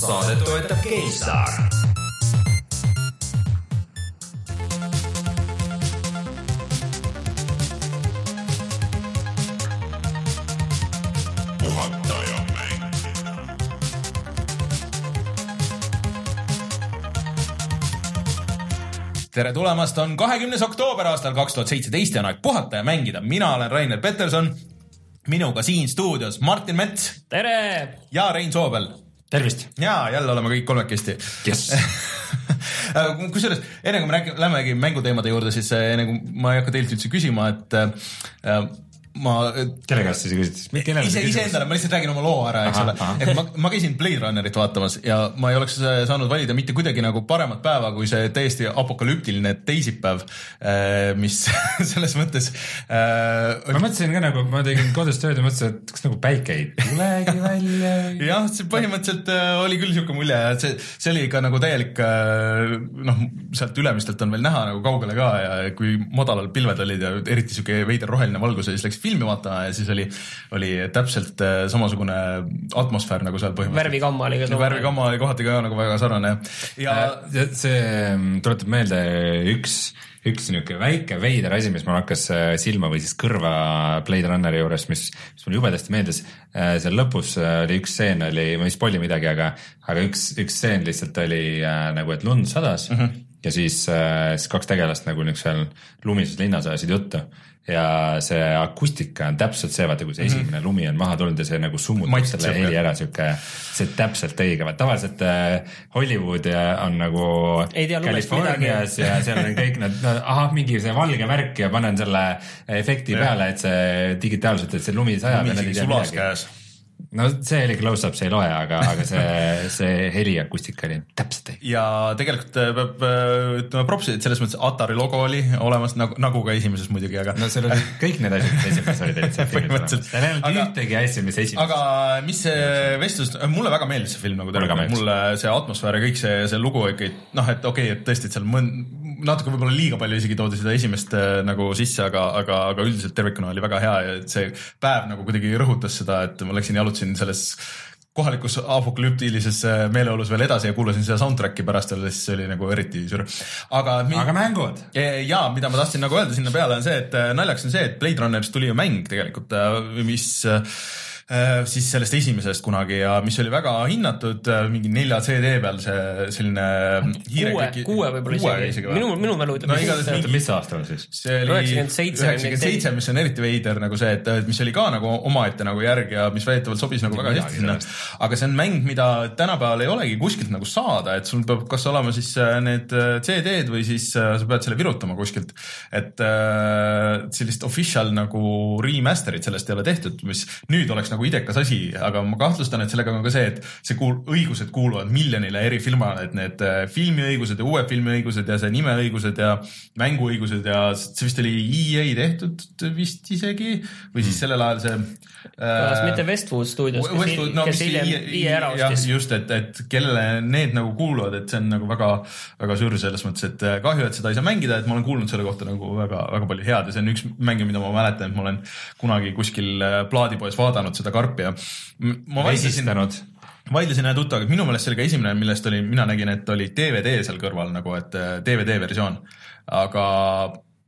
saadet toetab GameStar. tere tulemast, on kahekümnes oktoober aastal kaks tuhat seitseteist ja on aeg puhata ja mängida. mina olen Rainer Peterson. minuga siin stuudios Martin Mets tere! ja Rein Soobel. Tervist! ja jälle oleme kõik kolmekesti yes. kusjuures enne kui me räägime, lähemegi mänguteemade juurde, siis eh, enne kui ma ei hakka teilt üldse küsima, et äh, ma. kelle käest sa küsisid siis? ise, iseendale, ma lihtsalt räägin oma loo ära, eks ole. et ma, ma käisin Blade Runnerit vaatamas ja ma ei oleks saanud valida mitte kuidagi nagu paremat päeva kui see täiesti apokalüptiline teisipäev, mis selles mõttes äh,. ma mõtlesin ka nagu, ma tegin kodus tööd ja mõtlesin, et kas nagu päike ei tulegi välja jah, see põhimõtteliselt äh, oli küll siuke mulje, et see, see oli ikka nagu täielik äh, noh, sealt Ülemistelt on veel näha nagu kaugele ka ja kui madalal pilved olid ja eriti siuke veider roheline valgus ja siis läks filmi vaatama ja siis oli, oli täpselt äh, samasugune atmosfäär nagu seal põhimõtteliselt. värvikamma oli ka sama. värvikamma oli kohati ka nagu väga sarnane ja äh, see mm, tuletab meelde üks üks niisugune väike veider asi, mis mul hakkas äh, silma või siis kõrva Blade Runneri juures, mis, mis mulle jubedasti meeldis. seal lõpus oli üks stseen oli, ma ei spoil'i midagi, aga, aga üks, üks stseen lihtsalt oli nagu, et lund sadas mm. -hmm ja siis, siis kaks tegelast nagu niisugusel lumises linnas ajasid juttu ja see akustika on täpselt see, vaata kui see esimene mm -hmm. lumi on maha tulnud ja see nagu summutab selle heli ära, sihuke, see täpselt õige, vaat tavaliselt äh, Hollywood on nagu Californias ja seal on kõik need no,, ahah, mingi see valge värk ja panen selle efekti ja. peale, et see digitaalselt, et see lumi sajab ja nad ei tea midagi no see oli close-up, see ei loe, aga, aga see, see heliakustika oli täpselt õige. ja tegelikult äh, peab äh, ütlema propsi, et selles mõttes Atari logo oli olemas nagu, nagu ka esimeses muidugi, aga. no seal olid kõik need asjad, mis esimeses olid filmis olemas. seal ei olnud ühtegi asja, mis esimeses. aga mis see vestlus, mulle väga meeldis see film nagu tervikuna, mulle see atmosfäär ja kõik see, see lugu ikka noh, et okei okay,, et tõesti, et seal mõnd-, natuke võib-olla liiga palju isegi toodi seda esimest äh, nagu sisse, aga, aga, aga üldiselt tervikuna oli väga hea ja see päev nagu kuidagi rõhutas seda, et ma läksin jalutasin selles kohalikus apokalüptilises äh, meeleolus veel edasi ja kuulasin seda soundtrack'i pärast jälle, siis see oli nagu eriti sür. aga aga mängud? ja, mida ma tahtsin nagu öelda sinna peale on see, et äh, naljakas on see, et Blade Runnerist tuli ju mäng tegelikult, mis Äh, siis sellest esimesest kunagi ja mis oli väga hinnatud, äh, mingi nelja CD peal see selline kuue, kuue võib-olla isegi, minu, minu mälu ütleb no, igatahes mis aastal siis? see oli üheksakümmend seitse, mis on eriti veider nagu see, et mis oli ka nagu omaette nagu järg ja mis väidetavalt sobis nagu väga hästi sinna. aga see on mäng, mida tänapäeval ei olegi kuskilt nagu saada, et sul peab kas olema siis äh, need CD-d või siis sa pead selle virutama kuskilt. et sellist official nagu remaster'it sellest ei ole tehtud, mis nüüd oleks nagu nagu idekas asi, aga ma kahtlustan, et sellega on ka see, et see kuul-, õigused kuuluvad miljonile eri firmale, et need äh, filmiõigused ja uue filmiõigused ja see nimeõigused ja mänguõigused ja see vist oli EA tehtud vist isegi või siis mm. sellel ajal see äh,. mitte Westwood stuudios, kes, no, kes hiljem EA ära ostis. just, et, et kellele need nagu kuuluvad, et see on nagu väga, väga sür selles mõttes, et äh, kahju, et seda ei saa mängida, et ma olen kuulnud selle kohta nagu väga, väga palju head ja see on üks mäng, mida ma mäletan, et ma olen kunagi kuskil äh, plaadipoes vaadanud seda karpi ja ma vaidlesin vaidlesin ühe tuttavaga, minu meelest see oli ka esimene, millest oli, mina nägin, et oli DVD seal kõrval nagu, et DVD äh, versioon. aga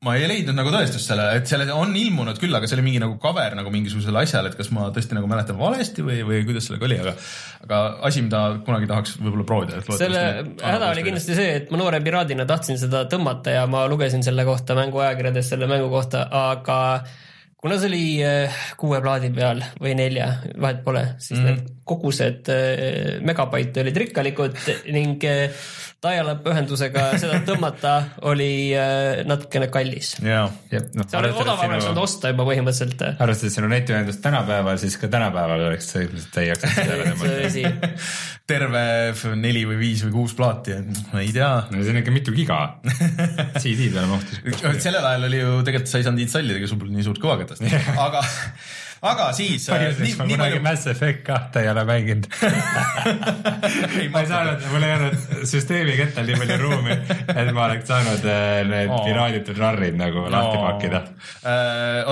ma ei leidnud nagu tõestust selle, et selle on ilmunud küll, aga see oli mingi nagu cover nagu mingisugusele asjale, et kas ma tõesti nagu mäletan valesti või, või kuidas sellega oli, aga aga asi, mida kunagi tahaks võib-olla proovida. selle häda oli kindlasti see, et ma noore piraadina tahtsin seda tõmmata ja ma lugesin selle kohta mänguajakirjades selle mängu kohta, aga kuna see oli äh, kuue plaadi peal või nelja, vahet pole, siis mm need kogused äh, megabaite olid rikkalikud ning äh, dial-up ühendusega seda tõmmata oli natukene kallis. No, see oli odavam oleks saanud osta juba põhimõtteliselt. arvestades sinu netiühendust tänapäeval, siis ka tänapäeval oleks see ilmselt ei jaksaks seda tõmmata. terve neli või viis või kuus plaati, ma ei tea. no see on ikka mitu giga CD peale mahtus. sellel ajal oli ju tegelikult sa ei saanud installida, ega sul polnud nii suurt kõvaketas, aga aga siis. põhjuseks ma kunagi palju... Mass Effect kahte ei ole mänginud ma ei saanud, mul ei olnud süsteemi kettal nii palju ruumi, et ma oleks saanud need oh. piraaditud narrid nagu no. lahti pakkida.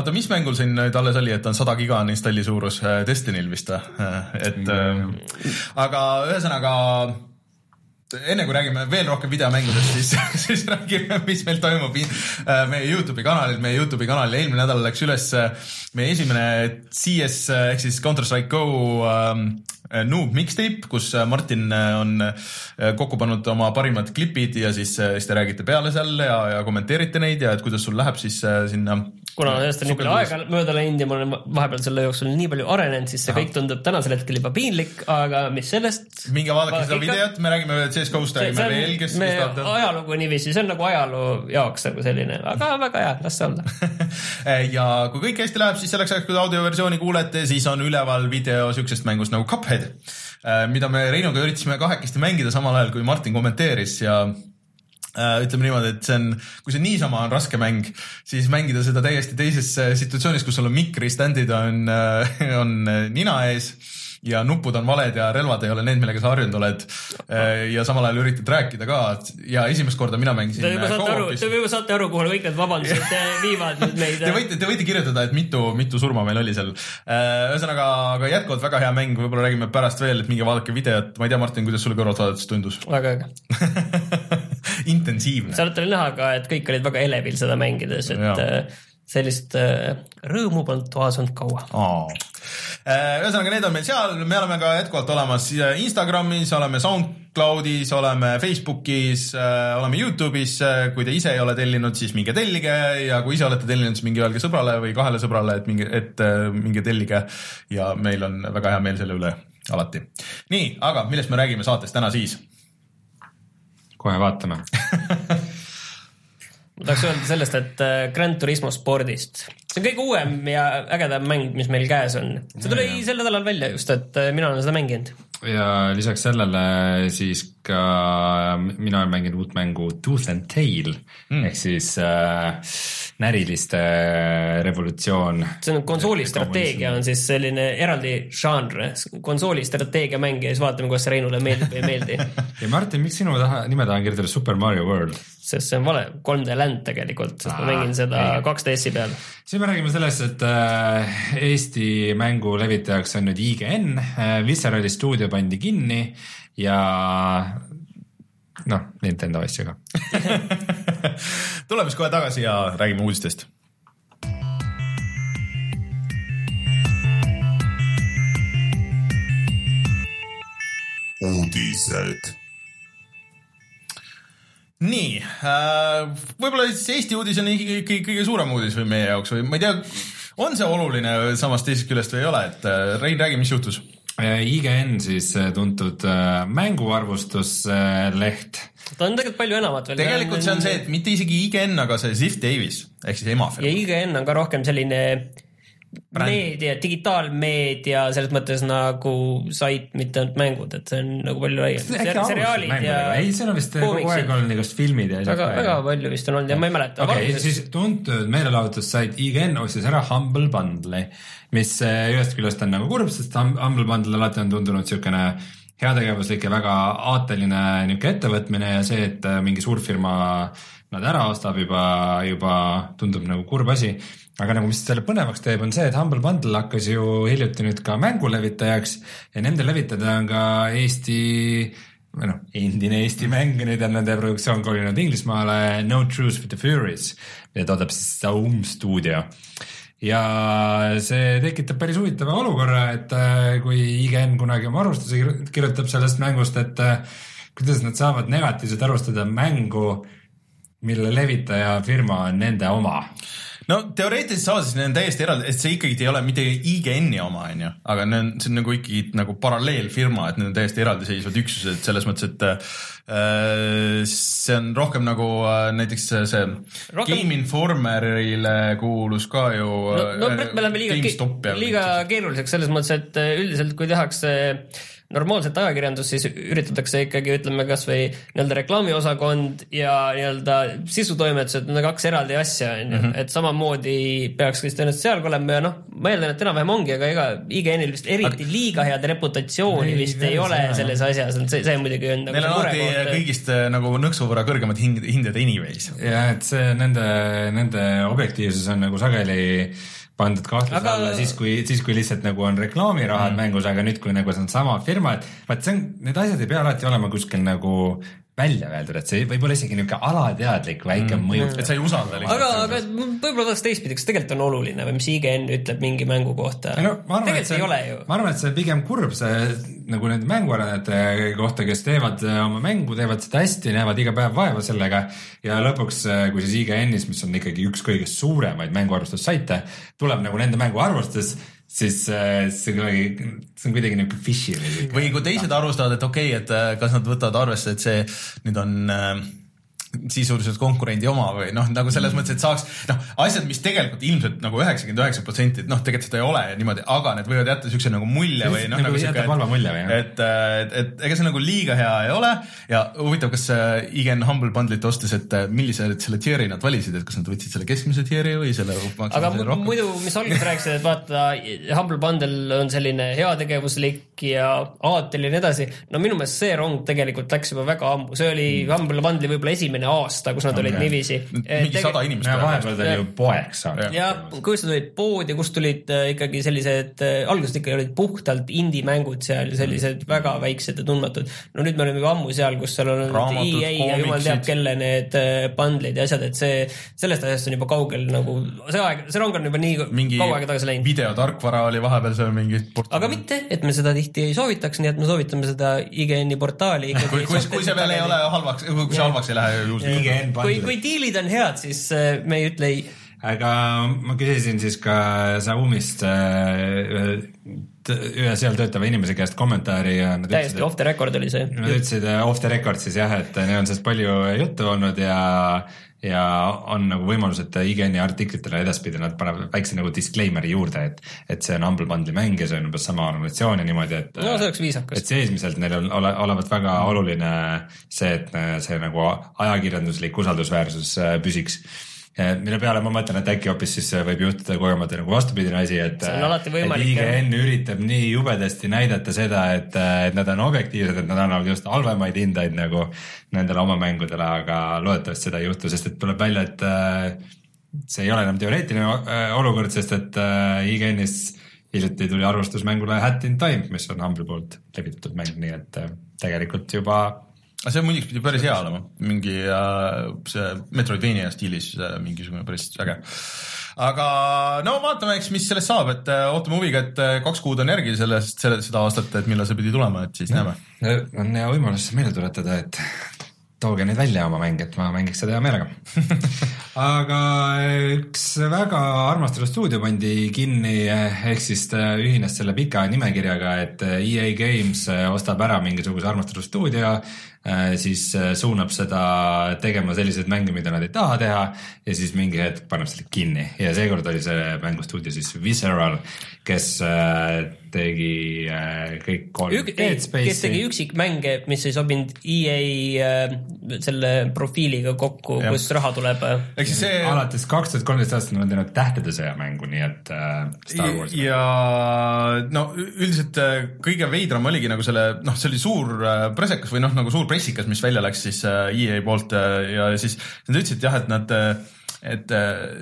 oota, mis mängul siin nüüd alles oli, et on sada giga on installi suurus Destinyl vist või? et mm. aga ühesõnaga enne kui räägime veel rohkem videomängudest, siis, siis räägime, mis meil toimub äh, meie Youtube'i kanalil. meie Youtube'i kanalil eelmine nädal läks üles äh, meie esimene CS ehk siis Counter Strike Go ähm, Noob mixtape, kus Martin on kokku pannud oma parimad klipid ja siis, siis te räägite peale seal ja, ja kommenteerite neid ja et kuidas sul läheb siis sinna kuna sellest on nii palju aega mööda läinud ja ma olen vahepeal selle jooksul nii palju arenenud, siis see Aha. kõik tundub tänasel hetkel juba piinlik, aga mis sellest. minge vaadake seda videot, me räägime CS-GO-st räägime veel, kes. me ajalugu niiviisi, see on nagu ajaloo jaoks nagu selline, aga väga hea, las see olla ja kui kõik hästi läheb, siis selleks ajaks, kui audioversiooni kuulete, siis on üleval video siuksest mängust nagu Cuphead, äh, mida me Reinuga üritasime kahekesti mängida samal ajal, kui Martin kommenteeris ja Äh, ütleme niimoodi, et see on, kui see niisama on raske mäng, siis mängida seda täiesti teises äh, situatsioonis, kus sul on mikriständid on, äh, on nina ees ja nupud on valed ja relvad ei ole need, millega sa harjunud oled. ja samal ajal üritad rääkida ka ja esimest korda mina mängisin. Te juba saate aru, te juba saate aru, kuhu kõik need vabandused viivad nüüd meid. Te võite, te võite kirjutada, et mitu, mitu surma meil oli seal. ühesõnaga, aga jätkuvalt väga hea mäng, võib-olla räägime pärast veel, et minge vaadake videot, ma ei tea, Martin, kuidas sulle kõrvalt vaadates tundus? väga äge intensiivne. sealt oli näha ka, et kõik olid väga elevil seda mängides, et ja. Äh, sellist äh, rõõmu polnud toas olnud kaua oh.. ühesõnaga, need on meil seal, me oleme ka jätkuvalt olemas Instagramis, oleme SoundCloudis, oleme Facebookis, oleme Youtube'is. kui te ise ei ole tellinud, siis minge tellige ja kui ise olete tellinud, siis minge öelge sõbrale või kahele sõbrale, et minge, et minge tellige ja meil on väga hea meel selle üle alati. nii, aga millest me räägime saates täna siis? kohe vaatame ma tahaks öelda sellest, et äh, Grand Turismo spordist, see on kõige uuem ja ägedam mäng, mis meil käes on. see tuli sel nädalal välja just, et äh, mina olen seda mänginud. ja lisaks sellele siis ka mina olen mänginud uut mängu Tooth and Tail mm. ehk siis äh, näriliste revolutsioon. see on konsoolistrateegia on siis selline eraldi žanr, konsoolistrateegia mäng ja siis vaatame, kas Reinule meeldib või ei meeldi ja Martin, miks sinu taha, nime taha on kirjutatud Super Mario World? sest see on vale, 3D Land tegelikult, sest Aa, ma mängin seda 2DS-i peal. siis me räägime sellest, et äh, Eesti mängu levitajaks on nüüd IGN, äh, Viscerali stuudio pandi kinni ja noh, Nintendo asju ka. Tuleme siis kohe tagasi ja räägime uudistest. Uudised. nii äh,, võib-olla siis Eesti uudis on ikkagi kõige suurem uudis või meie jaoks või ma ei tea, on see oluline samas teisest küljest või ei ole, et äh, Rein, räägi, mis juhtus IGN siis äh, tuntud äh, mänguarvustusleht. ta on tegelikult palju enamat veel. tegelikult see on see, et mitte isegi IGN, aga see Ziff Davis ehk siis emafirma. ja IGN on ka rohkem selline Brand. meedia, digitaalmeedia selles mõttes nagu sait, mitte ainult mängud, et see on nagu palju laiem. seriaalid ja. ei, seal on vist kogu aeg olnud igast filmid ja asjad. väga, väga palju vist on olnud ja ma ei mäleta. okei okay,, siis tuntud meelelahutussait IGN ostis ära Humble Bundle'i mis eh, ühest küljest on nagu kurb, sest Humble Bundle alati on tundunud niisugune heategevuslik ja väga aateline niisugune ettevõtmine ja see, et eh, mingi suurfirma nad ära ostab juba, juba tundub nagu kurb asi. Aga nagu, mis selle põnevaks teeb, on see, et Humble Bundle hakkas ju hiljuti nüüd ka mängulevitajaks ja nende levitada on ka Eesti või noh, endine Eesti mäng, nüüd on nende produktsioon kolinud Inglismaale, No Truth with the Furies, mida toodab siis Zaum stuudio ja see tekitab päris huvitava olukorra, et äh, kui IGN kunagi oma arvustuse kirjutab sellest mängust, et äh, kuidas nad saavad negatiivselt arvustada mängu, mille levitaja firma on nende oma no teoreetiliselt saades need on täiesti eraldi, et see ikkagi ei ole mitte IGN-i oma, onju, aga need on, see on nagu ikkagi nagu paralleelfirma, et need on täiesti eraldiseisvad üksused selles mõttes, et äh, see on rohkem nagu äh, näiteks see, rohkem... Game Informerile kuulus ka ju no, no äh, me läheme liiga, liiga keeruliseks selles mõttes, et äh, üldiselt kui tehakse äh, normaalset ajakirjandust, siis üritatakse ikkagi ütleme kasvõi nii-öelda reklaamiosakond ja nii-öelda sisutoimetused, need on kaks eraldi asja, onju, mhm. et samamoodi peaks vist ennast seal olema ja noh, ma eeldan, et enam-vähem ongi, aga ega IGN-il vist eriti aga... liiga head reputatsiooni ei, vist ei, ole see, selles asjas, see, see muidugi on nagu Neil on alati kõigist äh, nagu nõksu võrra kõrgemad hind, hinded anyways. ja et see nende, nende objektiivsus on nagu sageli pandud kahtluse aga... alla siis, kui, siis kui lihtsalt nagu on reklaamirahad mm. mängus, aga nüüd, kui nagu see on sama firma, et vaat see on, need asjad ei pea alati olema kuskil nagu välja öeldud, et see võib olla isegi niisugune alateadlik väike mm. mõju. et sa ei usalda lihtsalt. aga, aga võib-olla oleks teistpidi, kas tegelikult on oluline või mis IGN ütleb mingi mängu kohta no,? tegelikult ei ole ju. ma arvan, et see on pigem kurb, see nagu nende mänguarendajate kohta, kes teevad äh, oma mängu, teevad seda hästi, näevad iga päev vaeva sellega ja lõpuks, äh, kui siis IGN-is, mis on ikkagi üks kõige suuremaid mänguarvustussaite, tuleb nagu nende mängu arvustus siis äh, see kuidagi, see on kuidagi niisugune fishy. või kui teised arvustavad, et okei okay,, et äh, kas nad võtavad arvesse, et see nüüd on äh, sisuliselt konkurendi oma või noh, nagu selles mõttes, et saaks noh, asjad, mis tegelikult ilmselt nagu üheksakümmend üheksa protsenti, noh, tegelikult seda ei ole niimoodi, aga need võivad jätta siukse nagu mulje või noh, nagu, nagu jätab halva mulje või? et, et, et ega see nagu liiga hea ei ole ja huvitav, kas äh, IGN Humble Bundle'it ostes, et äh, millise selle tier'i nad valisid, et kas nad võtsid selle keskmise tier'i või selle aga muidu, mis alguses rääkisid, et vaata, Humble Bundle on selline heategevuslik ja aatel ja nii edasi, no minu meelest see rong tegelikult läks juba väga ammu, see oli mm. Humble Bundle'i võib-olla esimene eelmine aasta, kus nad okay. olid niiviisi. mingi sada inimest. vahepeal ta oli ju poeks saanud. ja kust nad olid poodi, kust tulid äh, ikkagi sellised, äh, alguses ikka olid puhtalt indie-mängud seal, sellised mm. väga väiksed ja tundmatud. no nüüd me oleme juba ammu seal, kus seal on Raamatud, EA ja jumal teab, kelle need bundle'id ja asjad, et see, sellest asjast on juba kaugel nagu, see aeg, see rong on juba nii mingi kaua aega tagasi läinud. videotarkvara oli vahepeal seal mingi. aga mitte, et me seda tihti ei soovitaks, nii et me soovitame seda IGN-i portaali. kui, kui, kui see veel ei ole halvaks, kui see halvaks ei lähe kui, kui diilid on head, siis äh, me ei ütle ei. aga ma küsisin siis ka Xiaomi'st äh, ühe seal töötava inimese käest kommentaari ja täiesti off the record oli see. Nad ütlesid off the record siis jah, et neil on sellest palju juttu olnud ja ja on nagu võimalus, et IGN-i artiklitele edaspidi nad panevad väikse nagu disclaimer'i juurde, et, et see on Humble Bundle'i mäng ja see on umbes sama organisatsioon ja niimoodi, et. no see oleks viisakas. et seesmiselt neil on ole, olevat väga oluline see, et see nagu ajakirjanduslik usaldusväärsus äh, püsiks mille peale ma mõtlen, et äkki hoopis siis võib juhtuda kogemata nagu vastupidine asi, et. see on alati võimalik. IGN üritab nii jubedasti näidata seda, et, et nad on objektiivsed, et nad annavad just halvemaid hindeid nagu nendele oma mängudele, aga loodetavasti seda ei juhtu, sest et tuleb välja, et äh, see ei ole enam teoreetiline äh, olukord, sest et äh, IGN-is hiljuti tuli arvustus mängule Hat in Time, mis on Humble'i poolt levitatud mäng, nii et tegelikult juba aga see muidugi pidi päris hea olema, mingi äh, see Metroidvania stiilis äh, mingisugune päris äge. aga no vaatame, eks, mis sellest saab, et äh, ootame huviga, et kaks kuud on järgi sellest, selle, seda aastat, et millal see pidi tulema, et siis ja. näeme. on hea võimalus meelde tuletada, et tooge neid välja oma mänge, et ma mängiks seda hea meelega aga üks väga armastatud stuudio pandi kinni, ehk siis ta ühines selle pika nimekirjaga, et EA Games ostab ära mingisuguse armastatud stuudio siis äh, suunab seda tegema selliseid mänge, mida nad ei taha teha ja siis mingi hetk paneb selle kinni ja seekord oli see mängustuudio siis Visceral, kes äh, tegi kõik kolm Ük, Dead Space'i. kes tegi üksikmänge, mis ei sobinud EA selle profiiliga kokku, kust raha tuleb. ehk siis see alates kaks tuhat kolmteist aastast nad on teinud Tähtede sõja mängu, nii et Star Wars. ja no üldiselt kõige veidram oligi nagu selle, noh, see oli suur presekas või noh, nagu suur pressikas, mis välja läks siis äh, EA poolt äh, ja siis nad ütlesid jah, et nad äh, et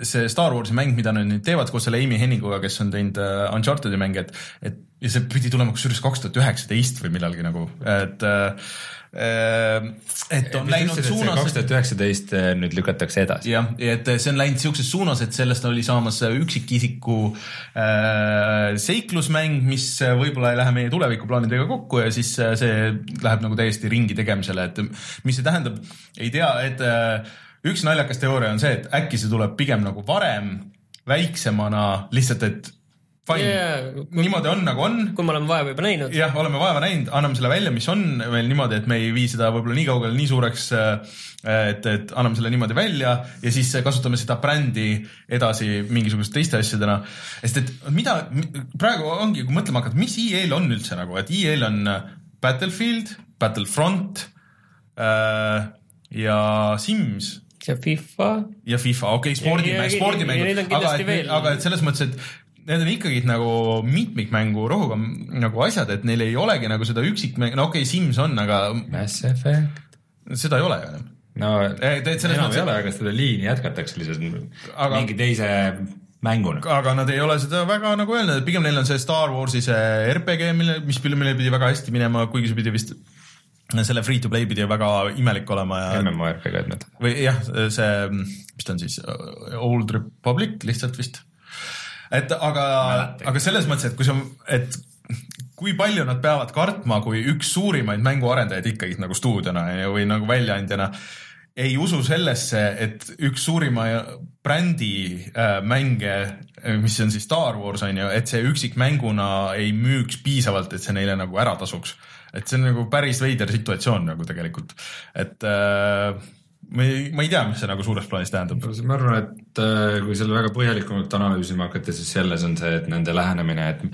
see Star Warsi mäng, mida nad nüüd teevad koos selle Amy Henninguga, kes on teinud Uncharted'i mänge, et, et ja see pidi tulema kusjuures kaks tuhat üheksateist või millalgi nagu, et äh, Ehm, et on läinud suunas. kaks tuhat üheksateist eh, nüüd lükatakse edasi. jah, et see on läinud siukses suunas, et sellest oli saamas üksikisiku äh, seiklusmäng, mis võib-olla ei lähe meie tulevikuplaanidega kokku ja siis äh, see läheb nagu täiesti ringi tegemisele, et mis see tähendab, ei tea, et äh, üks naljakas teooria on see, et äkki see tuleb pigem nagu varem väiksemana lihtsalt, et fine yeah,, niimoodi on nagu on. kui me oleme vaeva juba näinud. jah, oleme vaeva näinud, anname selle välja, mis on veel niimoodi, et me ei vii seda võib-olla nii kaugele, nii suureks. Äh, et, et anname selle niimoodi välja ja siis kasutame seda brändi edasi mingisuguste teiste asjadena. sest et mida praegu ongi, kui mõtlema hakata, mis EA-l on üldse nagu, et EA-l on Battlefield, Battlefront äh, ja Sims ja FIFA. ja FIFA, okei okay,, spordimäng, spordimängud, aga, aga et selles mõttes, et need on ikkagi nagu mitmikmängu rohuga nagu asjad, et neil ei olegi nagu seda üksikmängu, no okei okay,, Sims on, aga. Mass Effect. seda ei ole ju enam no eh, enam ei ole, aga seda liini jätkatakse lihtsalt aga... mingi teise mänguna. aga nad ei ole seda väga nagu öelnud, et pigem neil on see Star Warsi see RPG, mille, mis, mille pidi väga hästi minema, kuigi see pidi vist selle free to play pidi väga imelik olema ja. MMORPG-d mõtled? või jah, see, mis ta on siis, Old Republic lihtsalt vist. Et aga, aga selles mõttes, et kui sa, et kui palju nad peavad kartma, kui üks suurimaid mänguarendajaid ikkagi nagu stuudiona või nagu väljaandjana ei usu sellesse, et üks suurima brändi äh, mänge, mis on siis Star Wars on ju, et see üksikmänguna ei müüks piisavalt, et see neile nagu ära tasuks. Et see on nagu päris veider situatsioon nagu tegelikult, et äh, ma ei, ma ei tea, mis see nagu suures plaanis tähendab. ma arvan, et äh, kui selle väga põhjalikumalt analüüsima hakata, siis selles on see, et nende lähenemine, et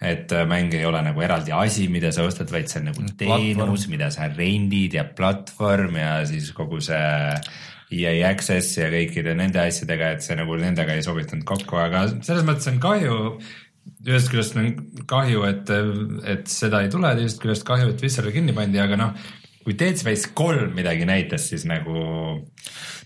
et äh, mäng ei ole nagu eraldi asi, mida sa ostad, vaid see on nagu teenus, mida sa rendid ja platvorm ja siis kogu see EA Access ja kõikide nende asjadega, et see nagu nendega ei sobitanud kokku, aga selles mõttes on kahju, ühest küljest on kahju, et, et seda ei tule, teisest küljest kahju, et Visceral kinni pandi, aga noh, kui Dead Space kolm midagi näitas, siis nagu.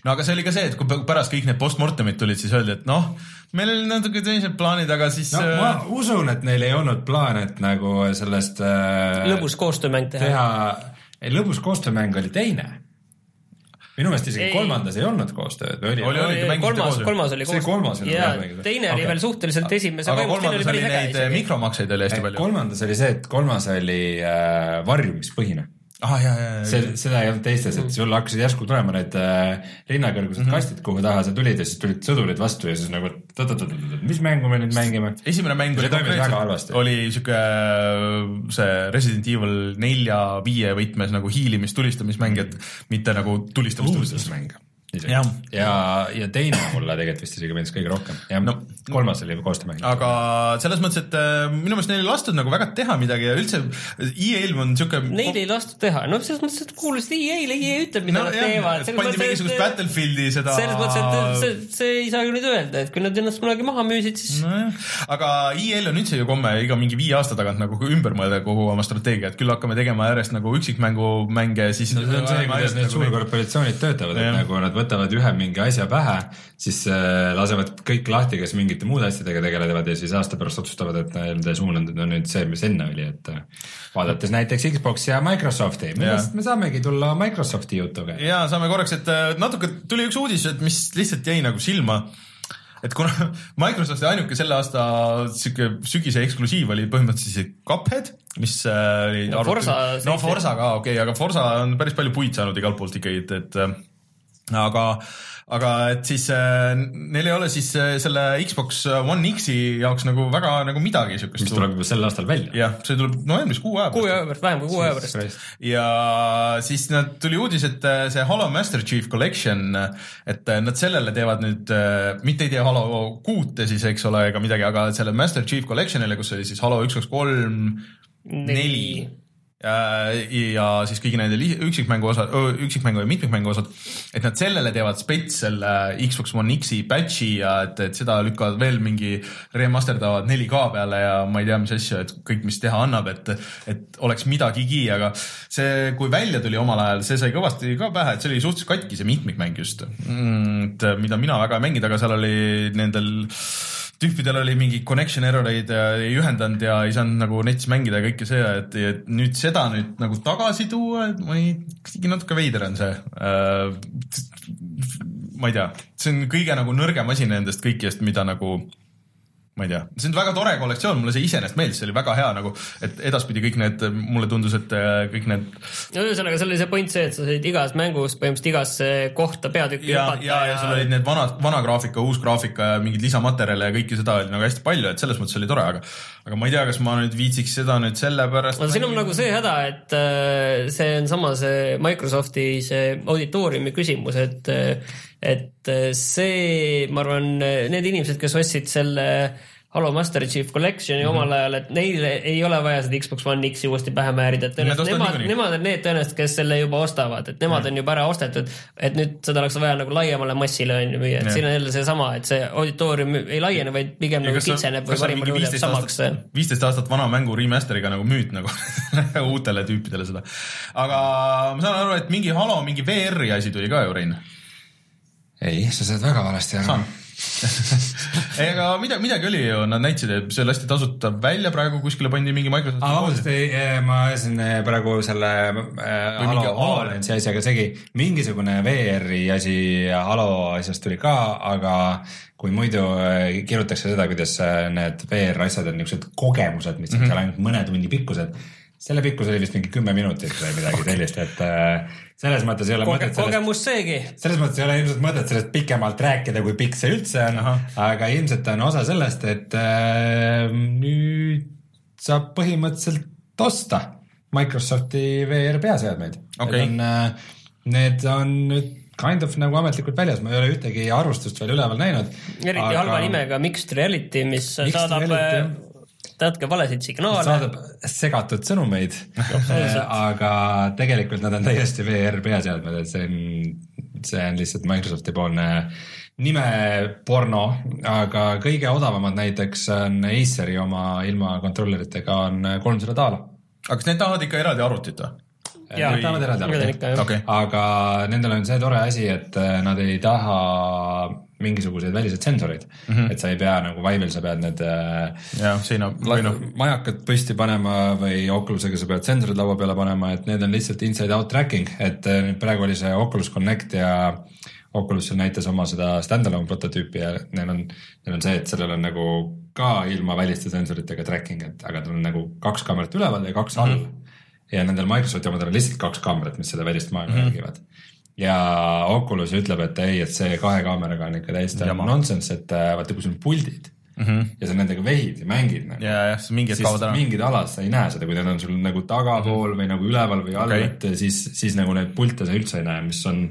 no aga see oli ka see, et kui pärast kõik need postmortemid tulid, siis öeldi, et noh, meil oli natuke teised plaanid, aga siis. no ma äh, usun, et neil ei olnud plaan, et nagu sellest äh,. lõbus koostöömäng teha. teha, ei lõbus koostöömäng oli teine minu meelest isegi ei. kolmandas ei olnud koostööd või oli? oli, oli, oli, kolmas, kolmas oli koostöö. see kolmas oli ja teine okay. oli veel suhteliselt esimese. aga kolmandas oli neid mikromakseid oli hästi palju. kolmandas oli see, et kolmas oli äh, varjumispõhine ah,. see, seda ei olnud teistes, et sul hakkasid järsku tulema need äh, linnakõrgused mm -hmm. kastid, kuhu taha sa tulid ja siis tulid sõdurid vastu ja siis nagu mis mängu me nüüd mängime. esimene mäng oli konkreetselt, oli siuke see Resident Evil nelja, viie võtmes nagu hiilimis, tulistamismäng, et mitte nagu tulistamis, tulistamismäng ja, ja, ja teine mulle tegelikult vist isegi meeldis kõige rohkem ja no, kolmas oli koostöömäng. aga selles mõttes, et äh, minu meelest neil ei lastud nagu väga teha midagi ja üldse EA-l on siuke. Neil ei lastud teha, no selles mõttes, et kuulasid EA-le, EA ütleb, mida no, nad jah, teevad. pandi mingisugust Battlefieldi seda. selles mõttes, et see, see ei saa ju nüüd öelda, et kui nad ennast kunagi maha müüsid, siis no,. aga EA-l on üldse ju komme iga mingi viie aasta tagant nagu ümber mõelda kogu oma strateegia, et küll hakkame tegema järjest nagu üksikmängu mänge, siis. no see on see, kuidas need suurkorporatsioonid töötavad, et nagu nad võtavad ühe mingi asja pähe, siis äh, lasevad kõik lahti, kes mingite muude asjadega tegelevad ja siis aasta pärast otsustavad, et nende suund on nüüd see, mis enne oli, et äh, vaadates näiteks Xbox'i ja Microsofti, millest me saamegi tulla Microsofti jutuga. ja saame korraks, et äh, natuke tuli üks uudis, et mis lihtsalt jäi nagu silma. Et kuna Microsofti ainuke selle aasta sihuke sügise eksklusiiv oli põhimõtteliselt Cuphead, mis oli no, Forza, no Forza ka okei okay,, aga Forza on päris palju puid saanud igalt poolt ikkagi, et, et aga, aga et siis äh, neil ei ole siis äh, selle Xbox One X-i jaoks nagu väga nagu midagi siukest. mis tuleb juba sel aastal välja. jah, see tuleb novembris kuu aja pärast. kuu aja pärast, vähem kui kuu aja pärast. ja siis nad tuli uudis, et äh, see Halo Master Chief Collection, et nad sellele teevad nüüd, mitte ei tee Halo kuute siis, eks ole, ega midagi, aga selle Master Chief Collection'ile, kus oli siis Halo üks, kaks, kolm, neli ja siis kõigi nende üksikmängu osa, üksikmängu ja mitmikmängu osad, et nad sellele teevad spets selle Xbox One X-i patch'i ja et, et seda lükkavad veel mingi remasterdavad 4K peale ja ma ei tea, mis asju, et kõik, mis teha annab, et, et oleks midagigi, aga see, kui välja tuli omal ajal, see sai kõvasti ka pähe, et see oli suhteliselt katki, see mitmikmäng just mm,. et mida mina väga ei mänginud, aga seal oli nendel tüüpidel oli mingi connection error eid ja ei ühendanud ja ei saanud nagu netis mängida ja kõike see, et, et nüüd seda nüüd nagu tagasi tuua, et ma ei, kuidagi natuke veider on see äh,. ma ei tea, see on kõige nagu nõrgem asi nendest kõikidest, mida nagu ma ei tea, see on väga tore kollektsioon, mulle see iseenesest meeldis, see oli väga hea nagu, et edaspidi kõik need, mulle tundus, et äh, kõik need. no ühesõnaga, seal oli see point see, et sa said igas mängus põhimõtteliselt igasse kohta peatükki ja, hüpata. ja, ja, ja sul olid need vanad, vana graafika, uus graafika ja mingeid lisamaterjale ja kõike seda oli nagu hästi palju, et selles mõttes oli tore, aga aga ma ei tea, kas ma nüüd viitsiks seda nüüd sellepärast. no siin on nagu see häda, et äh, see on sama see Microsofti see auditooriumi küsimus, et et see, ma arvan, need inimesed, kes ostsid selle Halo Master Chief Collection'i mm -hmm. omal ajal, et neile ei ole vaja seda Xbox One X-i uuesti pähe määrida, et tõenäoliselt nemad, nemad on need tõenäoliselt, kes selle juba ostavad, et nemad mm -hmm. on juba ära ostetud. et nüüd seda oleks vaja nagu laiemale massile on ju müüa, et ja. siin on jälle seesama, et see auditoorium ei laiene, vaid pigem ja nagu kitseneb või parimal juhul jääb samaks. viisteist aastat vana mängu remaster'iga nagu müüd nagu uutele tüüpidele seda. aga ma saan aru, et mingi Halo, mingi VR-i asi tuli ka ju, Rein? ei, sa saad väga valesti aru ega midagi, midagi oli ju, nad näitasid, et see lasti tasuta välja praegu kuskile pandi mingi Microsofti vabandust, ma ajasin eh, praegu selle äh, Halo HoloLensi asjaga segi. mingisugune VR-i asi Halo asjast tuli ka, aga kui muidu eh, kirjutatakse seda, kuidas need VR asjad on niisugused kogemused, mis on mm -hmm. seal ainult mõne tunni pikkused selle pikkus oli vist mingi kümme minutit või midagi sellist, et selles mõttes ei ole Koge, mõtet kogemus seegi. selles mõttes ei ole ilmselt mõtet sellest pikemalt rääkida, kui pikk see üldse on, aga ilmselt on osa sellest, et äh, nüüd saab põhimõtteliselt osta Microsofti VR peaseadmeid okay.. Need on, äh, need on nüüd kind of nagu ametlikult väljas, ma ei ole ühtegi arvustust veel üleval näinud. eriti aga... halva nimega Mixed Reality, mis Mixed saadab reality, natuke valesid signaale. saadab segatud sõnumeid aga tegelikult nad on täiesti VR peaseadmed, et see on, see on lihtsalt Microsofti poolne nimeporno, aga kõige odavamad näiteks on Aceri oma ilma kontrolleritega on kolmsada daala. aga kas need tahavad ikka eraldi arvutit või? Nad tahavad eraldi arvutit, okay. aga nendel on see tore asi, et nad ei taha mingisuguseid väliseid sensoreid mm, -hmm. et sa ei pea nagu Vive'il, sa pead need äh, ja, seina, või noh, majakad püsti panema või Oculusega sa pead sensorid laua peale panema, et need on lihtsalt inside out tracking, et äh, praegu oli see Oculus Connect ja Oculus näitas oma seda stand-alone prototüüpi ja neil on, neil on see, et sellel on nagu ka ilma väliste sensoritega tracking, et aga tal on nagu kaks kaamerat üleval ja kaks all mm. -hmm. ja nendel Microsofti omadel on lihtsalt kaks kaamerat, mis seda välist maailma mm -hmm. jälgivad ja Oculus ütleb, et ei, et see kahe kaameraga on ikka täiesti nonsense, et äh, vaata, kui sul on puldid mm -hmm. ja sa nendega vehid ja mängid nagu. ja, jah, siis mingid kaovad ära. mingid alad sa ei näe seda, kui need on sul nagu tagapool mm -hmm. või nagu üleval või all okay., et siis, siis nagu neid pilte sa üldse ei näe, mis on,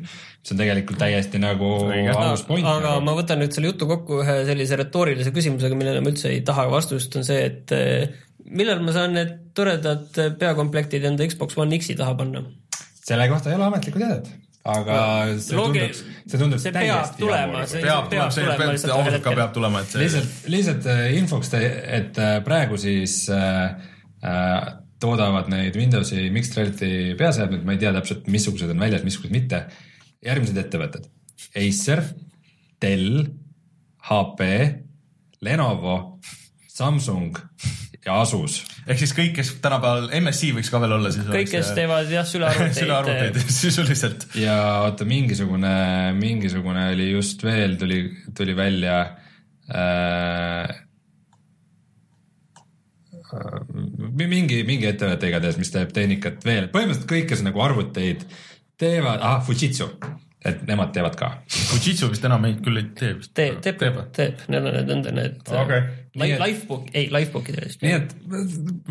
mis on tegelikult täiesti nagu alus point. aga nagu. ma võtan nüüd selle jutu kokku ühe sellise retoorilise küsimusega, millele ma üldse ei taha vastust, on see, et äh, millal ma saan need toredad peakomplektid enda Xbox One X-i taha panna? selle kohta ei ole ametlikku teadet aga see Logi... tunduks, see tunduks see täiesti tulema, see peab, peab tulema, see ausalt ka peab tulema, et see lihtsalt, lihtsalt äh, infoks, et äh, praegu siis äh, äh, toodavad neid Windowsi Mixed Reality peaseadmeid, ma ei tea täpselt, missugused on väljas, missugused mitte. järgmised ettevõtted, Acer, Dell, HP, Lenovo, Samsung ja Asus. ehk siis kõik, kes tänapäeval MSI võiks ka veel olla, siis kõik, kes see... teevad jah, sülearvuteid sülearvuteid sisuliselt. ja oota, mingisugune, mingisugune oli just veel, tuli, tuli välja äh, mingi, mingi ettevõte igatahes, mis teeb tehnikat veel, põhimõtteliselt kõik, kes nagu arvuteid teevad, ah, Fujitsu et nemad teevad ka. Fujitsu vist enam ei, küll ei tee vist. teeb, teeb, teeb, neil on need enda need okay. Life, Lifebook, ei Lifebookid olid. nii et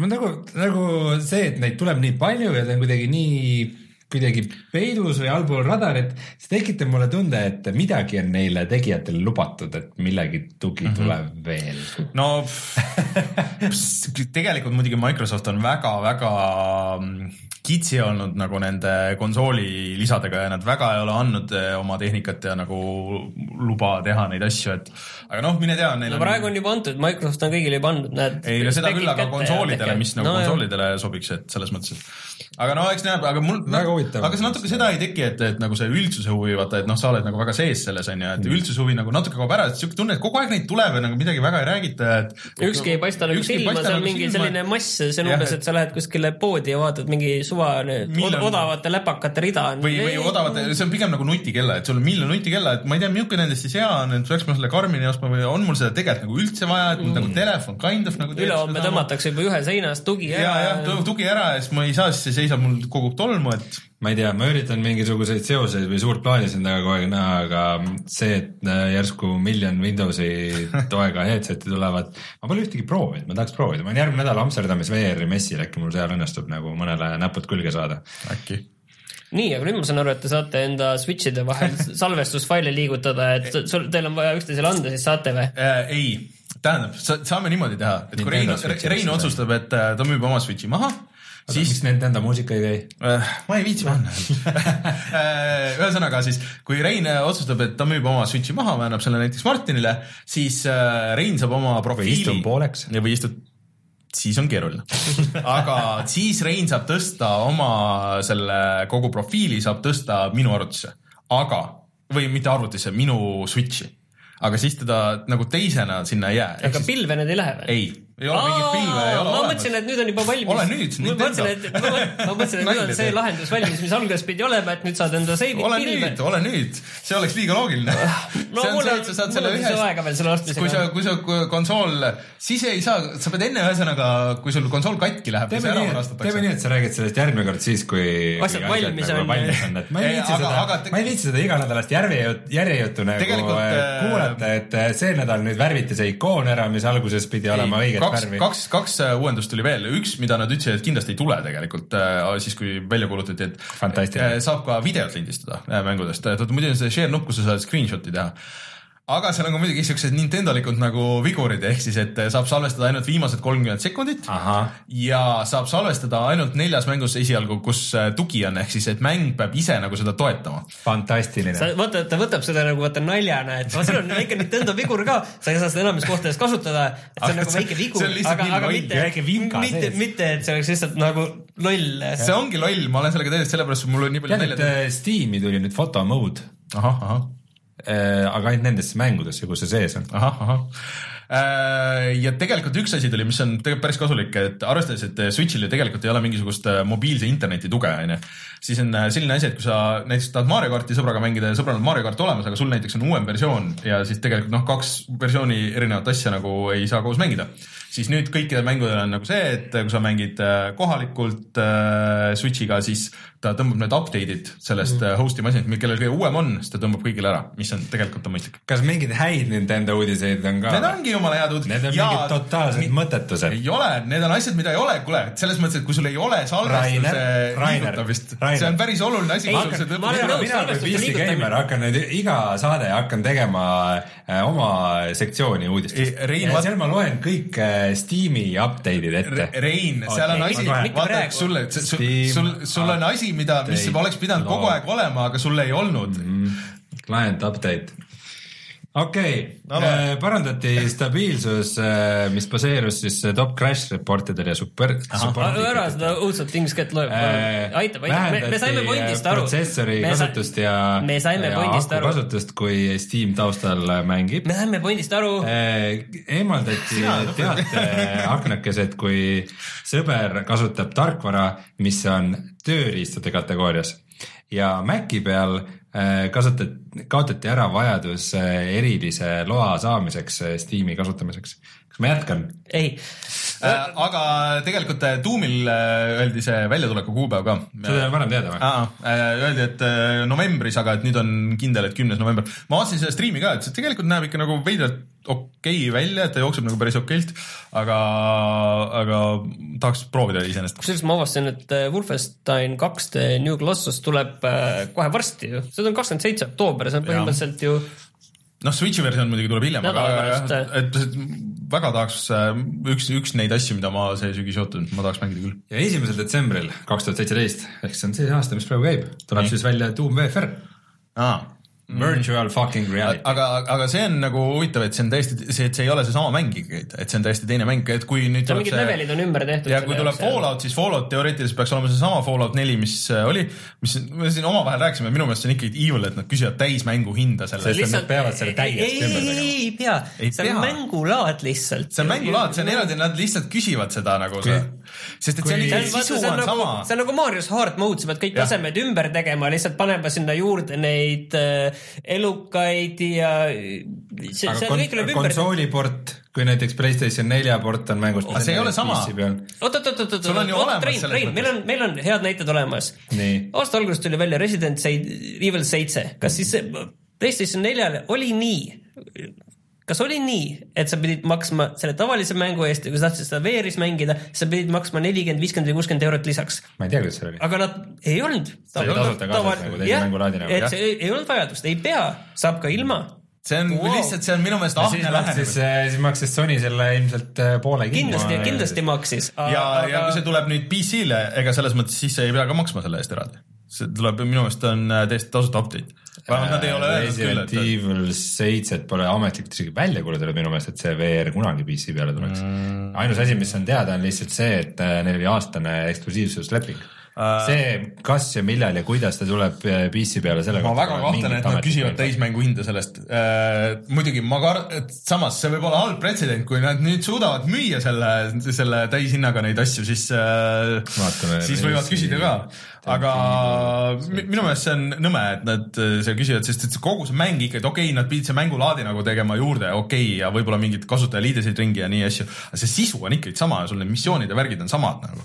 nagu, nagu see, et neid tuleb nii palju ja ta on kuidagi nii kuidagi peidus või allpool radarit, see tekitab mulle tunde, et midagi on neile tegijatele lubatud, et millegi tugi mm -hmm. tuleb veel. no tegelikult muidugi Microsoft on väga-väga kitsi olnud nagu nende konsooli lisadega ja nad väga ei ole andnud eh, oma tehnikat ja nagu luba teha neid asju, et aga noh, mine tea. no praegu on juba antud, Microsoft on kõigile juba andnud, näed. ei, no seda küll, aga konsoolidele, mis nagu no, konsoolidele jah. sobiks, et selles mõttes, et aga no eks näeb, aga mul, aga see natuke seda ei teki, et, et nagu see üldsuse huvi, vaata, et noh, sa oled nagu väga sees selles on ju, et mm. üldsuse huvi nagu natuke kaob ära, et siuke tunne, et kogu aeg neid tuleb ja nagu midagi väga ei räägita, et. ükski ei paista nagu silma, see on nagu mingi silma. selline mass, see on umbes, et sa lähed kuskile poodi ja vaatad mingi suva Miljon... odavate läpakate rida või, või odavate, see on pigem nagu nutikella, et sul on miljon nutikella, et ma ei tea, milline nendest siis hea on, et peaks ma selle Karmini ostma või on mul seda tegelikult nagu üldse vaja, et mul nagu mm. nagu telefon kind of nagu. ülehomme tõmmatakse juba ühe seinast tugi ära. ja, jah, tugi ära ja siis ma ei saa, siis seisab mul kogub tolmu, et. ma ei tea, ma üritan mingisuguseid seoseid või suurt plaani siin taga kogu aeg näha, aga see, et äh, järsku miljon Windowsi toega headset'i tulevad, ma pole ühtegi proovinud, ma tahaks proovida, ma olen järgmine nädal Amsterdamis VR-i messil, äkki mul seal õnnestub nagu mõnele näpud külge saada. äkki nii, aga nüüd ma saan aru, et te saate enda switch'ide vahel salvestusfaile liigutada, et sul, teil on vaja üksteisele anda, siis saate või äh,? ei tähendab, saame niimoodi teha, et kui Rein, Rein otsustab, et äh, ta müüb oma Switchi maha, siis. miks Nintendo muusika ei käi äh,? ma ei viitsi panna ühesõnaga siis, kui Rein otsustab, et ta müüb oma Switchi maha või annab selle näiteks Martinile, siis äh, Rein saab oma profiili. või istub pooleks. või istud siis on keeruline aga siis Rein saab tõsta oma selle kogu profiili saab tõsta minu arvutisse, aga, või mitte arvutisse, minu Switchi aga siis teda nagu teisena sinna ei jää. aga pilve need ei lähe või? ei, ei ole mingit pilve, ei ole ma mõtlesin, et nüüd on juba valmis. ole nüüd, ma mõtlesin, et, ma mõtlesin, et nüüd on see lahendus valmis, mis alguses pidi olema, et nüüd saad enda ole pilve. nüüd, ole nüüd, see oleks liiga loogiline no mul on, mul on ühes... aega veel selle ostmisega. kui sa, kui sa konsool, siis ei saa, sa pead enne ühesõnaga, kui sul konsool katki läheb, siis ära varastatakse. teeme nii, et sa räägid sellest järgmine kord siis, kui asjad valmis nagu on. et ma ei viitsi seda, ma ei viitsi seda iganädalast järjejuttu nagu äh, äh, kuulata, et äh, see nädal nüüd värviti see ikoon ära, mis alguses pidi olema õiget värvi. Kaks, kaks kaks äh, uuendust tuli veel, üks, mida nad ütlesid, et kindlasti ei tule tegelikult äh, siis, kui välja kuulutati, et äh, saab ka videot lindistada mängudest, et muidu on see share nupp, kus sa saad screenshot'i teha aga seal on ka muidugi siuksed Nintendolikud nagu vigurid, ehk siis, et saab salvestada ainult viimased kolmkümmend sekundit Aha. ja saab salvestada ainult neljas mängus esialgu, kus äh, tugi on, ehk siis, et mäng peab ise nagu seda toetama. fantastiline. vaata, ta võtab seda nagu vaata naljana, et sul on väike Nintendo vigur ka, sa ei saa seda enamikes kohtades kasutada, et see on nagu väike vigur, aga, aga mitte, mitte, mitte, et see oleks lihtsalt nagu loll. see ongi loll, ma olen sellega täiesti sellepärast, mul on nii palju nalja. et Steam'i tuli nüüd foto mode. ahah, ahah Äh, aga ainult nendesse mängudesse, kus see sees on. ahah, ahah äh, ja tegelikult üks asi tuli, mis on tegelikult päris kasulik, et arvestades, et Switch'il ju tegelikult ei ole mingisugust äh, mobiilse interneti tuge, onju. siis on selline asi, et kui sa näiteks tahad Mario karti sõbraga mängida ja sõbral on Mario kart olemas, aga sul näiteks on uuem versioon ja siis tegelikult noh, kaks versiooni erinevat asja nagu ei saa koos mängida siis nüüd kõikidel mängudel on nagu see, et kui sa mängid kohalikult äh, Switch'iga, siis ta tõmbab need update'id sellest mm. host'i masinast, kellel kõige uuem on, siis ta tõmbab kõigile ära, mis on tegelikult on mõistlik. kas mingeid häid Nintendo uudiseid on ka? Need ongi jumala head uudised. Need on ja, mingid totaalsed mõttetused. ei ole, need on asjad, mida ei ole, kuule, selles mõttes, et kui sul ei ole salvestuse liigutamist, see on päris oluline asi. mina kui PC geimer hakkan nüüd iga saade hakkan tegema äh, oma sektsiooni uudistest. seal ma loen kõik äh, Steam'i update'id ette. Rein, seal on asi, vaata, sulle, sul, sul on asi, mida, mis oleks pidanud kogu aeg olema, aga sul ei olnud mm. -hmm. Client update okei okay. äh,, parandati stabiilsus mis baseerus siis äh, top crash report idel ja super. ära seda õudset inglise keelt loeb äh,, aitab, aitab, me, me saime pointist aru. protsessori kasutust ja. me saime pointist aru. kasutust, kui Steam taustal mängib. me saime pointist aru eemaldati teateaknakesed, kui sõber kasutab tarkvara, mis on tööriistade kategoorias ja Maci peal kasutati, kaotati ära vajadus äh, erilise loa saamiseks äh, Steam'i kasutamiseks. kas ma jätkan? ei äh,. aga tegelikult Doomil öeldi see väljatuleku kuupäev ka. seda on varem teada või? Öeldi, et novembris, aga et nüüd on kindel, et kümnes november. ma vaatasin seda striimi ka, et see tegelikult näeb ikka nagu veidralt okei okay välja, et ta jookseb nagu päris okeilt, aga, aga tahaks proovida iseenesest. kusjuures ma avastasin, et äh, Wolfenstein kaks The New Colossus tuleb äh, kohe varsti ju, see on kakskümmend seitse oktoober, see on põhimõtteliselt ju noh, Switchi versioon muidugi tuleb hiljem, aga jah, äh. et väga tahaks üks, üks neid asju, mida ma see sügis ootan, ma tahaks mängida küll. ja esimesel detsembril kaks tuhat seitseteist, ehk see on see aasta, mis praegu käib, tuleb Nii. siis välja Doom VFR. aa Virtual fucking reality. aga, aga see on nagu huvitav, et see on täiesti, see, et see ei ole seesama mäng ikkagi, et see on täiesti teine mäng, et kui nüüd see mingid levelid on ümber tehtud. ja kui tuleb Fallout, siis Fallout teoreetiliselt peaks olema seesama Fallout neli, mis äh, oli, mis me siin omavahel rääkisime, minu meelest see on ikkagi evil, et nad küsivad täismängu hinda selle eest. lihtsalt nad peavad selle täiesti ümber tegema. ei, ei pea, see on mängulaad lihtsalt. see on mängulaad, see on eraldi, nad lihtsalt küsivad seda nagu see sest et see on, sisu on nagu, sama. see on nagu Marius Hard Mode, sa pead kõik tasemed ümber tegema, lihtsalt panema sinna juurde neid äh, elukaid ja see, see kõik tuleb ümber. konsooliport, kui näiteks Playstation nelja port on mängus. aga see ei ole sama. oot, oot, oot, oot, oot, Rein, Rein, meil on, meil on head näited olemas. aasta alguses tuli välja Resident Evil seitse, kas siis PlayStation neljale oli nii kas oli nii, et sa pidid maksma selle tavalise mängu eest ja kui sa tahtsid seda VR-is mängida, sa pidid maksma nelikümmend, viiskümmend või kuuskümmend eurot lisaks? ma ei tea, kuidas see oli. aga nad ei olnud. see oli tasuta kaasas nagu teise mängulaadina. et see ei, ei olnud vajadust, ei pea, saab ka ilma see on wow. lihtsalt, see on minu meelest ahne lähenemine. siis maksis Sony selle ilmselt äh, poole kinni. kindlasti, kindlasti maksis. ja aga..., ja kui see tuleb nüüd PC-le, ega selles mõttes siis ei pea ka maksma selle eest eraldi. see tuleb minu meelest on äh, täiesti tasuta update. Vähemalt nad ei ole öelnud küll, et. Resident Evil seitset pole ametlikult isegi välja kuulutatud minu meelest, et see VR kunagi PC peale tuleks. Mm.. ainus asi, mis on teada, on lihtsalt see, et äh, neil oli aastane eksklusiivsusleping. Äh, see, kas ja millal ja kuidas ta tuleb äh, PC peale, selle ma väga kahtlen, et nad küsivad täismängu hinda sellest. Äh,. muidugi ma kar-, samas see võib olla halb pretsedent, kui nad nüüd suudavad müüa selle, selle täishinnaga neid asju, siis äh,, siis võivad küsida ka aga minu meelest see on nõme, et nad äh, seal küsivad, sest et kogu see mäng ikkagi, okei okay,, nad pidid see mängulaadi nagu tegema juurde, okei okay,, ja võib-olla mingid kasutajaliidesid ringi ja nii asju, aga see sisu on ikkagi sama ja sul need missioonid ja värgid on samad nagu.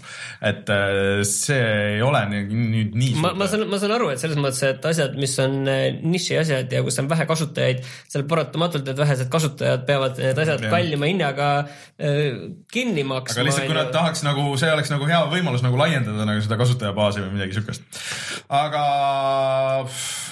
et äh, see ei ole nüüd nii, ma, ma saan, ma saan aru, et selles mõttes, et asjad, mis on äh, niši asjad ja kus on vähe kasutajaid, seal paratamatult need vähesed kasutajad peavad need asjad ja. kallima hinnaga kinni maksma. aga lihtsalt, kui nad tahaks nagu, see oleks nagu hea võimalus nagu laiendada nagu seda kasutajabaasi või midagi midagi siukest. aga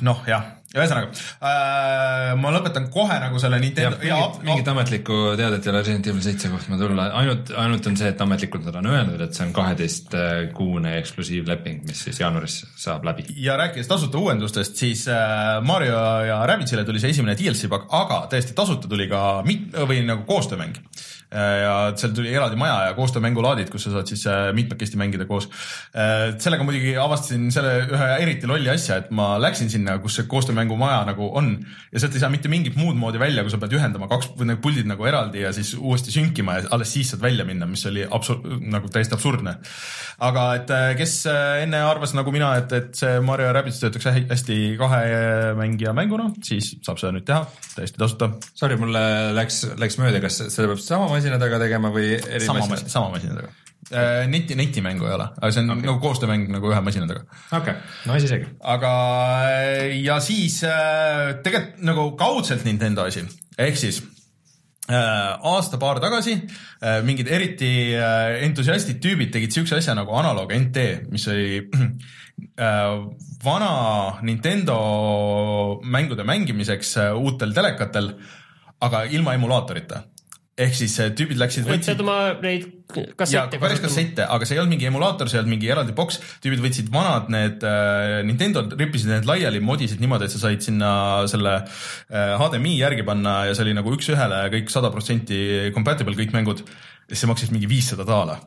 noh, jah, ühesõnaga äh, ma lõpetan kohe nagu selle Nintendo. mingit, mingit ametlikku teadet ei ole Resident Evil seitse kohta tulla, ainult, ainult on see, et ametlikult nad on öelnud, et see on kaheteistkuune eksklusiivleping, mis siis jaanuaris saab läbi. ja rääkides tasuta uuendustest, siis äh, Mario ja Rabbidsile tuli see esimene DLC pakk, aga täiesti tasuta tuli ka mit- või nagu koostöömäng Äh, ja seal tuli eraldi maja ja koostöömängulaadid, kus sa saad siis äh, mitmekesti mängida koos. Äh, sellega muidugi avastasin selle ühe eriti lolli asja, et ma läksin sinna, kus see koostöömängumaja nagu on ja sealt ei saa mitte mingit muud moodi välja, kui sa pead ühendama kaks need puldid nagu eraldi ja siis uuesti sünkima ja alles siis saad välja minna, mis oli absurd, nagu täiesti absurdne. aga et kes enne arvas nagu mina, et, et see Mario Rabbids töötaks hästi kahe mängija mänguna, siis saab seda nüüd teha täiesti tasuta. Sorry, mulle läks, läks mööda, kas seda peab sama masina taga tegema või eri sama masina, sama masina taga äh,. neti, netimängu ei ole, aga see on okay. nagu koostöömäng nagu ühe masina taga. okei okay., no asi seegi. aga ja siis äh, tegelikult nagu kaudselt Nintendo asi, ehk siis äh, aasta-paar tagasi äh, mingid eriti äh, entusiastid tüübid tegid siukse asja nagu Analog NT, mis oli äh, vana Nintendo mängude mängimiseks äh, uutel telekatel, aga ilma emulaatorita ehk siis äh, tüübid läksid. võtsid oma neid kassette. päris kassette, aga see ei olnud mingi emulaator, see ei olnud mingi eraldi boks, tüübid võtsid vanad need äh, Nintendo, rippisid need laiali, modisid niimoodi, et sa said sinna selle äh, HDMI järgi panna ja see oli nagu üks-ühele kõik sada protsenti compatible kõik mängud. see maksis mingi viissada daala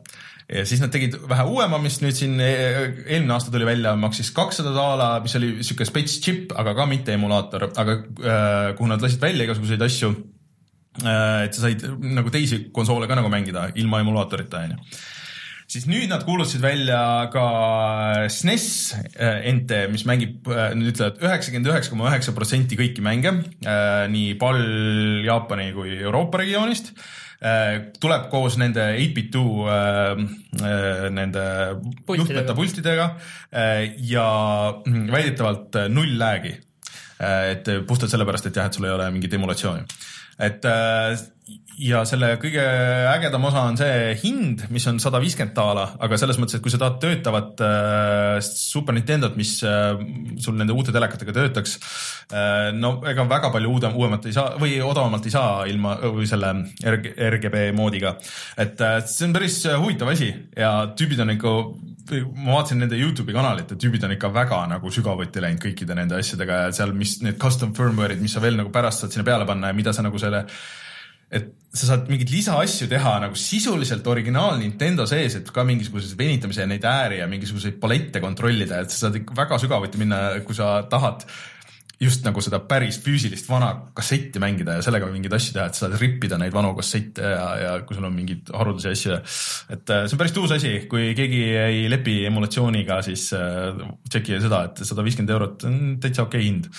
ja siis nad tegid vähe uuema, mis nüüd siin e-, eelmine aasta tuli välja, maksis kakssada daala, mis oli siuke spets chip, aga ka mitte emulaator, aga äh, kuhu nad lasid välja igasuguseid asju et sa said nagu teisi konsoole ka nagu mängida ilma emulaatorita, onju siis nüüd nad kuulutasid välja ka SNES äh, NT, mis mängib, äh, nad ütlevad üheksakümmend üheksa koma üheksa protsenti kõiki mänge nii PAL Jaapani kui Euroopa regioonist. tuleb koos nende 8bit2 nende juhtmeta pultidega ja mm, väidetavalt null lag'i. Et puhtalt sellepärast, et jah, et sul ei ole mingit emulatsiooni et äh, ja selle kõige ägedam osa on see hind, mis on sada viiskümmend daala, aga selles mõttes, et kui sa tahad töötavat äh, Super Nintendot, mis äh, sul nende uute telekatega töötaks äh,, no ega väga palju uude, uuemat ei saa või odavamalt ei saa ilma või selle RG, RGB moodiga. et äh, see on päris huvitav asi ja tüübid on ikka ma vaatasin nende Youtube'i kanalit ja tüübid on ikka väga nagu sügavuti läinud kõikide nende asjadega ja seal, mis need custom firmware'id, mis sa veel nagu pärast saad sinna peale panna ja mida sa nagu selle et sa saad mingeid lisaasju teha nagu sisuliselt originaal Nintendo sees, et ka mingisuguseid venitamise neid ääri ja mingisuguseid palette kontrollida, et sa saad ikka väga sügavuti minna, kui sa tahad just nagu seda päris füüsilist vana kassetti mängida ja sellega mingeid asju teha, et sa saad rippida neid vanu kassette ja, ja kui sul on mingeid haruldasi asju. et äh, see on päris tuus asi, kui keegi ei lepi emulatsiooniga, siis äh, tšeki seda, et sada viiskümmend eurot on täitsa okei okay hind.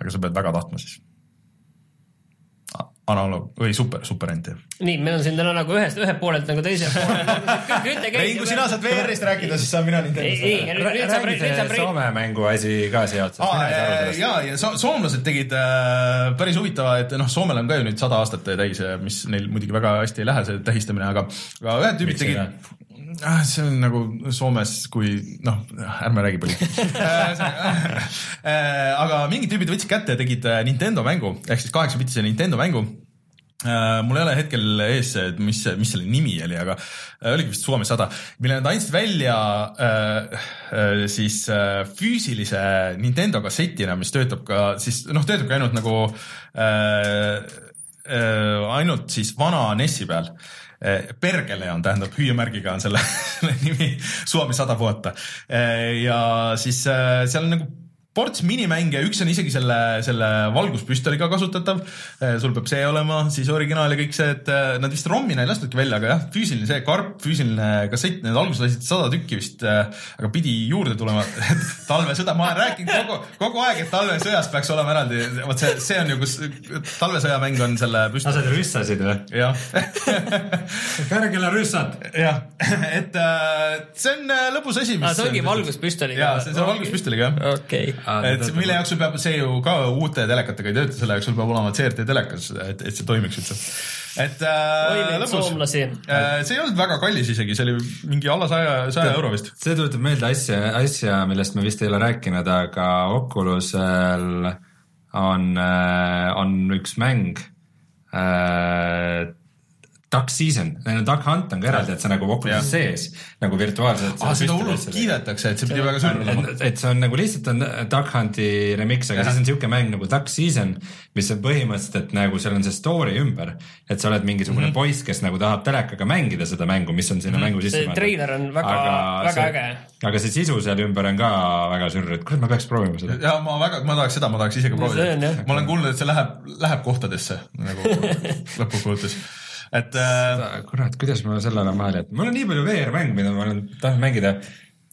aga sa pead väga tahtma siis analoog või super, super NT. nii, meil on siin täna nagu ühest, ühelt poolelt nagu teise poole ei, kui sina saad VR-ist rääkida, siis saan mina Nintendost. ei, ei, nüüd saab, nüüd saab. Soome mängu asi ka siia otsa. ja, ja so soomlased tegid äh, päris huvitava, et noh, Soomel on ka ju nüüd sada aastat täis, mis neil muidugi väga hästi ei lähe, see tähistamine, aga, aga ühed tüübid tegid see on nagu Soomes, kui noh, ärme räägi poliitikast. Aga mingid tüübid võtsid kätte ja tegid Nintendo mängu. Ehk siis kaheksa-bitise Nintendo mängu. Äh, mul ei ole hetkel ees mis, mis selle nimi oli, aga äh, oligi vist Suome sada, mille nad andsid välja äh, äh, siis äh, füüsilise Nintendo kassetina, mis töötab ka siis noh, töötabki ainult nagu äh, äh, ainult siis vana NES-i peal Pergele on, tähendab hüüumärgiga on selle nimi, Suomi sada vuotta. ja siis seal on nagu ports minimänge, üks on isegi selle, selle valguspüstoliga kasutatav. Eh, sul peab see olema, siis originaal ja kõik see, et eh, nad vist ROM-ina ei lastudki välja, aga jah, füüsiline see karp, füüsiline kassett, need alguses lasid sada tükki vist, eh, aga pidi juurde tulema talvesõda, ma olen rääkinud kogu, kogu aeg, et talvesõjas peaks olema eraldi, vot see, see on ju, kus talvesõja mäng on selle püstoli. lased rüssasid või? jah Pärgele rüssad. jah, et see on lõbus asi. see ongi valguspüstoliga? jaa, see on valguspüstoliga, jah. okei okay et mille jaoks sul peab, see ju ka uute telekatega ei tööta, selle jaoks sul peab olema CRT telekas, et, et see toimiks üldse. et äh, lõpus, äh, see ei olnud väga kallis isegi, see oli mingi alla saja, saja euro vist. see tuletab meelde asja, asja, millest me vist ei ole rääkinud, aga Oculusel on, äh, on üks mäng äh, Duck Season, Duck Hunt on ka eraldi, et see nagu Oculus'is sees nagu virtuaalselt. aa, seda hullult kiidetakse, et see pidi väga sünd olema. et see on nagu lihtsalt on Duck Hunti remix, aga ja. siis on siuke mäng nagu Duck Season, mis on põhimõtteliselt, et nagu seal on see story ümber. et sa oled mingisugune mm -hmm. poiss, kes nagu tahab telekaga mängida seda mängu, mis on sinna mm -hmm. mängu sisse pandud. see treiler on väga, väga see, äge. aga see sisu seal ümber on ka väga sürr, et kurat, ma peaks proovima seda. ja ma väga, ma tahaks seda, ma tahaks ise ka proovida. ma olen kuulnud, et see läheb, läheb kohtadesse nagu lõppkokkuvõttes et äh,. kurat, kuidas ma selle olen vahele jätnud, mul on nii palju VR-mänge, mida ma olen tahtnud mängida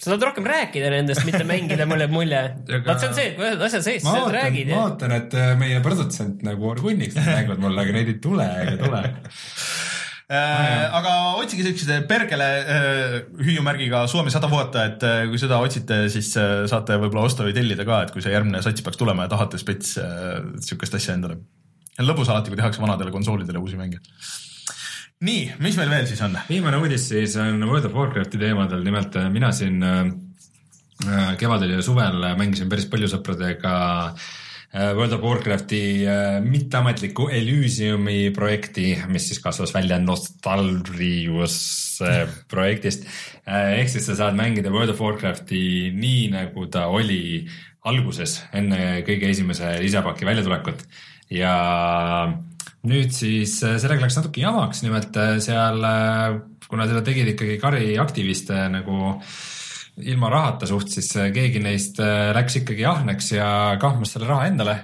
sa tahad rohkem rääkida nendest, mitte mängida, mulle jääb mulje. vaat see on see, et kui ühed asjad sees, siis sa räägid. ma ootan, et äh, meie produtsent nagu orgunniks mängud mulle, aga neid ei tule ega tule Äh, aga otsige siukse perkele äh, hüüumärgiga Suomi sada vuotta, et äh, kui seda otsite, siis äh, saate võib-olla osta või tellida ka, et kui see järgmine sats peaks tulema ja tahate spets äh, siukest asja endale. lõbus alati, kui tehakse vanadele konsoolidele uusi mänge nii, mis meil veel siis on? viimane uudis siis on World of Warcrafti teemadel, nimelt äh, mina siin äh, äh, kevadel ja suvel mängisin päris palju sõpradega World of Warcrafti mitteametliku Elysiumi projekti, mis siis kasvas välja Nostalrius projektist. ehk siis sa saad mängida World of Warcrafti nii, nagu ta oli alguses, enne kõige esimese lisapaki väljatulekut ja nüüd siis äh, sellega läks natuke jamaks, nimelt äh, seal, äh, kuna seda tegid ikkagi kari aktiviste nagu ilma rahata suht, siis keegi neist läks ikkagi ahneks ja kahmas selle raha endale.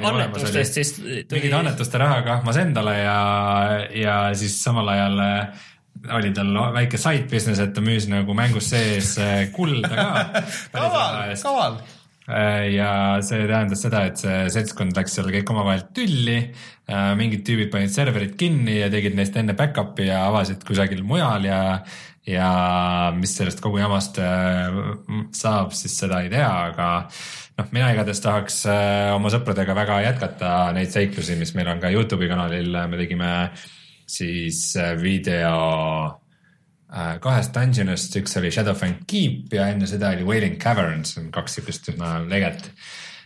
annetustest siis tuli. mingite annetuste raha kahmas endale ja, ja siis samal ajal oli tal väike side business, et ta müüs nagu mängus sees kulda ka. kaval, kaval ja see tähendas seda, et see seltskond läks seal kõik omavahel tülli. Äh, mingid tüübid panid serverid kinni ja tegid neist enne back-up'i ja avasid kusagil mujal ja, ja mis sellest kogu jamast äh, saab, siis seda ei tea, aga noh, mina igatahes tahaks oma sõpradega väga jätkata neid seiklusi, mis meil on ka Youtube'i kanalil, me tegime siis video Äh, kahest dungeonist, üks oli Shadowfang Keep ja enne seda oli Wailing Caverns, kaks siukest üsna leget,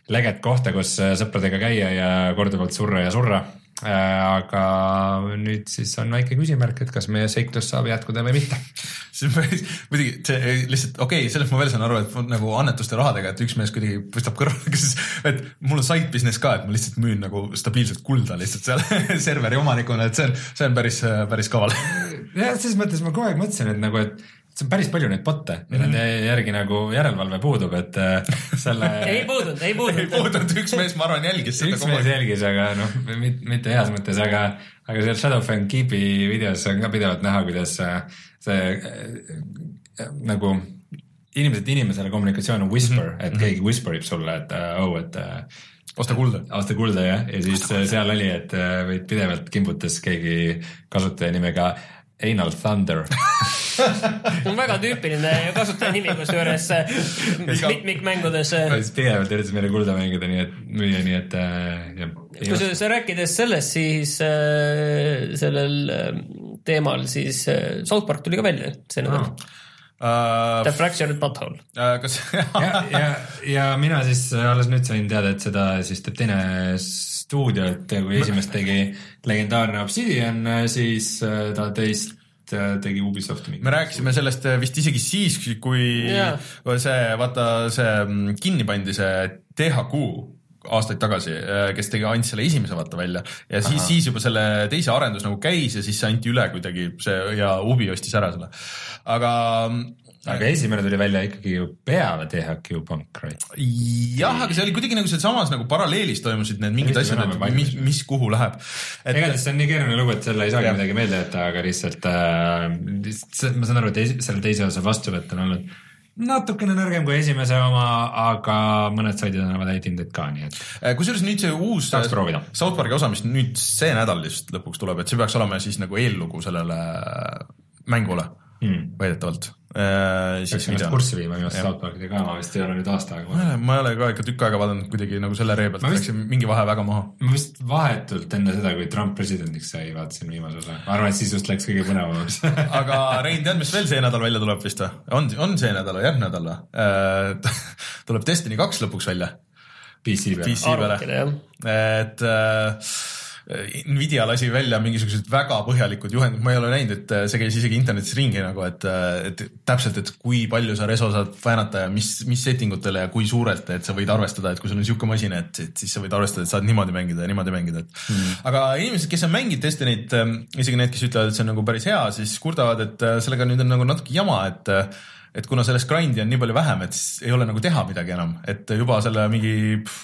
leget kohta, kus äh, sõpradega käia ja korduvalt surra ja surra. Äh, aga nüüd siis on väike küsimärk, et kas meie seiklus saab jätkuda või mitte. see on päris, muidugi see lihtsalt okei okay,, sellest ma veel saan aru, et nagu annetuste rahadega, et üks mees kuidagi tõstab kõrvale, kes, et mul on side business ka, et ma lihtsalt müün nagu stabiilset kulda lihtsalt seal serveri omanikuna, et see on, see on päris, päris kaval. jah, selles mõttes ma kogu aeg mõtlesin, et nagu, et see on päris palju neid bot'e ja mm -hmm. nende järgi nagu järelevalve puudub, et äh, selle ei puudunud, ei puudunud. ei puudunud, üks mees, ma arvan, jälgis seda üks mees jälgis, aga noh, mitte heas mõttes, aga, aga seal Shadowfang Keepi videos on ka pidevalt näha, kuidas äh, see äh, nagu inimeselt inimesele kommunikatsioon on whisper mm, -hmm. et keegi whisper ib sulle, et oh, et osta kulda. osta kulda jah, ja siis seal oli, et võid pidevalt kimbutas keegi kasutaja nimega Anal Thunder see on väga tüüpiline kasutajanimi kusjuures äh, mitmikmängudes. pidevalt üritas meile kulda mängida, nii et müüa, nii et äh, kusjuures rääkides sellest, siis äh, sellel äh, teemal, siis South Park tuli ka välja see nädal no. Uh, The Fractured Butthole uh,. kas ja, ja, ja mina siis alles nüüd sain teada, et seda siis teeb teine stuudio, et kui esimest tegi legendaarne Obsidian, siis ta teist tegi Ubisoft. me rääkisime sellest vist isegi siis, kui yeah. see, vaata see mm, kinni pandi, see THQ aastaid tagasi, kes tegi, andis selle esimese vaata välja ja siis, siis juba selle teise arendus nagu käis ja siis see anti üle kuidagi see ja Ubi ostis ära selle. aga aga esimene tuli välja ikkagi ju peale THQ Punk, right? jah, aga see oli kuidagi nagu sealsamas nagu paralleelis toimusid need mingid asjad, et mis, mis kuhu läheb et.... igatahes see on nii keeruline lugu, et selle ei saagi midagi meelde jätta, aga lihtsalt äh, ma saan aru, et selle teise osa vastuvõtt on olnud natukene nõrgem kui esimese oma, aga mõned saidid annavad häid hindeid ka, nii et. Äh, kusjuures nüüd see uus South Park'i osa, mis nüüd see nädal vist lõpuks tuleb, et see peaks olema siis nagu eellugu sellele mängule mm. väidetavalt Äh, peaks ennast kurssi viima viimaste South Parkidega ka, ma vist ei ole nüüd aasta aega vaadanud. ma ei ole ka ikka tükk aega vaadanud kuidagi nagu selle ree pealt, läksin mingi vahe väga maha. ma vist vahetult enne seda, kui Trump presidendiks sai, vaatasin viimase osa. ma arvan, et siis just läks kõige põnevamaks aga Rein, tead, mis veel see nädal välja tuleb vist või? on, on see nädal või järgmine nädal või äh, tuleb Destiny kaks lõpuks välja. PC peale. PC peale, et äh, Nvidia lasi välja mingisugused väga põhjalikud juhendid, ma ei ole näinud, et äh, see käis isegi internetis ringi nagu, et, äh, et täpselt, et kui palju sa reso saad väänata ja mis, mis setting utele ja kui suurelt, et sa võid arvestada, et kui sul on niisugune masin, et, et siis sa võid arvestada, et saad niimoodi mängida ja niimoodi mängida, et. Mm. aga inimesed, kes on mänginud Destiny't, isegi need, kes ütlevad, et see on nagu päris hea, siis kurdavad, et äh, sellega nüüd on nagu natuke jama, et et kuna sellest grind'i on nii palju vähem, et siis ei ole nagu teha midagi enam, et juba selle mingi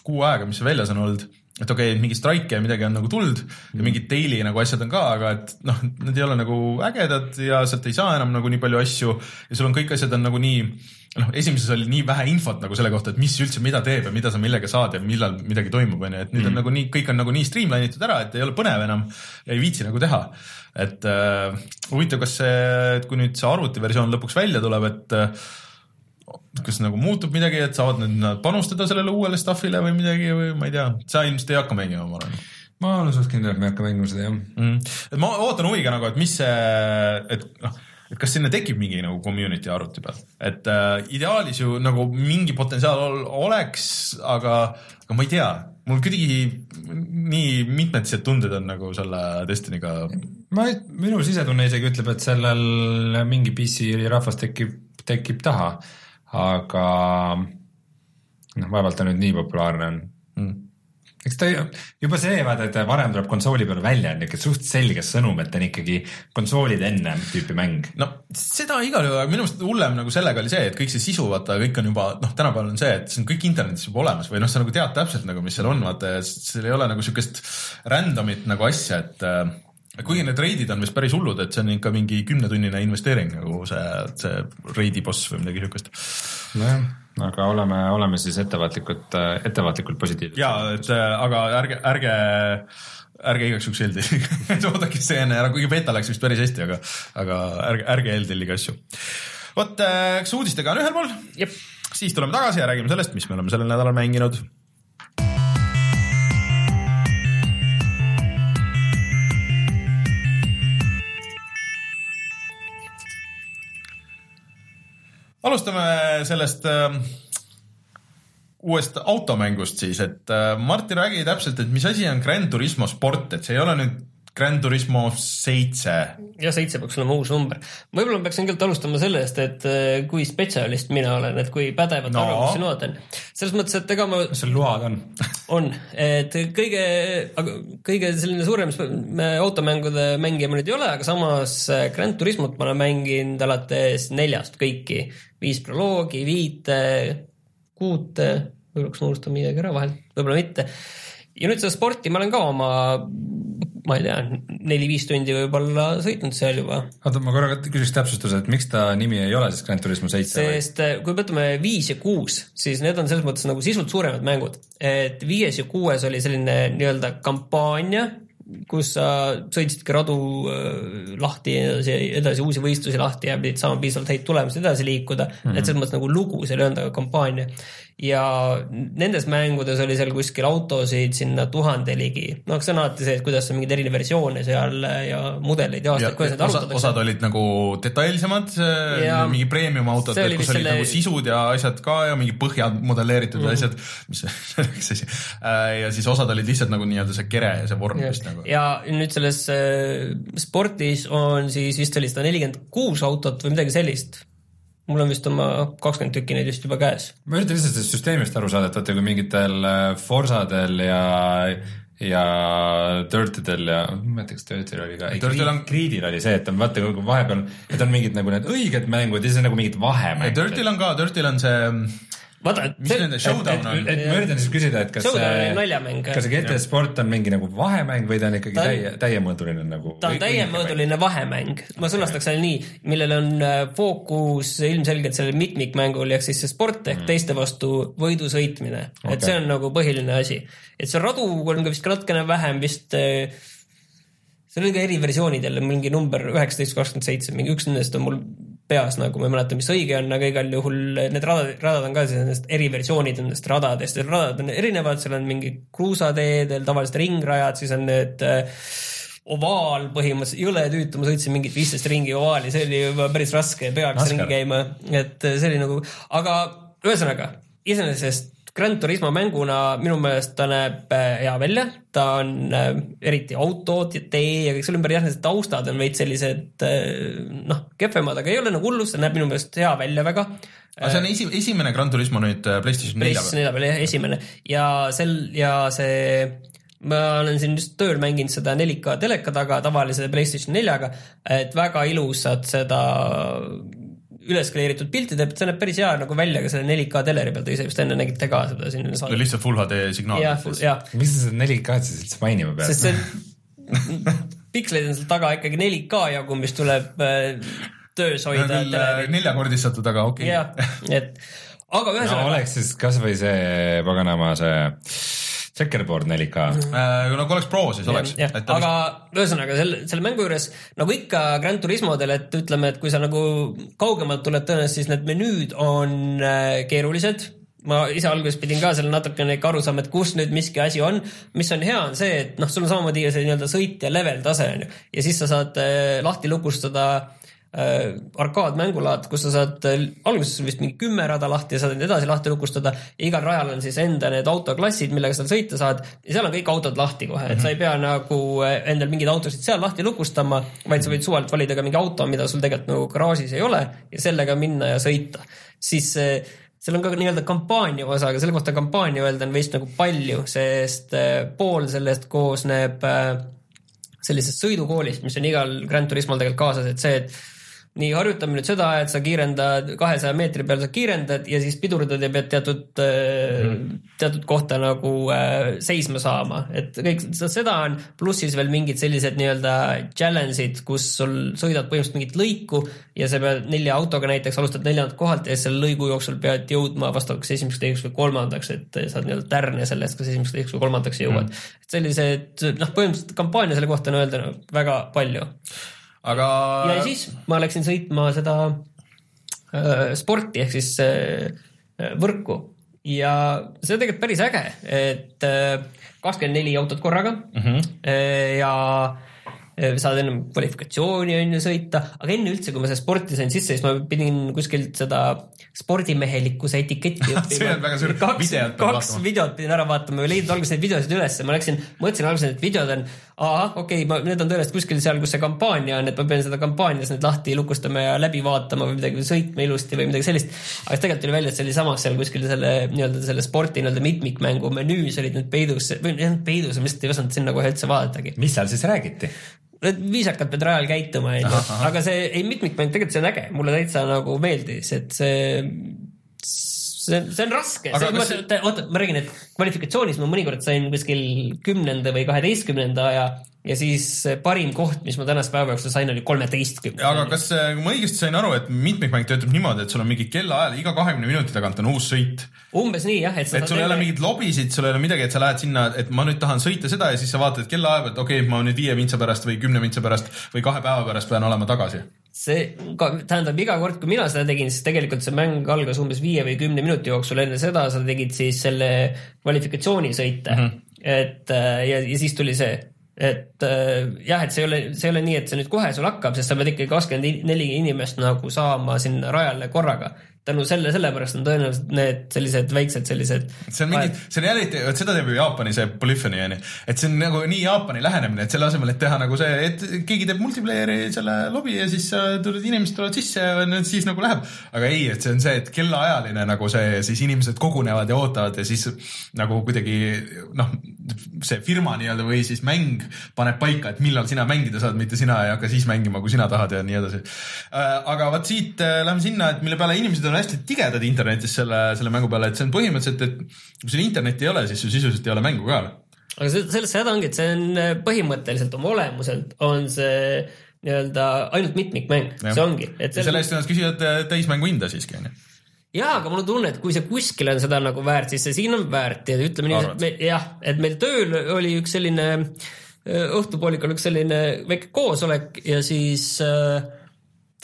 kuu aega, mis see väljas on olnud et okei okay,, mingi strike ja midagi on nagu tuld ja mingid daily nagu asjad on ka, aga et noh, need ei ole nagu ägedad ja sealt ei saa enam nagu nii palju asju ja sul on kõik asjad on nagu nii noh, esimeses oli nii vähe infot nagu selle kohta, et mis üldse mida teeb ja mida sa millega saad ja millal midagi toimub, onju, et nüüd mm. on nagu nii, kõik on nagu nii streamline itud ära, et ei ole põnev enam ja ei viitsi nagu teha. et äh, huvitav, kas see, kui nüüd see arvutiversioon lõpuks välja tuleb, et äh, kas nagu muutub midagi, et saavad nüüd panustada sellele uuele stuff'ile või midagi või ma ei tea, sa ilmselt ei hakka mängima, ma arvan. ma olen suht kindel, et ma ei hakka mängima seda jah. Mm.. et ma ootan huviga nagu, et mis see, et noh, et kas sinna tekib mingi nagu community arvuti peal, et äh, ideaalis ju nagu mingi potentsiaal oleks, aga, aga ma ei tea, mul kuidagi nii mitmedised tunded on nagu selle Destiny'ga. ma, minu sisetunne isegi ütleb, et sellel mingi PC rahvas tekib, tekib taha aga noh, vaevalt ta nüüd nii populaarne on mm eks ta juba see, vaata, et varem tuleb konsooli peale välja, on niisugune suht selge sõnum, et on ikkagi konsoolid enne tüüpi mäng. no seda igal juhul, aga minu arust hullem nagu sellega oli see, et kõik see sisu, vaata, kõik on juba noh, tänapäeval on see, et see on kõik internetis juba olemas või noh, sa nagu tead täpselt nagu, mis seal on, vaata ja seal ei ole nagu siukest random'it nagu asja, et äh, kuigi need reidid on vist päris hullud, et see on ikka mingi kümnetunnine investeering nagu see, see reidi boss või midagi siukest. nojah, aga oleme, oleme siis ettevaatlikud, ettevaatlikult positiivsed. ja, et aga ärge, ärge, ärge igaks juhuks eeltellige oodake see enne ära, kuigi beta läks vist päris hästi, aga, aga ärge, ärge eeltellige asju. vot, eks uudistega on ühel pool. siis tuleme tagasi ja räägime sellest, mis me oleme sellel nädalal mänginud alustame sellest äh, uuest automängust siis, et äh, Martin, räägi täpselt, et mis asi on Grand Turismo sport, et see ei ole nüüd Grand Turismo seitse. jah, seitse peaks olema uus number. võib-olla ma peaks ilmselt alustama sellest, et äh, kui spetsialist mina olen, et kui pädevad no. arvamusi load on. selles mõttes, et ega ma. mis sul load on on, et kõige, kõige selline suurem automängude mängija ma nüüd ei ole, aga samas äh, Grand Turismot ma olen mänginud alates neljast kõiki. viis proloogi, viite, kuute, võib-olla kas ma unustan midagi ära vahel, võib-olla mitte ja nüüd seda sporti ma olen ka oma ma ei tea, neli-viis tundi võib-olla sõitnud seal juba. oota, ma korra küsiks täpsustuse, et miks ta nimi ei ole siis Grand Turismo seitse? sest või? Eh, kui me võtame viis ja kuus, siis need on selles mõttes nagu sisult suuremad mängud. et viies ja kuues oli selline nii-öelda kampaania, kus sa sõitsidki radu äh, lahti edasi, edasi uusi võistlusi lahti ja pidid saama piisavalt häid tulemusi edasi liikuda mm. -hmm. et selles mõttes nagu lugu, seal ei olnud aga kampaania ja nendes mängudes oli seal kuskil autosid sinna tuhande ligi. no see on alati see, et kuidas on mingeid erinevaid versioone seal ja mudeleid ja aastaid, kuidas neid arutatakse. osad olid nagu detailsemad, mingi premium autod, kus olid selle... nagu sisud ja asjad ka ja mingi põhjad modelleeritud mm -hmm. asjad, mis see üks asi. Äh, ja siis osad olid lihtsalt nagu nii-öelda see kere ja see vorm vist nagu. ja nüüd selles äh, spordis on siis vist oli sada nelikümmend kuus autot või midagi sellist mul on vist oma kakskümmend tükki neid vist juba käes. ma üritan lihtsalt sellest süsteemist aru saada, et vaata, kui mingitel äh, Forsadel ja ja Dirtidel ja ma ei mäleta, kas Dirtil oli ka, ei on... Creedil oli see, et on vaata vahepeal, et on mingid nagu need õiged mängud ja siis on nagu mingid vahemängud. Dirtil on ka, Dirtil on see vaata, mis see, nende showdown on? et ma üritan siis küsida, et kas see, kas see GT Sport on mingi nagu vahemäng või ta on ikkagi ta on, täie, täiemõõduline nagu? ta on täiemõõduline vahemäng, ma sõnastaks selle nii, millel on äh, fookus ilmselgelt sellel mitmikmängul ehk siis see sport ehk mm. teiste vastu võidu sõitmine okay., et see on nagu põhiline asi. et see radu on ka vist natukene vähem vist äh, seal oli ka eriversioonid jälle mingi number üheksateist, kakskümmend seitse, mingi üks nendest on mul peas nagu ma ei mäleta, mis õige on, aga igal juhul need radad, radad on ka nendest eriversioonid nendest radadest. Ja radad on erinevad, seal on mingi kruusateedel tavalised ringrajad, siis on need äh, ovaal põhimõtteliselt, jõle tüütu, ma sõitsin mingit viisteist ringi ovaali, see oli juba päris raske, peaaegu ringi käima, et see oli nagu, aga ühesõnaga, iseenesest Grand Turismo mänguna minu meelest ta näeb äh, hea välja, ta on äh, eriti autod ja tee ja kõik selle ümber jah, need taustad on veits sellised äh, noh, kehvemad, aga ei ole nagu hullu, see näeb minu meelest hea välja väga. aga see on esi, esimene Grand Turismo nüüd PlayStation nelja peal? PlayStation nelja peal jah, esimene ja sel ja see ma olen siin just tööl mänginud seda 4K teleka taga tavalise PlayStation neljaga, et väga ilus saad seda üleskaleeritud pilti teeb, see näeb päris hea nagu välja ka selle 4K teleri peal, te ise vist enne nägite ka seda siin. lihtsalt full HD signaal. miks sa seda 4K-d siis üldse mainima pead? sest see piksleid on seal taga ikkagi 4K jagu, mis tuleb äh, töös hoida. neljakordistatud, aga okei okay.. jah, et aga ühesõnaga no,. oleks siis kasvõi see paganama see Checkerboard 4K äh,. no kui oleks Pro, siis oleks. aga ühesõnaga selle, selle mängu juures nagu ikka Grand Turismodel, et ütleme, et kui sa nagu kaugemalt tuled tõenäoliselt, siis need menüüd on äh, keerulised ma ise alguses pidin ka seal natukene ikka aru saama, et kus nüüd miski asi on. mis on hea, on see, et noh, sul on samamoodi see nii-öelda sõit ja level tase on ju ja siis sa saad äh, lahti lukustada äh, arkaadmängulaad, kus sa saad äh,, alguses vist mingi kümme rada lahti ja saad need edasi lahti lukustada. Igal rajal on siis enda need autoklassid, millega sa sõita saad. Ja seal on kõik autod lahti kohe et sa ei pea nagu äh, endal mingeid autosid seal lahti lukustama, vaid sa võid suvalt valida ka mingi auto, mida sul tegelikult nagu garaažis ei ole ja sellega minna ja sõita. siis äh, seal on ka nii-öelda kampaania osa, aga selle kohta kampaania öelda on vist nagu palju, sest äh, pool sellest koosneb äh, sellisest sõidukoolist, mis on igal Grand Turismol tegelikult kaasas, et see, et nii, harjutame nüüd seda, et sa kiirendad kahesaja meetri peal, sa kiirendad ja siis pidurdad ja pead teatud mm., teatud kohta nagu äh, seisma saama, et kõik seda on, pluss siis veel mingid sellised nii-öelda challenge'id, kus sul sõidad põhimõtteliselt mingit lõiku ja sa pead nelja autoga näiteks, alustad neljandalt kohalt ja selle lõigu jooksul pead jõudma vastavalt kas esimeseks, teiseks või kolmandaks, et saad nii-öelda tärne sellest, kas esimeseks, teiseks või kolmandaks jõuad. Mm.. et sellised noh, põhimõtteliselt kampaania selle kohta on öelda no, väga palju aga. ja siis ma läksin sõitma seda äh, sporti ehk siis äh, võrku. Ja see on tegelikult päris äge, et äh, kakskümmend neli autot korraga. Mm -hmm. ja äh, saad enne kvalifikatsiooni on ju sõita, aga enne üldse, kui ma seda sporti sain sisse, siis ma pidin kuskilt seda spordimehelikkuse etiketti õppima. Pead kaks videot pidin ära vaatama või leidnud alguses neid videosid ülesse, ma läksin, mõtlesin alguses, et videod on, ahah, okei okay,, need on tõenäoliselt kuskil seal, kus see kampaania on, et ma pean seda kampaanias nüüd lahti lukustama ja läbi vaatama või midagi, sõitma ilusti või midagi sellist. aga tegelikult tuli välja, et see oli samas seal kuskil selle nii-öelda selle sporti nii-öelda mitmikmängu menüüs olid need peidus, või olnud peidus, ma lihtsalt ei osanud sinna kohe üldse vaadatagi. mis seal siis räägiti? viisakalt pead rajal käituma, onju, aga see ei mitmikmäng, tegelikult see on äge, mulle täitsa nagu meeldis, et see see, see on raske, see... oota, ma räägin, et kvalifikatsioonis ma mõnikord sain kuskil kümnenda või kaheteistkümnenda ja ja siis parim koht, mis ma tänase päeva jooksul sain, oli kolmeteistkümne. aga kas ma õigesti sain aru, et mitmikmäng töötab niimoodi, et sul on mingi kellaajal iga kahekümne minuti tagant on uus sõit? umbes nii jah, et et sul ei ole mingeid lobisid, sul ei ole midagi, et sa lähed sinna, et ma nüüd tahan sõita seda ja siis sa vaatad kellaaega, et okei okay,, ma nüüd viie vintsa pärast või kümne vintsa pärast või kahe päeva pärast pean olema tagasi see tähendab iga kord, kui mina seda tegin, siis tegelikult see mäng algas umbes viie või kümne minuti jooksul, enne seda sa tegid siis selle kvalifikatsioonisõite mm. -hmm. et ja, ja siis tuli see et äh, jah, et see ei ole, see ei ole nii, et see nüüd kohe sul hakkab, sest sa pead ikkagi kakskümmend neli inimest nagu saama sinna rajale korraga tänu selle, sellepärast on tõenäoliselt need sellised väiksed sellised. see on mingi, see on jällegi, vot seda teeb ju Jaapani see Polyphony onju, et see on nagu nii Jaapani lähenemine, et selle asemel, et teha nagu see, et keegi teeb multiplayer'i selle lobi ja siis tuled, inimesed tulevad sisse ja siis nagu läheb. aga ei, et see on see, et kellaajaline nagu see, siis inimesed kogunevad ja ootavad ja siis nagu kuidagi noh, see firma nii-öelda või siis mäng paneb paika, et millal sina mängida saad, mitte sina ei hakka siis mängima, kui sina tahad ja nii edasi. Äh, aga vot siit äh, läheme sinna, et mille peale inimesed on on hästi tigedad internetis selle, selle mängu peale, et see on põhimõtteliselt, et kui sul internetti ei ole, siis sul sisuliselt ei ole mängu ka. aga selles see häda ongi, et see on äh, põhimõtteliselt oma olemuselt on see nii-öelda ainult mitmikmäng, see ongi. ja selle eest nad küsivad äh, täismängu hinda siiski onju jaa, aga mul on tunne, et kui see kuskil on seda nagu väärt, siis see siin on väärt ja ütleme nii, et me jah, et meil tööl oli üks selline äh, õhtupoolikul üks selline väike koosolek ja siis äh,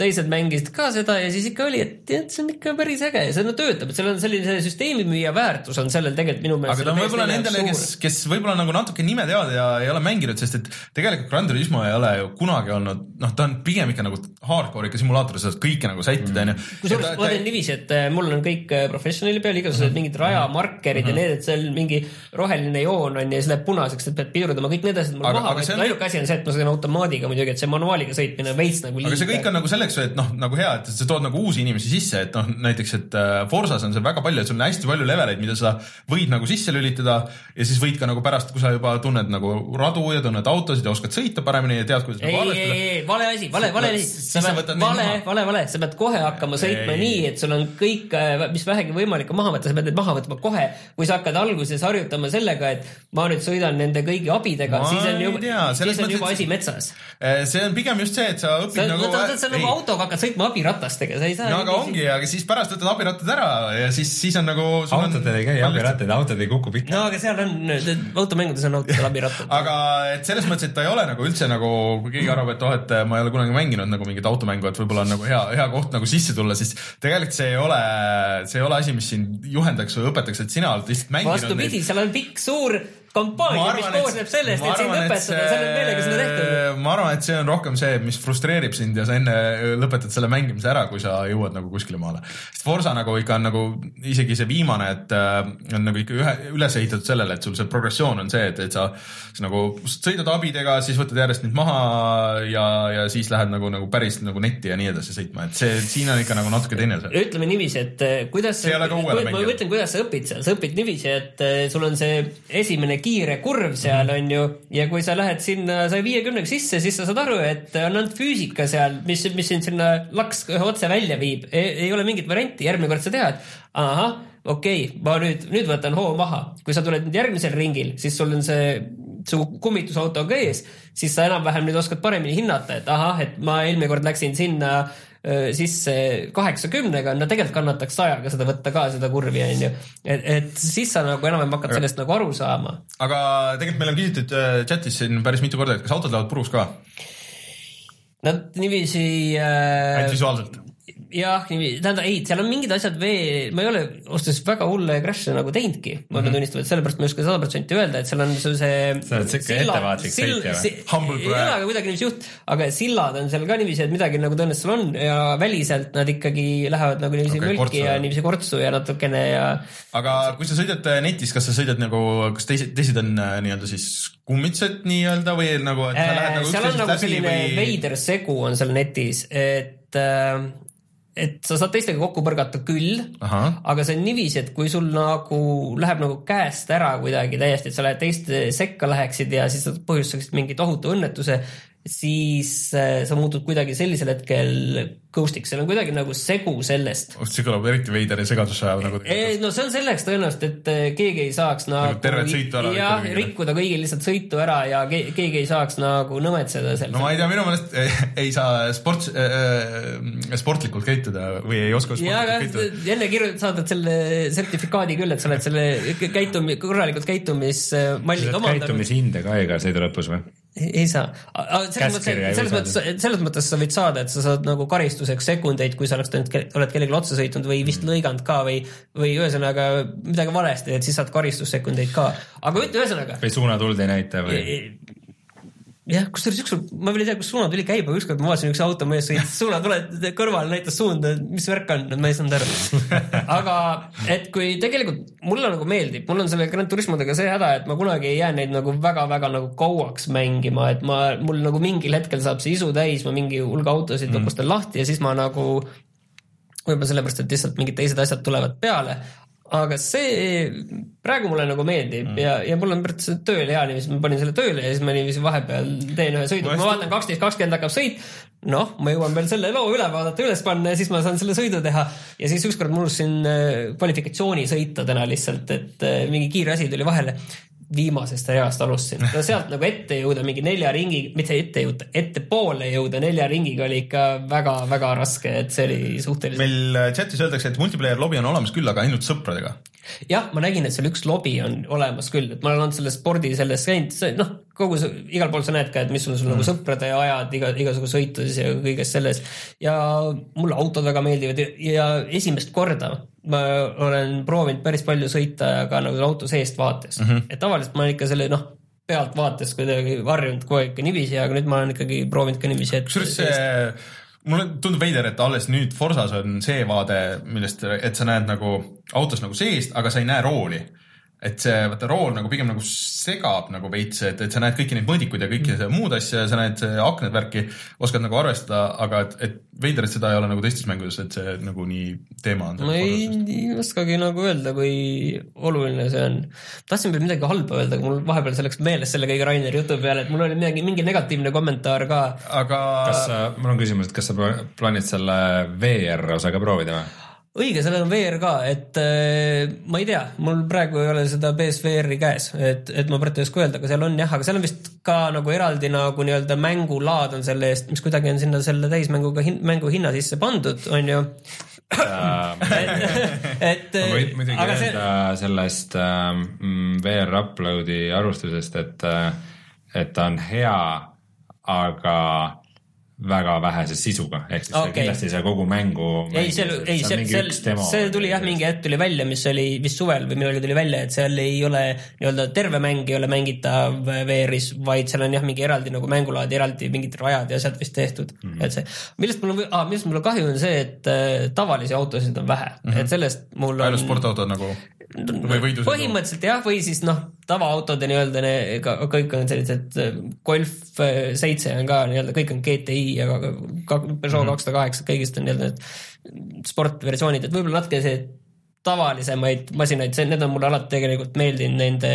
teised mängisid ka seda ja siis ikka oli, et jah, see on ikka päris äge ja see no, töötab, et seal on selline süsteemimüüja väärtus on sellel tegelikult minu meelest. aga ta on võib-olla nendele, kes, kes võib-olla nagu natuke nime teavad ja ei ole mänginud, sest et tegelikult Gran Turismo ei ole ju kunagi olnud, noh, ta on pigem ikka nagu hardcore ikka simulaator, sa saad kõike nagu sättida, onju. kusjuures ma teen niiviisi, et äh, mul on kõik äh, professionali peal, igasugused mm -hmm. mingid rajamarkerid mm -hmm. ja need, et seal mingi roheline joon on ja siis läheb punaseks, et pead pidurdama, kõik need asjad mul maha ainuke asi on see, et ma sõidan automaadiga muidugi, et see manuaaliga sõitmine on veits nagu liiga. aga see kõik on nagu selleks, et noh, nagu hea, et sa tood nagu uusi inimesi sisse, et noh, näiteks, et äh, Forsas on seal väga palju, et sul on hästi palju leveleid, mida sa võid nagu sisse lülitada ja siis võid ka nagu pärast, kui sa juba tunned nagu radu ja tunned autosid ja oskad sõita paremini ja tead, kuidas ei, nagu arvestada. ei, ei, vale asi, vale, vale asi. sa pead, vale, vale, vale, sa pead kohe hakkama sõitma ei. nii, et sul on kõik, äh, mis vähegi võimalik on maha võtta, sa pead need maha võtma kohe. kui sa hakkad alguses harjutama sellega, et ma nüüd sõidan nende kõigi abidega, siis on juba, siis on juba asi metsas. See on pigem just see, et sa õpid sa, nagu. see on nagu autoga hakkad sõitma abiratastega, sa ei saa. no aga ongi, aga siis pärast võtad abirattad ära ja siis, siis on nagu. autodel ei käi abirattad, autod ei kuku pikali. no aga seal on, automängudes on autodel abirattad aga et selles mõttes, et ta ei ole nagu üldse nagu, kui keegi arvab, et oh, et ma ei ole kunagi mänginud nagu mingit automängu, et võib-olla on nagu hea, hea koht nagu sisse tulla, siis tegelikult see ei ole, see ei ole asi, mis sind juhendaks või õpetaks, et sina oled lihtsalt mänginud. vastupidi, seal on pikk suur kampaania, mis koosneb sellest, et sind õpetada, selle meelega seda tehtud. ma arvan, et see on rohkem see, mis frustreerib sind ja sa enne lõpetad selle mängimise ära, kui sa jõuad nagu kuskile maale. sest Forsa nagu ikka on nagu isegi see viimane, et äh, on nagu ikka ühe, üles ehitatud sellele, et sul see progressioon on see, et, et sa, sa nagu sõidad abidega, siis võtad järjest neid maha ja, ja siis lähed nagu, nagu päris nagu netti ja nii edasi sõitma, et see, siin on ikka nagu natuke teine see. ütleme niiviisi, et äh, kuidas. see ei ole ka uuele mängijale. ma ütlen, kuidas sa õpid seal, sa õpid niiviisi, et äh, sul on see esimene kiire kurv seal -hmm. on ju ja kui sa lähed sinna saja viiekümnega sisse, siis sa saad aru, et on ainult füüsika seal, mis, mis sind sinna laks otse välja viib. ei ole mingit varianti, järgmine kord sa tead, ahah, okei okay,, ma nüüd, nüüd võtan hoo maha. kui sa tuled nüüd järgmisel ringil, siis sul on see su kummitusauto ka ees, siis sa enam-vähem nüüd oskad paremini hinnata, et ahah, et ma eelmine kord läksin sinna sisse kaheksakümnega, no tegelikult kannataks sajaga seda võtta ka, seda kurvi, onju. et, et siis sa nagu enam-vähem hakkad sellest nagu aru saama. aga tegelikult meil on küsitud chatis siin päris mitu korda, et kas autod lähevad puruks ka? Nad niiviisi äh.... ainult visuaalselt? Jah, tähendab ei, seal on mingid asjad veel, ma ei ole öeldes väga hulle crash'e nagu teinudki, ma pean mm -hmm. tunnistama, et sellepärast ma ei oska sada protsenti öelda, et seal on see, see. sa oled siuke ettevaatlik sõitja või? ei ole aga kuidagi niiviisi juht, aga sillad on seal ka niiviisi, et midagi nagu tõenäoliselt seal on ja väliselt nad ikkagi lähevad nagu niiviisi okay, kortsu, ja niiviisi kortsu ja natukene ja. aga kui sa sõidad äh, netis, kas sa sõidad nagu, kas teised, teised on äh, nii-öelda siis kummitsed nii-öelda või nagu, et sa lähed nagu. seal on nagu selline või... veider segu on seal netis, et äh, et sa saad teistega kokku põrgata küll, aga see on niiviisi, et kui sul nagu läheb nagu käest ära kuidagi täiesti, et sa lähed teiste sekka läheksid ja siis põhjustaksid mingi tohutu õnnetuse, siis äh, sa muutud kuidagi sellisel hetkel ghost'iks, seal on kuidagi nagu segu sellest. see kõlab eriti veider ja segadusse ajav nagu. no see on selleks tõenäoliselt, et äh, keegi ei saaks nagu, nagu tervet sõitu ära jah, rikkuda kõigil lihtsalt sõitu ära ja keegi ei saaks nagu nõmetseda seal. no ma ei tea, minu meelest ei saa sport äh,, sportlikult käituda või ei oska sportlikult käituda. enne kirjutad, saadad selle sertifikaadi küll, et sa oled selle käitumi, korralikult käitumismallid omandanud. käitumishinde ka iga sõidu lõpus või? Ei saa, selles mõttes, selles mõttes, selles mõttes sa võid saada, et sa saad nagu karistuseks sekundeid, kui sa oleks teinud, oled kellelegi otsa sõitnud või vist mm. lõiganud ka või, või ühesõnaga midagi valesti, et siis saad karistussekundeid ka, aga ühesõnaga. või suunatuld ei näita või? Jah, kusjuures ükskord, ma veel ei tea, kus suunatuli käib, aga ükskord ma vaatasin, üks auto mees sõitis suunatule kõrval, näitas suunda, mis värk on, ma ei saanud aru. aga et kui tegelikult mulle nagu meeldib, mul on selle Grand Turismodega see häda, et ma kunagi ei jää neid nagu väga-väga nagu kauaks mängima, et ma, mul nagu mingil hetkel saab see isu täis, ma mingi hulga autosid mm. lõpustan lahti ja siis ma nagu võib-olla sellepärast, et lihtsalt mingid teised asjad tulevad peale, aga see praegu mulle nagu meeldib mm. ja, ja mul on pärast tööl hea niiviisi, ma panin selle tööle ja siis ma niiviisi vahepeal teen ühe sõidu, ma vaatan kaksteist, kakskümmend hakkab sõit. noh, ma jõuan veel selle loo üle vaadata, üles panna ja siis ma saan selle sõidu teha. ja siis ükskord ma unustasin äh, kvalifikatsiooni sõita täna lihtsalt, et äh, mingi kiire asi tuli vahele viimasest reast alustasin. no sealt nagu ette jõuda mingi nelja ringi, mitte ette jõuda, ettepoole jõuda nelja ringiga oli ikka väga-väga raske, et see oli suhteliselt. meil chatis öeldakse, et multiplayer lobi on olemas küll, aga ainult sõpradega jah, ma nägin, et seal üks lobi on olemas küll, et ma olen olnud selles spordi selles käinud, noh, kogu see, igal pool sa näed ka, et mis sul, sul nagu mm. nagu sõprade ajad iga, igasugu sõitudes ja kõiges selles. ja mulle autod väga meeldivad ja, ja esimest korda ma olen proovinud päris palju sõita ka nagu auto seest vaates mm, -hmm. et tavaliselt ma ikka selle noh pealtvaates kuidagi varjunud kogu aeg niiviisi, aga nüüd ma olen ikkagi proovinud ka niiviisi, et. kusjuures see mulle tundub veider, et alles nüüd Forsas on see vaade, millest, et sa näed nagu autos nagu seest, aga sa ei näe rooli et see, vaata rool nagu pigem nagu segab nagu veits, et, et sa näed kõiki neid mõõdikuid ja kõike seda muud asja ja sa näed aknad värki, oskad nagu arvestada, aga et, et veider, et seda ei ole nagu teistes mängudes, et see nagu nii teema on. ma ei, ei oskagi nagu öelda, kui oluline see on. tahtsin veel midagi halba öelda, aga mul vahepeal see läks meelest selle kõige Raineri jutu peale, et mul oli midagi, mingi negatiivne kommentaar ka. aga. kas sa, mul on küsimus, et kas sa plaanid selle VR osa ka proovida või? Õige, sellel on VR ka, et äh, ma ei tea, mul praegu ei ole seda BSVR-i käes, et, et ma praegu ei oska öelda, aga seal on jah, aga seal on vist ka nagu eraldi nagu nii-öelda mängulaad on selle eest, mis kuidagi on sinna selle täismänguga hin, mängu hinna sisse pandud, on ju. Et, et muidugi öelda see... sellest ähm, VR upload'i arvustusest, et, äh, et ta on hea, aga väga vähese sisuga, ehk siis okay. kindlasti ei saa kogu mängu. ei, seal, ei, seal, seal, see tuli jah, mingi hetk tuli välja, mis oli vist suvel või millalgi tuli välja, et seal ei ole nii-öelda terve mäng ei ole mängitav VR-is, vaid seal on jah, mingi eraldi nagu mängulaad, eraldi mingid rajad ja asjad vist tehtud mm, -hmm. et see, millest mul on ah,, millest mul on kahju, on see, et äh, tavalisi autosid on vähe mm, -hmm. et sellest mul on. ainult sportautod nagu? Põhimõtteliselt jah, või siis noh, tavaautode nii-öelda kõik on sellised äh, Golf äh, seitse on ka nii-öelda, kõik on GTI ja Peugeot mhm. kakssada kaheksa, kõigist on nii-öelda need sportversioonid, et võib-olla natuke see tavalisemaid masinaid, see, need on mulle alati tegelikult meeldinud, nende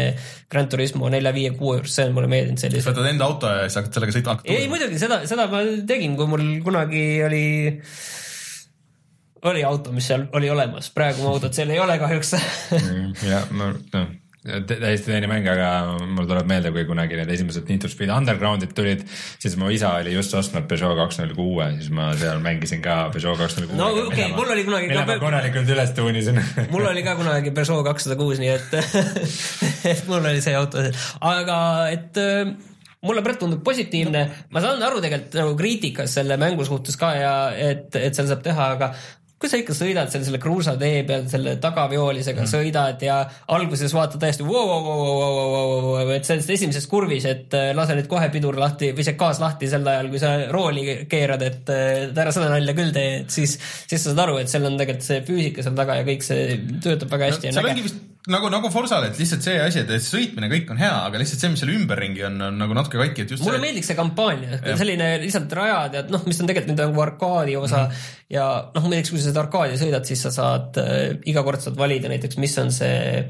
Grand Turismo nelja, viie, kuue juures, see on mulle meeldinud sellised. võtad enda auto ja siis hakkad sellega sõitma? ei, muidugi seda, seda ma tegin, kui mul kunagi oli oli auto, mis seal oli olemas, praegu mu autot seal ei ole kahjuks ja ma noh täiesti teine mäng, aga mul tuleb meelde, kui kunagi need esimesed Need for Speed Undergroundid tulid, siis mu isa oli just ostnud Peugeot kaks null kuue, siis ma seal mängisin ka Peugeot kaks null kuue. no okei okay,, mul oli kunagi. mille ma korralikult üles tuunisin mul oli ka kunagi Peugeot kakssada kuus, nii et et mul oli see auto, aga et mulle praegu tundub positiivne, ma saan aru tegelikult nagu kriitikas selle mängu suhtes ka ja et, et seal saab teha, aga kui sa ikka sõidad seal selle kruusatee peal selle tagaveolisega mm. sõidad ja alguses vaatad täiesti wow, wow, wow, wow, wow, wow, et sellest esimeses kurvis, et äh, lase nüüd kohe pidur lahti või see gaas lahti sel ajal, kui sa rooli keerad, et äh, ära seda nalja küll tee, et siis, siis sa saad aru, et seal on tegelikult see füüsika seal taga ja kõik see töötab väga hästi no,. seal ongi vist nagu, nagu Forsal, et lihtsalt see asi, et sõitmine kõik on hea, aga lihtsalt see, mis seal ümberringi on, on nagu natuke katki, et just mulle see... meeldiks see kampaania, selline lihtsalt rajad ja noh, mis on tegelikult nüüd nagu arkaadi osa mm -hmm. ja noh, näiteks kui sa seda arkaadi sõidad, siis sa saad äh, iga kord saad valida näiteks, mis on see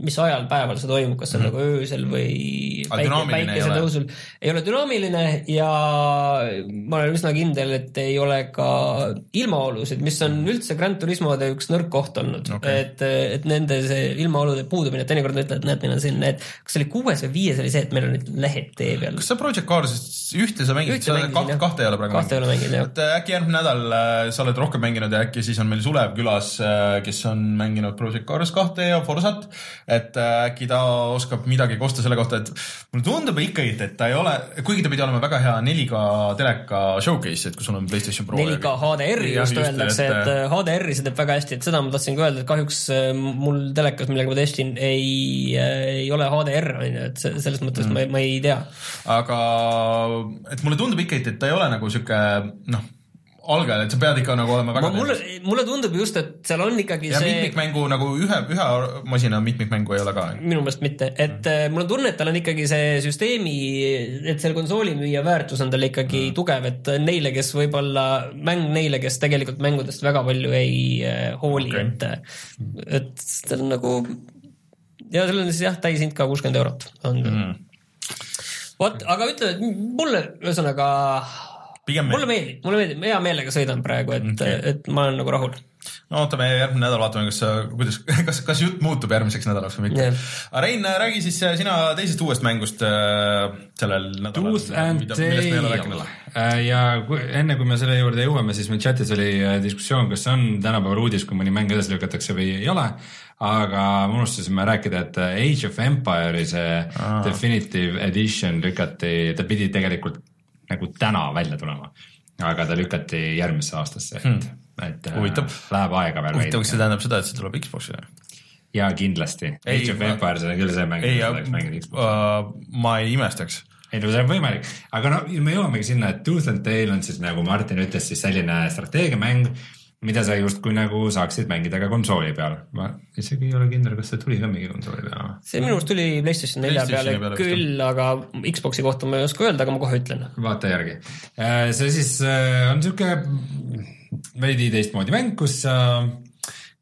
mis ajal päeval see toimub, kas see on mm -hmm. nagu öösel või päike, päikesetõusul. ei ole dünaamiline ja ma olen üsna kindel, et ei ole ka ilmaolusid, mis on üldse Grand Turismode üks nõrk koht olnud okay., et, et nende see ilmaolude puudumine, teinekord nad ütlevad, näed, meil on siin need, kas see oli kuues või viies oli see, et meil on nüüd lehed tee peal. kas sa Project Carsist ühte sa mängid, sa kahte, kahte ei ole praegu kahte mänginud, et äkki järgmine nädal äh, sa oled rohkem mänginud ja äkki siis on meil Sulev külas, äh, kes on mänginud Project Cars kahte ja Forsat. et äh, äkki ta oskab midagi kosta selle kohta, et mulle tundub ikkagi, et ta ei ole, kuigi ta pidi olema väga hea 4K teleka showcase, et kui sul on Playstation Pro. 4K HDR-i just öeldakse, et, et HDR-i see teeb väga hästi, et seda ma tahtsin ka öelda, et kahjuks mul telekas, millega ma testin, ei, ei ole HDR on ju, et selles mõttes mm. ma, ma ei tea. aga et mulle tundub ikkagi, et ta ei ole nagu sihuke noh algajal, et sa pead ikka nagu olema väga mulle, mulle tundub just, et seal on ikkagi ja see mitmikmängu nagu ühe, ühe masina mitmikmängu ei ole ka? minu meelest mitte, et mm. mul on tunne, et tal on ikkagi see süsteemi, et selle konsooli müüja väärtus on tal ikkagi mm. tugev, et neile, kes võib-olla, mäng neile, kes tegelikult mängudest väga palju ei äh, hooli okay., et, et tal on nagu ja sellel on siis jah, täishind ka kuuskümmend eurot on mm vot, aga ütle, mulle ühesõnaga, mulle meeldib, mulle meeldib, hea meelega sõidan praegu, et okay., et ma olen nagu rahul no ootame järgmine nädal, vaatame, kas, kuidas, kas, kas jutt muutub järgmiseks nädalaks või mitte yeah.. aga Rein, räägi siis äh, sina teisest uuest mängust äh, sellel nädalal. Tooth and Tail äh, ja kui, enne kui me selle juurde jõuame, siis meil chatis oli äh, diskussioon, kas see on tänapäeval uudis, kui mõni mäng edasi lükatakse või ei ole. aga me unustasime rääkida, et Age of Empire'i see ah. Definitive Edition lükati, ta pidi tegelikult nagu täna välja tulema, aga ta lükati järgmisse aastasse, et hmm et äh, huvitav. läheb aega veel. huvitav, kas see tähendab seda, et see tuleb Xbox'ile? jaa, kindlasti. Age of Empires on küll see mäng, mida tahaks mängida Xbox'il uh,. ma ei imestaks ei no see on võimalik, aga no me jõuamegi sinna, et Tooth and Tail on siis nagu Martin ütles, siis selline strateegiamäng, mida sa justkui nagu saaksid mängida ka konsooli peal. ma isegi ei ole kindel, kas see tuli ka mingi konsooli peale. see minu arust tuli PlayStation nelja peale, peale küll, aga Xbox'i kohta ma ei oska öelda, aga ma kohe ütlen. vaata järgi. Äh, see siis äh, on sihuke veidi teistmoodi mäng, kus sa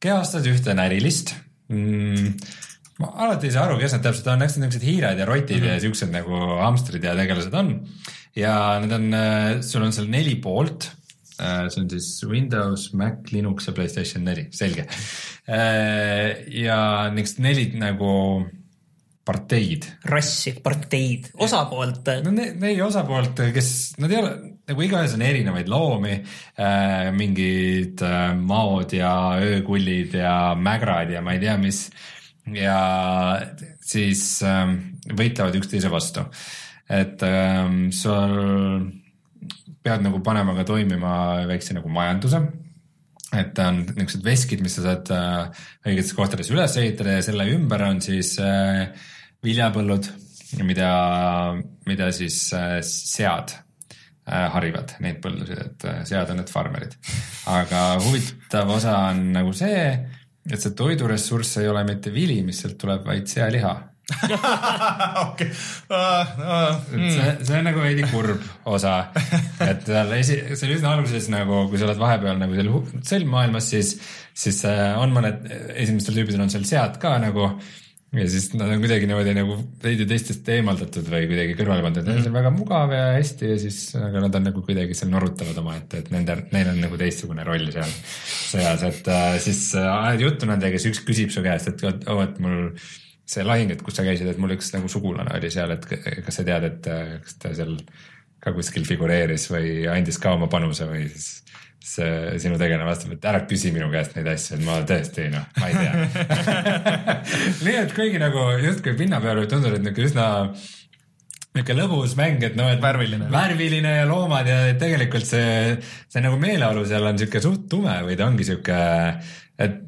kehastad ühte närilist mm, ma alati ei saa aru, kes nad täpselt on, eks need niisugused hiired ja rotid mm -hmm. ja siuksed nagu hamstrid ja tegelased on. ja need on, äh, sul on seal neli poolt. Äh, see on siis Windows, Mac, Linux ja Playstation neli, selge. Äh, ja niisugused neli nagu parteid. rassi, parteid, osapoolt. no neli osapoolt, kes, nad ei ole nagu igaühes on erinevaid loomi äh,, mingid äh, maod ja öökullid ja mägrad ja ma ei tea, mis. ja siis äh, võitlevad üksteise vastu. et äh, sul pead nagu panema ka toimima väikse nagu majanduse et on niisugused veskid, mis sa saad äh, õigetes kohtades üles ehitada ja selle ümber on siis äh, viljapõllud, mida, mida siis äh, sead harivad neid põldusid, et sead on need farmerid. aga huvitav osa on nagu see, et see toiduressurss ei ole mitte vili, mis sealt tuleb, vaid sealiha okei. Hmm. see, see on nagu veidi kurb osa, et seal esi-, seal üsna alguses nagu, kui sa oled vahepeal nagu seal sõlmmaailmas, siis, siis äh, on mõned, esimestel tüübidel on seal sead ka nagu ja siis nad on kuidagi niimoodi nagu veidi teistest eemaldatud või kuidagi kõrvale pandud, neil on väga mugav ja hästi ja siis, aga nad on nagu kuidagi seal norutavad omaette, et nende, neil on nagu teistsugune roll seal sõjas, et äh, siis äh, ajad juttu nendega, siis üks küsib su käest, et oo et mul see lahing, et kus sa käisid, et mul üks nagu sugulane oli seal, et kas sa tead, et äh, kas ta seal ka kuskil figureeris või andis ka oma panuse või siis see sinu tegelane vastab, et ära küsi minu käest neid asju, et ma tõesti noh, ma ei tea nii et kuigi nagu justkui pinna peal võib tunduda, et niisugune üsna niisugune lõbus mäng, et noh, et värviline. värviline ja loomad ja tegelikult see, see nagu meeleolu seal on niisugune suht tume või ta ongi niisugune, et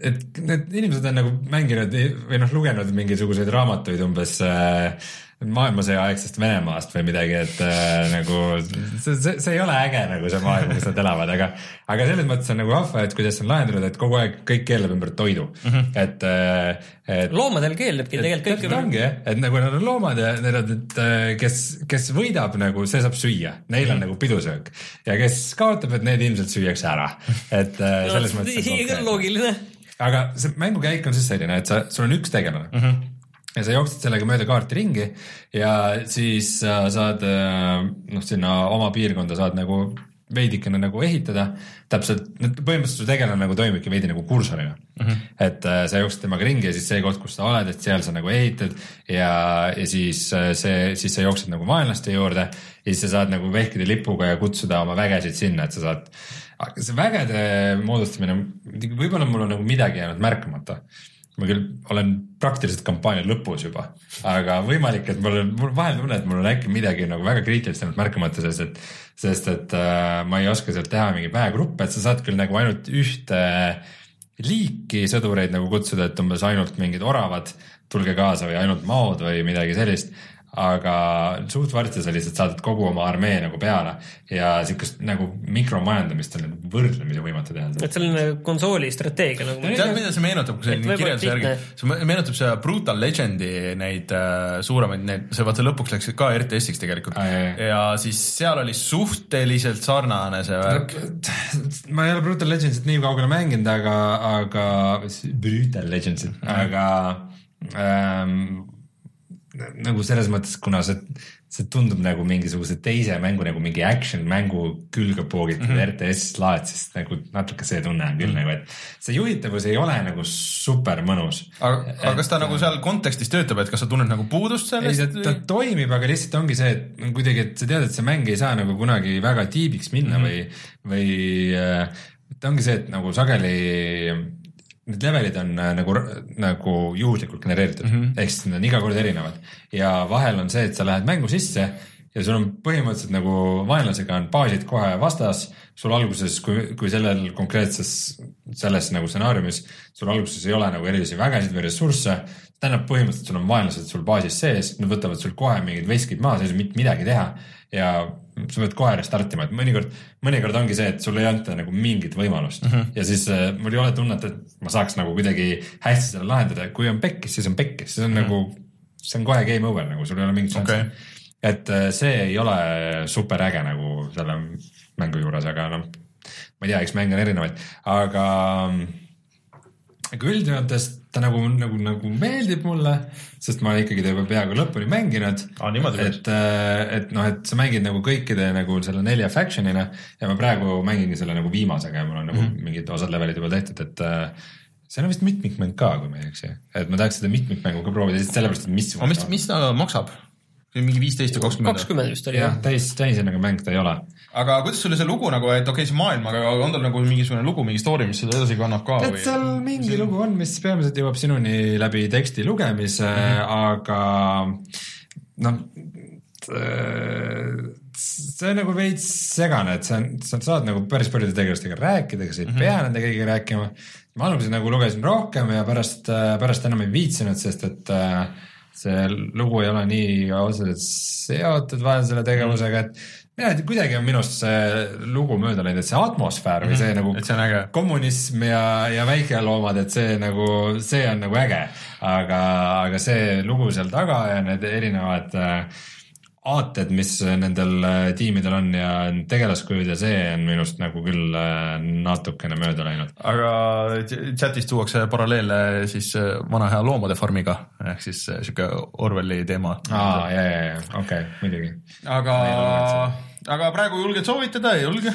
et need inimesed on nagu mänginud või noh, lugenud mingisuguseid raamatuid umbes äh, maailmasõja aegsest Venemaast või midagi, et äh, nagu see, see, see ei ole äge nagu see maailm, kus nad elavad, aga, aga selles mõttes on nagu vahva, et kuidas on lahendatud, et kogu aeg kõik keelab ümber toidu mm, -hmm. et, äh, et. loomadel keelabki tegelikult kõik. ongi jah, et nagu nad on loomad ja need on, et äh, kes, kes võidab nagu, see saab süüa, neil on mm -hmm. nagu pidusöök ja kes kaotab, et need ilmselt süüakse ära, et äh, selles no, mõttes. loogiline aga see mängukäik on siis selline, et sa, sul on üks tegelane mm. -hmm ja sa jooksed sellega mööda kaarti ringi ja siis sa saad noh, sinna oma piirkonda saad nagu veidikene nagu ehitada, täpselt, põhimõtteliselt su tegelane nagu toimibki veidi nagu kursorina mm. -hmm. et äh, sa jooksed temaga ringi ja siis see koht, kus sa oled, et seal sa nagu ehitad ja, ja siis äh, see, siis sa jooksed nagu vaenlaste juurde ja siis sa saad nagu vehkida lipuga ja kutsuda oma vägesid sinna, et sa saad, see vägede moodustamine, võib-olla mul on nagu midagi jäänud märkamata. Ma küll olen praktiliselt kampaania lõpus juba, aga võimalik, et mul on, mul vahel tunne, et mul on äkki midagi nagu väga kriitilist jäänud märkamata, sest et, sest et äh, ma ei oska sealt teha mingeid väegruppe, et sa saad küll nagu ainult ühte liiki sõdureid nagu kutsuda, et umbes ainult mingid oravad, tulge kaasa või ainult maod või midagi sellist aga suht varsti sa lihtsalt saadad kogu oma armee nagu peale ja siukest nagu mikromajandamist on nagu võrdlemisi võimatu teha. et selline konsooli strateegia nagu. tead, mida see meenutab, kui see kirjelduse järgi, see meenutab seda Brutal Legendi neid äh, suuremaid, need, see vaata lõpuks läks ka RTS-iks tegelikult ah, jah. ja siis seal oli suhteliselt sarnane see värk ma ei ole Brutal Legendsit nii kaugele mänginud, aga, aga Brutal Legendsit, aga ähm, nagu selles mõttes, kuna see, see tundub nagu mingisuguse teise mängu nagu mingi action mängu külge poogitud mm -hmm. RTS laad, siis nagu natuke see tunne on küll mm -hmm. nagu, et see juhitavus ei ole nagu super mõnus. aga, aga kas ta nagu seal kontekstis töötab, et kas sa tunned nagu puudust sellest? ei, ta, ta toimib, aga lihtsalt ongi see, et kuidagi, et sa tead, et see mäng ei saa nagu kunagi väga tiibiks minna mm -hmm. või, või äh, ta ongi see, et nagu sageli need levelid on äh, nagu, nagu juhuslikult genereeritud. Mm -hmm. ehk siis need on iga kord erinevad. Ja vahel on see, et sa lähed mängu sisse ja sul on põhimõtteliselt nagu vaenlasega on baasid kohe vastas, sul alguses, kui, kui sellel konkreetses, selles nagu stsenaariumis, sul alguses ei ole nagu erilisi vägesid või ressursse, tähendab põhimõtteliselt sul on vaenlased sul baasis sees, nad võtavad sul kohe mingid veskid maha, sa ei saa mitte midagi teha. Ja sa pead kohe restartima, et mõnikord, mõnikord ongi see, et sulle ei anta nagu mingit võimalust. Mm -hmm. ja siis äh, mul ei ole tunnet, et ma saaks nagu kuidagi hästi selle lahendada, kui on pekkis, siis on pekkis, see on mm -hmm. nagu, see on kohe game over nagu, sul ei ole mingit šanssi. Okay et äh, see ei ole super äge nagu selle mängu juures, aga noh, ma ei tea, eks mänge on erinevaid, aga aga üldjoontes ta nagu, nagu, nagu meeldib mulle, sest ma olen ikkagi ta juba peaaegu lõpuni mänginud ah,. et, äh, et noh, et sa mängid nagu kõikide nagu selle nelja faction'ina ja ma praegu mängingi selle nagu viimasega ja mul on nagu mm -hmm. mingid osad levelid juba tehtud, et äh, seal on vist mitmikmäng ka, kui ma ei eksi, et ma tahaks seda mitmikmängu ka proovida, lihtsalt sellepärast, et mis. mis, mis ta maksab? mingi viisteist või kakskümmend. kakskümmend vist oli jah. täis, täishinnaga mäng ta ei ole. Aga kuidas sulle see lugu nagu, et okei okay,, see maailm, aga on tal nagu mingisugune lugu, mingi story, mis seda edasi kannab ka? tead, seal mingi see... lugu on, mis peamiselt jõuab sinuni läbi teksti lugemise mm, -hmm. aga noh, see on nagu veits segane, et see on, sa saad nagu päris paljude tegelastega rääkida, aga sa ei mm -hmm. pea nende kõigiga rääkima. ma alguses nagu lugesin rohkem ja pärast, pärast enam ei viitsinud, sest et äh, see lugu ei ole nii otseselt seotud vahel selle tegevusega, et mina ei tea, kuidagi on minust see lugu mööda läinud, et see atmosfäär või see mm, nagu see kommunism ja, ja väikeloomad, et see nagu, see on nagu äge. aga, aga see lugu seal taga ja need erinevad äh, aated, mis nendel äh, tiimidel on ja tegelaskujud ja see on minust nagu küll äh, natukene mööda läinud. aga chatis tuuakse paralleele siis äh, vana hea Loomade farmiga ehk siis sihuke Orwelli teema. aa, ja, ja, ja okei okay,, muidugi. aga, aga praegu julged soovitada, ei julge?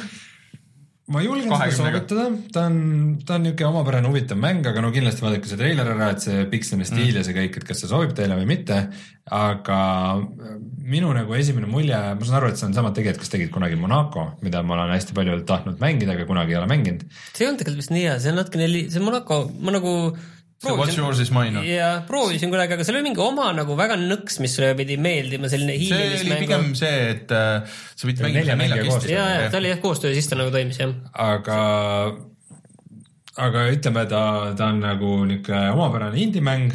Ma julgen seda soovitada, ta on, ta on niisugune omapärane huvitav mäng, aga no kindlasti vaadake see treiler ära, et see piksline stiil mm. ja see kõik, et kas see sobib teile või mitte. aga minu nagu esimene mulje, ma saan aru, et see on samad tegijad, kes tegid kunagi Monaco, mida ma olen hästi palju tahtnud mängida, aga kunagi ei ole mänginud. see ei olnud tegelikult vist nii hea, see on natukene, see Monaco, ma nagu What's yours is mine on. ja proovisin kunagi, aga seal oli mingi oma nagu väga nõks, mis sulle pidi meeldima, selline hiilimismäng. see oli pigem see, et äh, sa pidid mängima neljakesti. ja, ja ta oli jah koostöö, siis ta nagu toimis jah. aga, aga ütleme, ta, ta on nagu niisugune omapärane indie-mäng,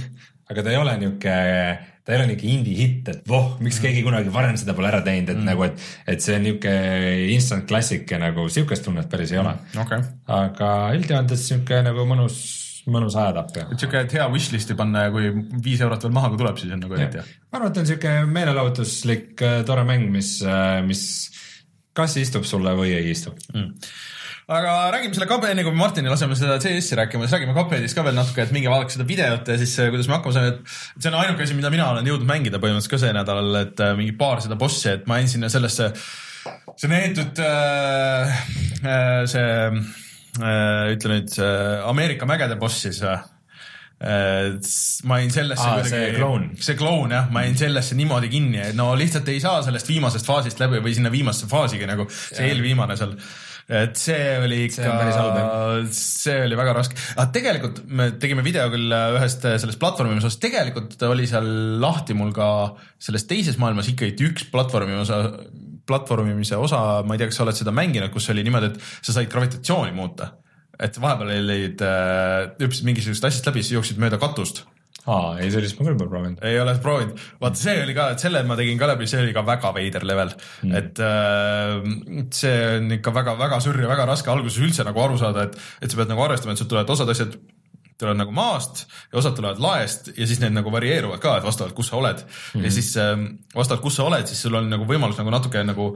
aga ta ei ole niisugune ta ei ole niisugune indie-hitt, et voh, miks mm. keegi kunagi varem seda pole ära teinud, et mm. nagu, et, et see on niisugune instant classic ja nagu sihukest tunnet päris ei ole okay.. aga üldjoontes niisugune nagu mõnus mõnus ajatapp ja. et siuke, et hea wishlist'i panna ja kui viis eurot veel maha, kui tuleb, siis on nagu hea. ma arvan, et on siuke meelelahutuslik äh, tore mäng, mis, äh, mis kas istub sulle või ei istu mm aga räägime selle kabe, enne kui Martini laseme seda CS-i rääkima, siis räägime Cupheadist ka veel natuke, et minge vaadake seda videot ja siis kuidas me hakkama saame, et see on ainuke asi, mida mina olen jõudnud mängida põhimõtteliselt ka see nädal, et äh, mingi paar seda bossi, et ma jäin sinna sellesse, see neetud äh, äh, see äh,, ütle nüüd äh, Ameerika mägede boss siis või äh,? ma jäin sellesse ah, kuidagi, see kloun, see kloun jah, ma jäin sellesse niimoodi kinni, et no lihtsalt ei saa sellest viimasest faasist läbi või sinna viimasse faasigi nagu see eelviimane seal. Et see oli ikka, see oli väga raske, aga tegelikult me tegime video küll ühest sellest platvormimise osast, tegelikult oli seal lahti mul ka selles teises maailmas ikkagi üks platvormi osa, platvormimise osa, ma ei tea, kas sa oled seda mänginud, kus oli niimoodi, et sa said gravitatsiooni muuta. et vahepeal olid äh,, hüppasid mingisugusest asjast läbi, siis jooksid mööda katust aa, ei sellist ma küll pole proovinud. ei ole proovinud, vaata see oli ka, et selle ma tegin ka läbi, see oli ka väga veider level mm., et äh, see on ikka väga-väga sürr ja väga raske alguses üldse nagu aru saada, et, et sa pead nagu arvestama, et sul tulevad osad asjad tulevad nagu maast ja osad tulevad laest ja siis need nagu varieeruvad ka, et vastavalt, kus sa oled mm. -hmm. ja siis äh, vastavalt, kus sa oled, siis sul on nagu võimalus nagu natuke nagu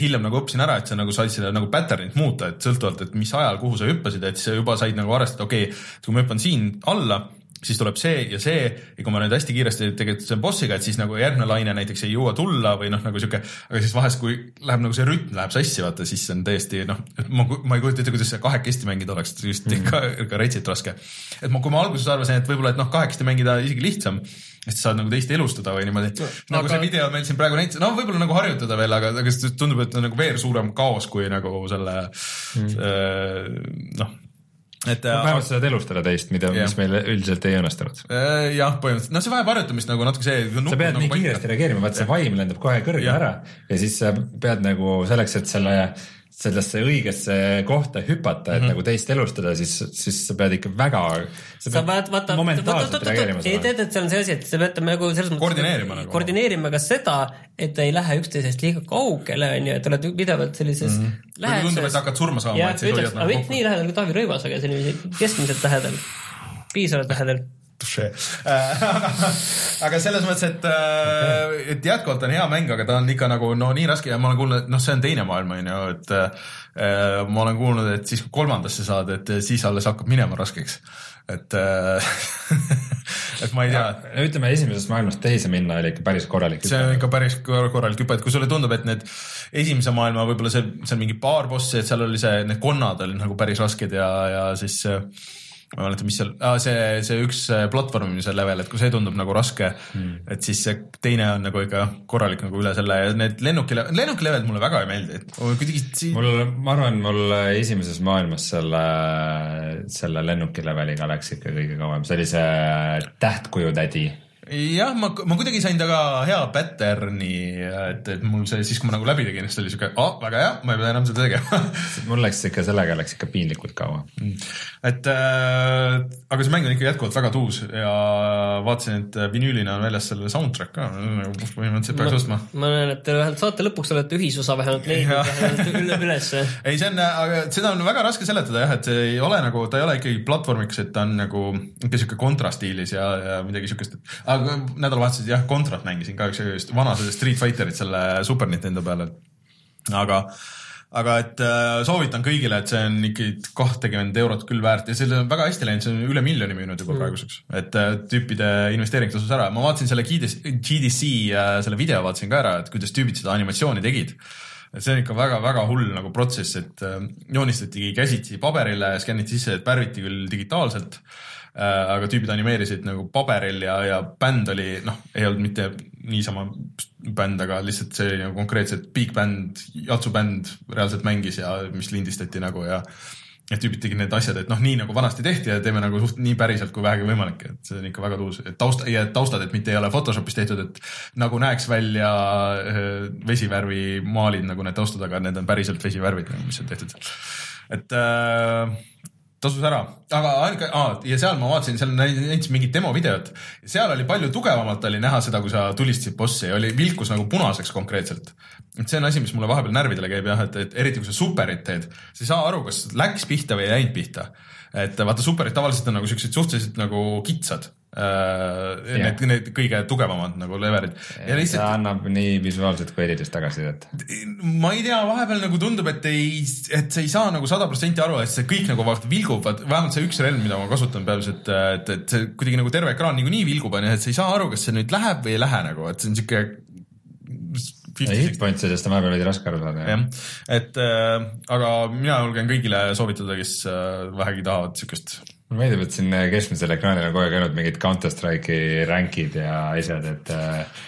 hiljem nagu õppisin ära, et sa nagu said seda nagu pattern'it muuta, et sõltuvalt, et mis ajal, kuhu sa hüppasid, et sa juba said nagu arvestada, okei okay,, et kui ma hüppan siin alla siis tuleb see ja see ja kui ma nüüd hästi kiiresti selle bossiga, et siis nagu järgmine laine näiteks ei jõua tulla või noh, nagu sihuke, aga siis vahest, kui läheb nagu see rütm läheb sassi, vaata, siis on täiesti noh, ma, ma ei kujuta ette, kuidas see kahekesti mängida oleks, just mm. ikka, ikka retsit raske. et ma, kui ma alguses arvasin, et võib-olla, et noh, kahekesti mängida isegi lihtsam, sest sa saad nagu teist elustada või niimoodi no,. nagu aga... see video meil siin praegu näitas, no võib-olla nagu harjutada veel, aga, aga tundub, et on nagu veel suurem kaos kui nagu selle mm. noh et no, vähemalt sa saad elustada teist, mida, mis meil üldiselt ei õnnestunud. Äh, jah, põhimõtteliselt, noh, see vajab harjutamist nagu natuke see. sa pead nagu nii kiiresti reageerima, vaata see vaim lendab kohe kõrge ära ja siis sa pead nagu selleks, et selle sellesse õigesse kohta hüpata, et mm -hmm. nagu teist elustada, siis, siis sa pead ikka väga. sa pead vaata, ei tead, et see on see asi, et sa pead nagu selles mõttes koordineerima nagu. koordineerima ka seda, et ei lähe üksteisest liiga kaugele, onju, et oled pidevalt sellises mm. -hmm. läheduses. tundub, et hakkad surma saama. jah, ütleks, aga mitte nii lähedal kui Taavi Rõivas, aga selline keskmiselt lähedal, piisavalt lähedal aga selles mõttes, et okay., et jätkuvalt on hea mäng, aga ta on ikka nagu no nii raske ja ma olen kuulnud, noh, see on teine maailm, on ju, et äh, ma olen kuulnud, et siis kui kolmandasse saad, et siis alles hakkab minema raskeks. et äh, et ma ei tea. ütleme, esimesest maailmast teise minna oli ikka päris korralik hüpe. see on ikka päris korralik hüpe, et kui sulle tundub, et need esimese maailma võib-olla see, seal mingi paar bossi, et seal oli see, need konnad olid nagu päris rasked ja, ja siis äh, ma ei mäleta, mis seal ah,, see, see üks platvormimise level, et kui see tundub nagu raske mm., et siis see teine on nagu ikka korralik nagu üle selle ja need lennuki, lennuki levelid mulle väga ei meeldi, et kuidagi siin.... mul, ma arvan, mul esimeses maailmas selle, selle lennuki leveliga läks ikka kõige kauem, see oli see tähtkujutädi jah, ma, ma kuidagi sain temaga hea pattern'i, et, et mul see siis, kui ma nagu läbi tegin, siis oli siuke, oh, väga hea, ma ei pea enam seda tegema. Mul läks ikka sellega läks ikka piinlikult kaua. Mm.. et äh, aga see mäng on ikka jätkuvalt väga tuus ja vaatasin, et vinüülina on väljas selle soundtrack ka, nagu põhimõtteliselt peaks ostma. ma näen, et te vähemalt saate lõpuks olete ühisosa vähemalt leidnud üle, ülesse. ei, see on, aga seda on väga raske seletada jah, et see ei ole nagu, ta ei ole ikkagi platvormiks, et ta on nagu ikka siuke kontrastiilis ja, ja midagi siukest, aga nädalavahetusel jah, Contrat mängisin ka üks vana Street Fighterit selle Super Nintendo peale. aga, aga et äh, soovitan kõigile, et see on ikkagi kahtekümmend eurot küll väärt ja sellel on väga hästi läinud, see on üle miljoni müünud juba mm. praeguseks, et äh, tüüpide investeering tasus ära, ma vaatasin selle GDC, GDC äh, selle video vaatasin ka ära, et kuidas tüübid seda animatsiooni tegid et see on ikka väga-väga hull nagu protsess, et äh, joonistati käsitsi paberile, skänniti sisse, et värviti küll digitaalselt aga tüübid animeerisid nagu paberil ja, ja bänd oli noh, ei olnud mitte niisama bänd, aga lihtsalt see oli nagu konkreetselt big bänd, jatsubänd reaalselt mängis ja mis lindistati nagu ja et tüübid tegid need asjad, et noh, nii nagu vanasti tehti ja teeme nagu suht nii päriselt kui vähegi võimalik, et see on ikka väga tuus, taust ja taustad, et mitte ei ole Photoshopis tehtud, et nagu näeks välja äh, vesivärvi maalid nagu need taustad, aga need on päriselt vesivärvid, mis on tehtud seal. et äh, tasus ära, aga ainuke ah,, ja seal ma vaatasin, seal näitasid mingit demovideot. seal oli palju tugevamalt oli näha seda, kui sa tulistasid bossi, oli vilkus nagu punaseks konkreetselt. et see on asi, mis mulle vahepeal närvidele käib jah, et, et eriti kui sa superit teed, sa ei saa aru, kas läks pihta või ei läinud pihta. et vaata, superid tavaliselt on nagu siuksed suhteliselt nagu kitsad uh,. Need, need kõige tugevamad nagu levelid. ja lihtsalt. ta annab nii visuaalset kui helilist tagasisidet. ma ei tea, vahepeal nagu tundub, et ei, et sa ei saa nagu sada protsenti aru, et see kõik nagu vaata vilgub, vähemalt see üks relv, mida ma kasutan peamiselt, et, et see kuidagi nagu terve ekraan niikuinii vilgub, onju, et sa ei saa aru, kas see nüüd läheb või ei lähe nagu, et see on siuke hitpoint sellest on vahepeal veidi raske aru saada. jah, et äh, aga mina julgen kõigile soovitada, kes äh, vähegi tahavad siukest. Mulle meeldib, et siin keskmisel ekraanil on kogu aeg ainult mingid Counter Strike'i rank'id ja asjad, et äh,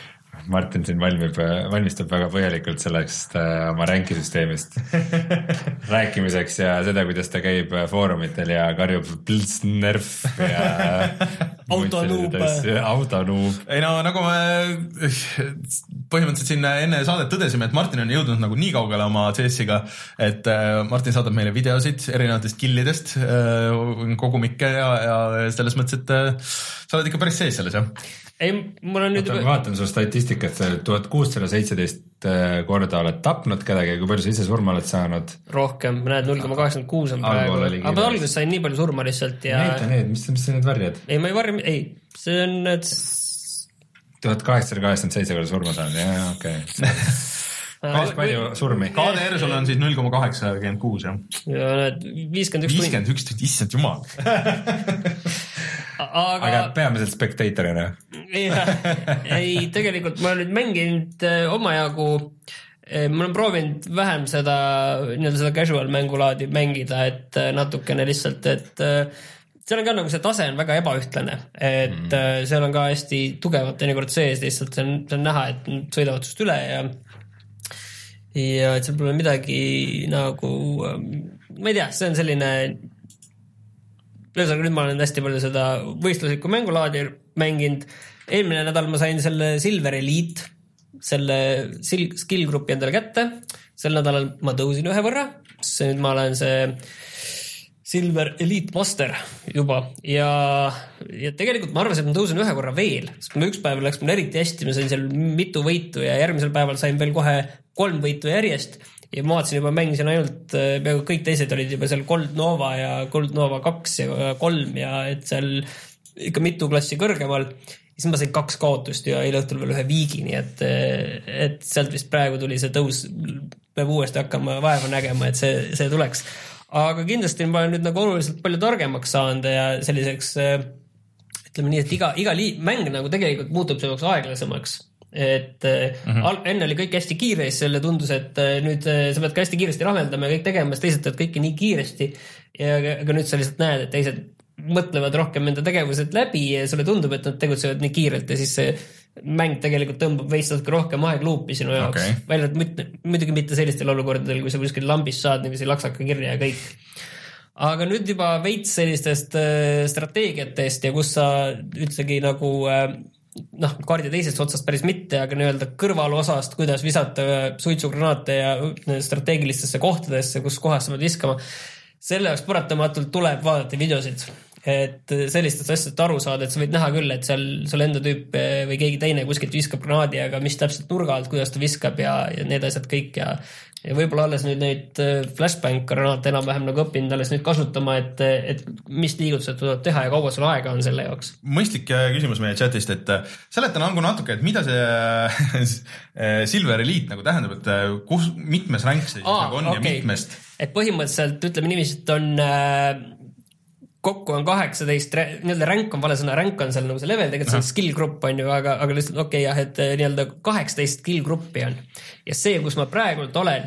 Martin siin valmib, valmistub väga põhjalikult sellest äh, oma ränki süsteemist rääkimiseks ja seda, kuidas ta käib foorumitel ja karjub plõtsnerf ja autonuub. autonuub. ei no nagu me põhimõtteliselt siin enne saadet tõdesime, et Martin on jõudnud nagu nii kaugele oma CS-iga, et äh, Martin saadab meile videosid erinevatest killidest, äh, kogumikke ja, ja selles mõttes, et äh, sa oled ikka päris sees selles jah ei, mul on nüüd juba. vaatan su statistikat, tuhat kuussada seitseteist äh, korda oled tapnud kedagi, kui palju sa ise surma oled saanud? rohkem, näed null koma kaheksakümmend kuus on praegu, aga ma alguses sain nii palju surma lihtsalt ja. näita need, mis, mis sa nüüd varjad? ei, ma ei varja, ei, see on need. tuhat kaheksasada kaheksakümmend seitse korda surma saanud, jah, okei okay. päris palju surmi. KDR sul on siis null koma kaheksakümmend kuus jah? ja näed, viiskümmend üks. viiskümmend üks tundi, issand jumal aga, aga peamiselt spectator'ina? ei, tegelikult ma olen nüüd mänginud äh, omajagu äh, ma olen proovinud vähem seda nii-öelda seda casual mängulaadi mängida, et äh, natukene lihtsalt, et seal on ka nagu see tase on väga ebaühtlane, et mm. seal on ka hästi tugevad teinekord sees, lihtsalt see on, see on näha, et sõidavad sinust üle ja ja et seal pole midagi nagu, ma ei tea, see on selline ühesõnaga nüüd ma olen hästi palju seda võistluslikku mängulaadi mänginud. eelmine nädal ma sain selle Silver Elite, selle skill grupi endale kätte. sel nädalal ma tõusin ühe võrra, sest nüüd ma olen see Silver Elite Master juba ja, ja tegelikult ma arvasin, et ma tõusen ühe korra veel, sest mul üks päev läks mul eriti hästi, ma sain seal mitu võitu ja järgmisel päeval sain veel kohe kolm võitu järjest ja ma vaatasin juba, mängisin ainult, äh, peaaegu kõik teised olid juba seal Gold Nova ja Gold Nova kaks ja kolm ja et seal ikka mitu klassi kõrgemal. siis ma sain kaks kaotust ja eile õhtul veel ühe viigi, nii et, äh, et sealt vist praegu tuli see tõus, peab uuesti hakkama vaeva nägema, et see, see tuleks. Aga kindlasti ma olen nüüd nagu oluliselt palju targemaks saanud ja selliseks äh, ütleme nii, et iga, iga liit, mäng nagu tegelikult muutub selleks aeglasemaks et mm -hmm. enne oli kõik hästi kiire, siis jälle tundus, et äh, nüüd sa pead ka hästi kiiresti rahmeldama ja kõik tegema, sest teised teevad kõike nii kiiresti. ja aga nüüd sa lihtsalt näed, et teised mõtlevad rohkem enda tegevused läbi ja sulle tundub, et nad tegutsevad nii kiirelt ja siis see mäng tegelikult tõmbab veits natuke rohkem aegluupi sinu jaoks. Okay.. välja arvatud muidugi mitte sellistel olukordadel, kui sa kuskil lambist saad niiviisi laksaka kirja ja kõik. Aga nüüd juba veits sellistest strateegiatest ja kus sa üldsegi nagu äh, noh, kaardi teisest otsast päris mitte, aga nii-öelda kõrvalosast, kuidas visata suitsugranaate ja strateegilistesse kohtadesse, kus kohas sa pead viskama. selle jaoks paratamatult tuleb vaadata videosid, et sellistest asjadest aru saada, et sa võid näha küll, et seal sul enda tüüp või keegi teine kuskilt viskab granaadi, aga mis täpselt nurga alt, kuidas ta viskab ja, ja need asjad kõik ja ja võib-olla alles nüüd neid äh, flashbang granaate enam-vähem nagu õppinud alles nüüd kasutama, et, et mis liigutused tuleb teha ja kaua sul aega on selle jaoks. mõistlik küsimus meie chatist, et seleta nagu natuke, et mida see Silver Elite nagu tähendab, et kus, mitmes ränk see siis Aa, nagu on okay. ja mitmest? et põhimõtteliselt ütleme niiviisi, et on äh, kokku on kaheksateist, nii-öelda ränk on vale sõna, ränk on seal nagu see level, tegelikult see on skill grupp on ju, aga, aga lihtsalt okei okay, jah, et eh, nii-öelda kaheksateist skill gruppi on. ja see, kus ma praegult olen,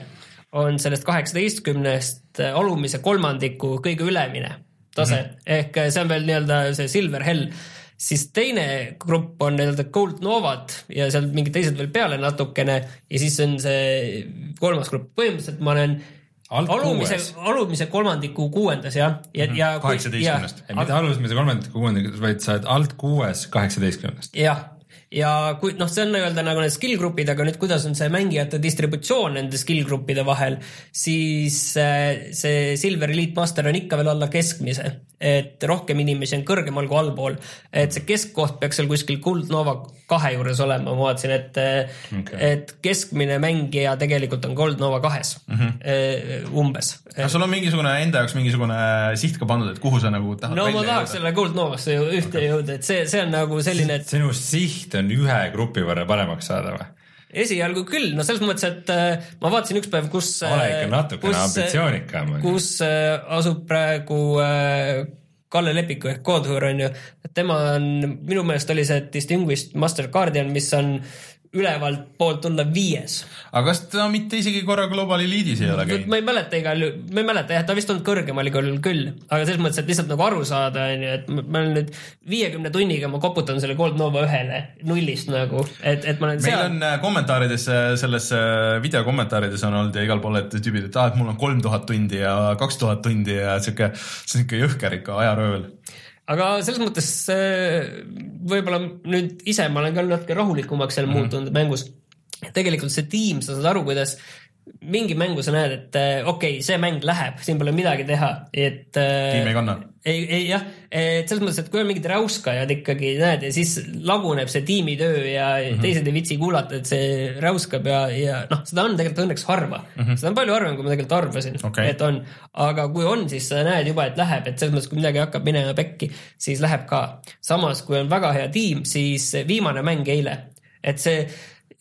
on sellest kaheksateistkümnest eh, alumise kolmandiku kõige ülemine tase mm -hmm. ehk eh, see on veel nii-öelda see silver hell siis teine grupp on nii-öelda Gold Novad ja seal mingid teised veel peale natukene ja siis on see kolmas grupp. põhimõtteliselt ma olen alumise, alumise kolmandiku kuuendas jah, ja, ja, ja. kaheksateistkümnest. mitte alumise kolmandiku kuuendas, vaid sa oled alt kuues kaheksateistkümnest. jah, ja kui noh, see on nii-öelda nagu need skill grupid, aga nüüd kuidas on see mängijate distributsioon nende skill gruppide vahel, siis äh, see Silver Elite Master on ikka veel alla keskmise, et rohkem inimesi on kõrgemal kui allpool. et see keskkoht peaks seal kuskil Kuldnova kahe juures olema, ma vaatasin, et okay., et keskmine mängija tegelikult on Goldnova kahes mm -hmm. umbes. kas sul on mingisugune enda jaoks mingisugune siht ka pandud, et kuhu sa nagu tahad no ma tahaks selle Goldnovasse ju ühte okay. jõuda, et see, see on nagu selline, et sinu siht on ühe grupi võrra paremaks saada või? esialgu küll, no selles mõttes, et äh, ma vaatasin üks päev, kus. ole ikka äh, natukene äh, ambitsioonikam. kus asub praegu Kalle Lepiku ehk Codehur on ju, tema on, minu meelest oli see Distinguished Master Guardian, mis on ülevalt poolt tulla viies. aga kas ta mitte isegi korra Global Elite'is ei ole käinud? ma ei mäleta igal juhul, ma ei mäleta jah, ta vist olnud kõrgemal igal juhul küll, aga selles mõttes, et lihtsalt nagu aru saada, on ju, et ma olen nüüd viiekümne tunniga ma koputan selle Gold Nova ühele nullist nagu, et, et ma olen meil seal. on äh, kommentaarides, äh, selles äh, video kommentaarides on olnud ja igal pool, et tüübid, et aa, et mul on kolm tuhat tundi ja kaks tuhat tundi ja sihuke, see on ikka jõhker ikka ajaröövel aga selles mõttes võib-olla nüüd ise ma olen ka natuke rahulikumaks seal mm -hmm. muutunud mängus. tegelikult see tiim, sa saad aru, kuidas mingi mängu sa näed, et okei okay,, see mäng läheb, siin pole midagi teha, et. tiim ei kanna ei, ei jah, et selles mõttes, et kui on mingid räuskajad ikkagi näed ja siis laguneb see tiimitöö ja mm -hmm. teised ei viitsi kuulata, et see räuskab ja, ja noh, seda on tegelikult õnneks harva mm. -hmm. seda on palju harvem, kui ma tegelikult arvasin okay., et on. aga kui on, siis sa näed juba, et läheb, et selles mõttes, kui midagi hakkab minema pekki, siis läheb ka. samas, kui on väga hea tiim, siis viimane mäng eile, et see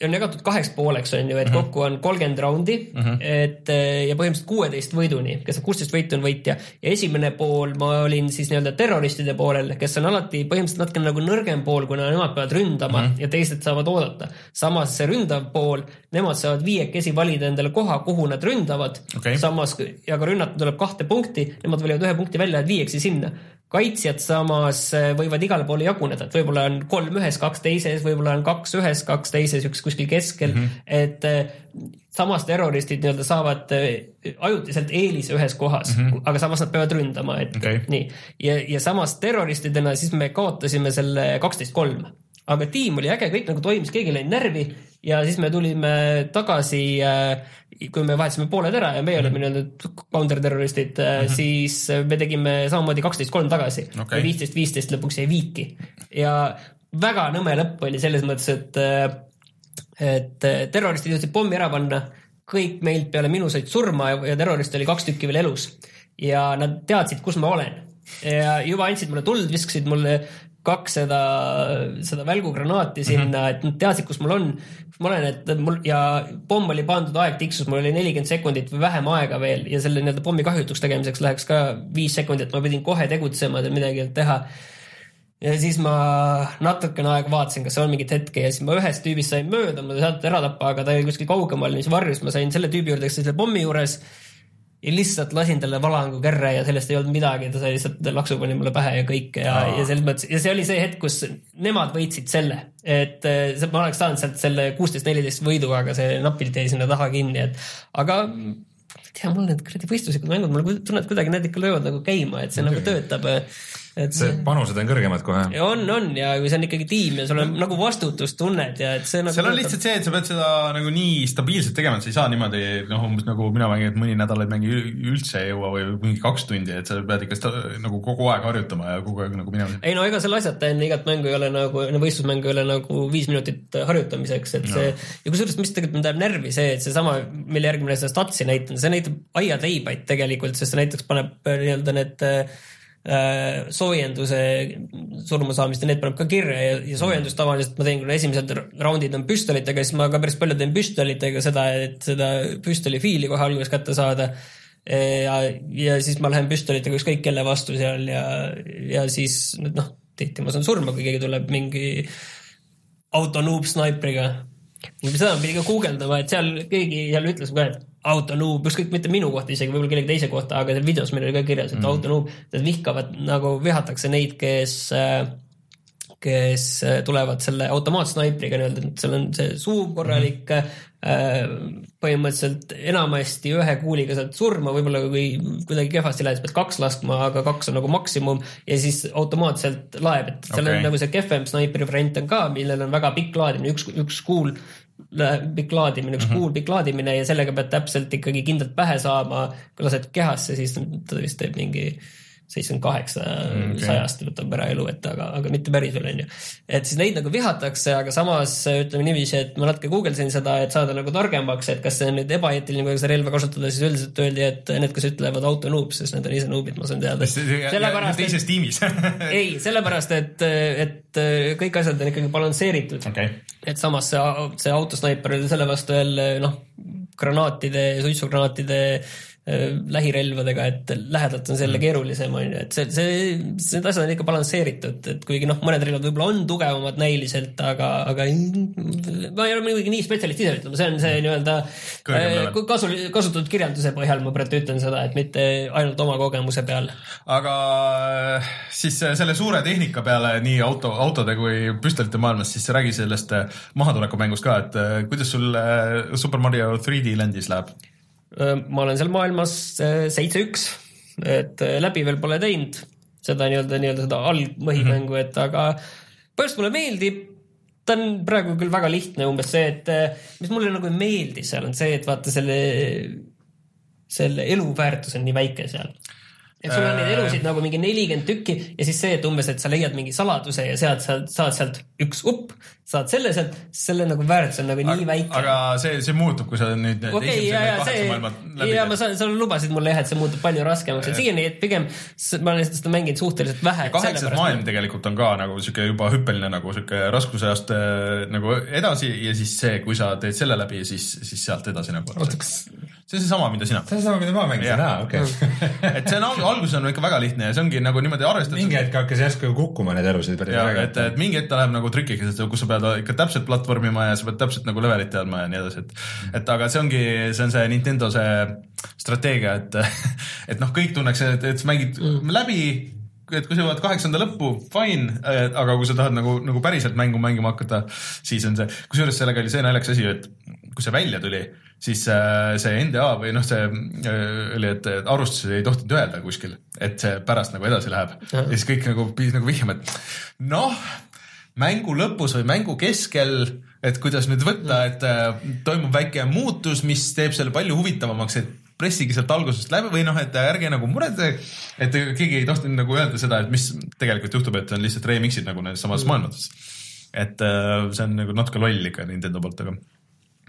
on jagatud kaheks pooleks, on ju, et mm -hmm. kokku on kolmkümmend raundi mm, -hmm. et eh, ja põhimõtteliselt kuueteist võiduni, kes saab kuusteist võitu, on võitja. ja esimene pool ma olin siis nii-öelda terroristide poolel, kes on alati põhimõtteliselt natuke nagu nõrgem pool, kuna nemad peavad ründama mm -hmm. ja teised saavad oodata. samas see ründav pool, nemad saavad viiekesi valida endale koha, kuhu nad ründavad okay.. samas ja ka rünnata tuleb kahte punkti, nemad valivad ühe punkti välja, et viieksi sinna kaitsjad samas äh, võivad igale poole jaguneda, et võib-olla on kolm ühes, kaks teises, võib-olla on kaks ühes, kaks teises, üks kuskil keskel mm, -hmm. et äh, samas terroristid nii-öelda saavad äh, ajutiselt eelise ühes kohas mm, -hmm. aga samas nad peavad ründama, et okay. nii. ja, ja samas terroristidena siis me kaotasime selle kaksteist kolm aga tiim oli äge, kõik nagu toimis, keegi ei läinud närvi ja siis me tulime tagasi äh, kui me vahetasime pooled ära ja meie olime mm -hmm. nii-öelda counterterroristid mm, -hmm. siis me tegime samamoodi kaksteist kolm tagasi okay.. ja viisteist, viisteist lõpuks jäi viiki ja väga nõme lõpp oli selles mõttes, et, äh, et terroristid jõudsid pommi ära panna, kõik meilt peale minu said surma ja, terroriste oli kaks tükki veel elus ja nad teadsid, kus ma olen ja juba andsid mulle tuld, viskasid mulle kaks seda, seda välgugranaati sinna mm, -hmm. et nad teadsid, kus mul on, kus ma olen, et mul ja pomm oli pandud, aeg tiksus, mul oli nelikümmend sekundit või vähem aega veel ja selle nii-öelda pommi kahjutuks tegemiseks läheks ka viis sekundit, ma pidin kohe tegutsema, midagi teha. ja siis ma natukene aega vaatasin, kas on mingit hetke ja siis ma ühest tüübist sain mööda, ma tahtsin ära tappa, aga ta oli kuskil kaugemal, mis varjus, ma sain selle tüübi juurde, kes oli selle pommi juures ja lihtsalt lasin talle valangu kerre ja sellest ei olnud midagi, ta sai lihtsalt laksu pani mulle pähe ja kõik ja, ja selles mõttes ja see oli see hetk, kus nemad võitsid selle, et eh, ma oleks saanud sealt selle kuusteist, neliteist võidu, aga see napilt jäi sinna taha kinni, et aga tea, mul need kuradi võistluslikud mängud, mulle tunned kuidagi need ikka löövad nagu käima, et see okay. nagu töötab et see panused on kõrgemad kohe. on, on ja kui see on ikkagi tiim ja sul on nagu vastutustunned ja et see nagu seal on lihtsalt see, et sa pead seda nagu nii stabiilselt tegema, et sa ei saa niimoodi noh, umbes nagu mina mängin, et mõni nädal ei mängi üldse ei jõua või mingi kaks tundi, et sa pead ikka nagu kogu aeg harjutama ja kogu aeg nagu minema. ei no ega selle asjata enne igat mängu ei ole nagu, enne võistlusmängu ei ole nagu viis minutit harjutamiseks, et no. see ja kusjuures, mis tegelikult mind ajab närvi, see, et seesama, mille järgi ma seda statsi näitan, see näitab aiateibaid tegelikult, sest see näiteks paneb nii-öelda need äh, Äh, soojenduse surmasaamist ja need paneb ka kirja ja, ja soojendust tavaliselt ma teen, kuna esimesed raundid on püstolitega, siis ma ka päris palju teen püstolitega seda, et seda püstoli fiili kohe alguses kätte saada. ja, ja siis ma lähen püstolitega ükskõik kelle vastu seal ja, ja siis noh, tihti ma saan surma, kui keegi tuleb mingi auto noob snaipriga. seda pidi ka guugeldama, et seal keegi seal ütles ka, et autonuub, ükskõik mitte minu kohta isegi, võib-olla kellegi teise kohta, aga seal videos meil oli ka kirjas, et mm. autonuub, nad vihkavad nagu, vihatakse neid, kes, kes tulevad selle automaatsnaipriga nii-öelda, et seal on see suum korralik mm, -hmm. põhimõtteliselt enamasti ühe kuuliga saad surma, võib-olla kui kuidagi kehvasti lähed, siis pead kaks laskma, aga kaks on nagu maksimum ja siis automaatselt laeb, et seal okay. on nagu see kehvem snaipri variant on ka, millel on väga pikk laadimine, üks, üks kuul pikk laadimine, üks mm -hmm. kuul pikk laadimine ja sellega pead täpselt ikkagi kindlalt pähe saama. kui lased kehasse, siis ta vist teeb mingi seitsekümmend kaheksa mm, sajast võtab ära elu, et aga, aga mitte päris veel, onju. et siis neid nagu vihatakse, aga samas ütleme niiviisi, et ma natuke guugeldasin seda, et saada nagu targemaks, et kas see on nüüd ebaeetiline, kui seda relva kasutada, siis üldiselt öeldi, et need, kes ütlevad auto noob, sest need on ise noobid, ma saan teada. teises tiimis ei, sellepärast, et, et kõik asjad on ikkagi balansseeritud okay.. et samas see, see autosnaiper oli selle vastu jälle noh, granaatide, suitsugranaatide Äh, lähirelvadega, et lähedalt on selle mm. keerulisem, on ju, et see, see, need asjad on ikka balansseeritud, et kuigi noh, mõned relvad võib-olla on tugevamad näiliselt, aga, aga ma ei ole muidugi nii spetsialist ise ütlema, see on see nii-öelda äh, kasu, kasutatud kirjelduse põhjal ma praegu ütlen seda, et mitte ainult oma kogemuse peal. aga äh, siis selle suure tehnika peale nii auto, autode kui püstolite maailmas, siis räägi sellest mahatuleku mängust ka, et kuidas sul Super Mario 3D Landis läheb? Ma olen seal maailmas seitse-üks, et läbi veel pole teinud seda nii-öelda, nii-öelda seda algmõhimängu, et aga põhimõtteliselt mulle meeldib. ta on praegu küll väga lihtne, umbes see, et mis mulle nagu ei meeldi seal on see, et vaata selle, selle eluväärtus on nii väike seal et sul on neid elusid nagu mingi nelikümmend tükki ja siis see, et umbes, et sa leiad mingi saladuse ja sealt sa saad sealt üks upp, saad selle sealt, selle nagu väärtus on nagu nii väike. aga see, see muutub, kui sa nüüd okay, ja, maailma läbi ja ma saan, sa lubasid mulle jah, et see muutub palju raskemaks, et siiani, et pigem ma olen seda mänginud suhteliselt vähe. kaheksas maailm tegelikult on ka nagu sihuke juba hüppeline nagu sihuke raskusajast nagu edasi ja siis see, kui sa teed selle läbi, siis, siis sealt edasi nagu. oota, kas see on seesama, mida sina. see on seesama, mida ma mängisin, aa okei et see on alguses on ikka väga lihtne ja see ongi nagu niimoodi arvestatud. mingi hetk hakkas järsku kukkuma neid elusid. et, et mingi hetk ta läheb nagu trikiks, et kus sa pead ikka täpselt platvormima ja sa pead täpselt nagu levelit teadma ja nii edasi, et, et aga see ongi, see on see Nintendo see strateegia, et, et noh, kõik tunneks, et, et sa mängid mm. läbi et kui sa jõuad kaheksanda lõppu, fine, aga kui sa tahad nagu, nagu päriselt mängu mängima hakata, siis on see, kusjuures sellega oli see naljakas asi, et kui see välja tuli, siis äh, see NDA või noh, see äh, oli, et arvustusi ei tohtinud öelda kuskil, et see pärast nagu edasi läheb ja, ja siis kõik nagu pidid nagu vihjama, et noh, mängu lõpus või mängu keskel, et kuidas nüüd võtta, et äh, toimub väike muutus, mis teeb selle palju huvitavamaks, et pressige sealt algusest läbi või noh, et ärge nagu muretsege, et keegi ei tohtinud nagu öelda seda, et mis tegelikult juhtub, et on lihtsalt remix'id nagu nendes samades mm. maailmades. et see on nagu natuke loll ikka Nintendo poolt, aga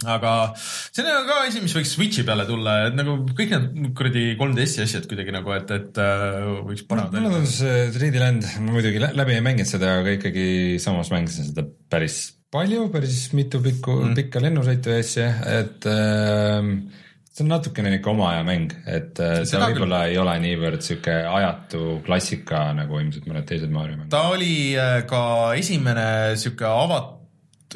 aga see on ka asi, mis võiks Switchi peale tulla, et nagu kõik need kuradi 3DS-i asjad kuidagi nagu, et, et uh, võiks paremad olla. mulle tundus 3D Land, ma muidugi läbi ei mänginud seda, aga ikkagi samas mängisin seda päris palju, päris mitu pikku mm., pikka lennusõitu ja asja, et äh, see on natukene niisugune oma aja mäng, et äh, see võib-olla ei ole niivõrd sihuke ajatu klassika nagu ilmselt mõned teised Mario mängud. ta oli äh, ka esimene sihuke avat-,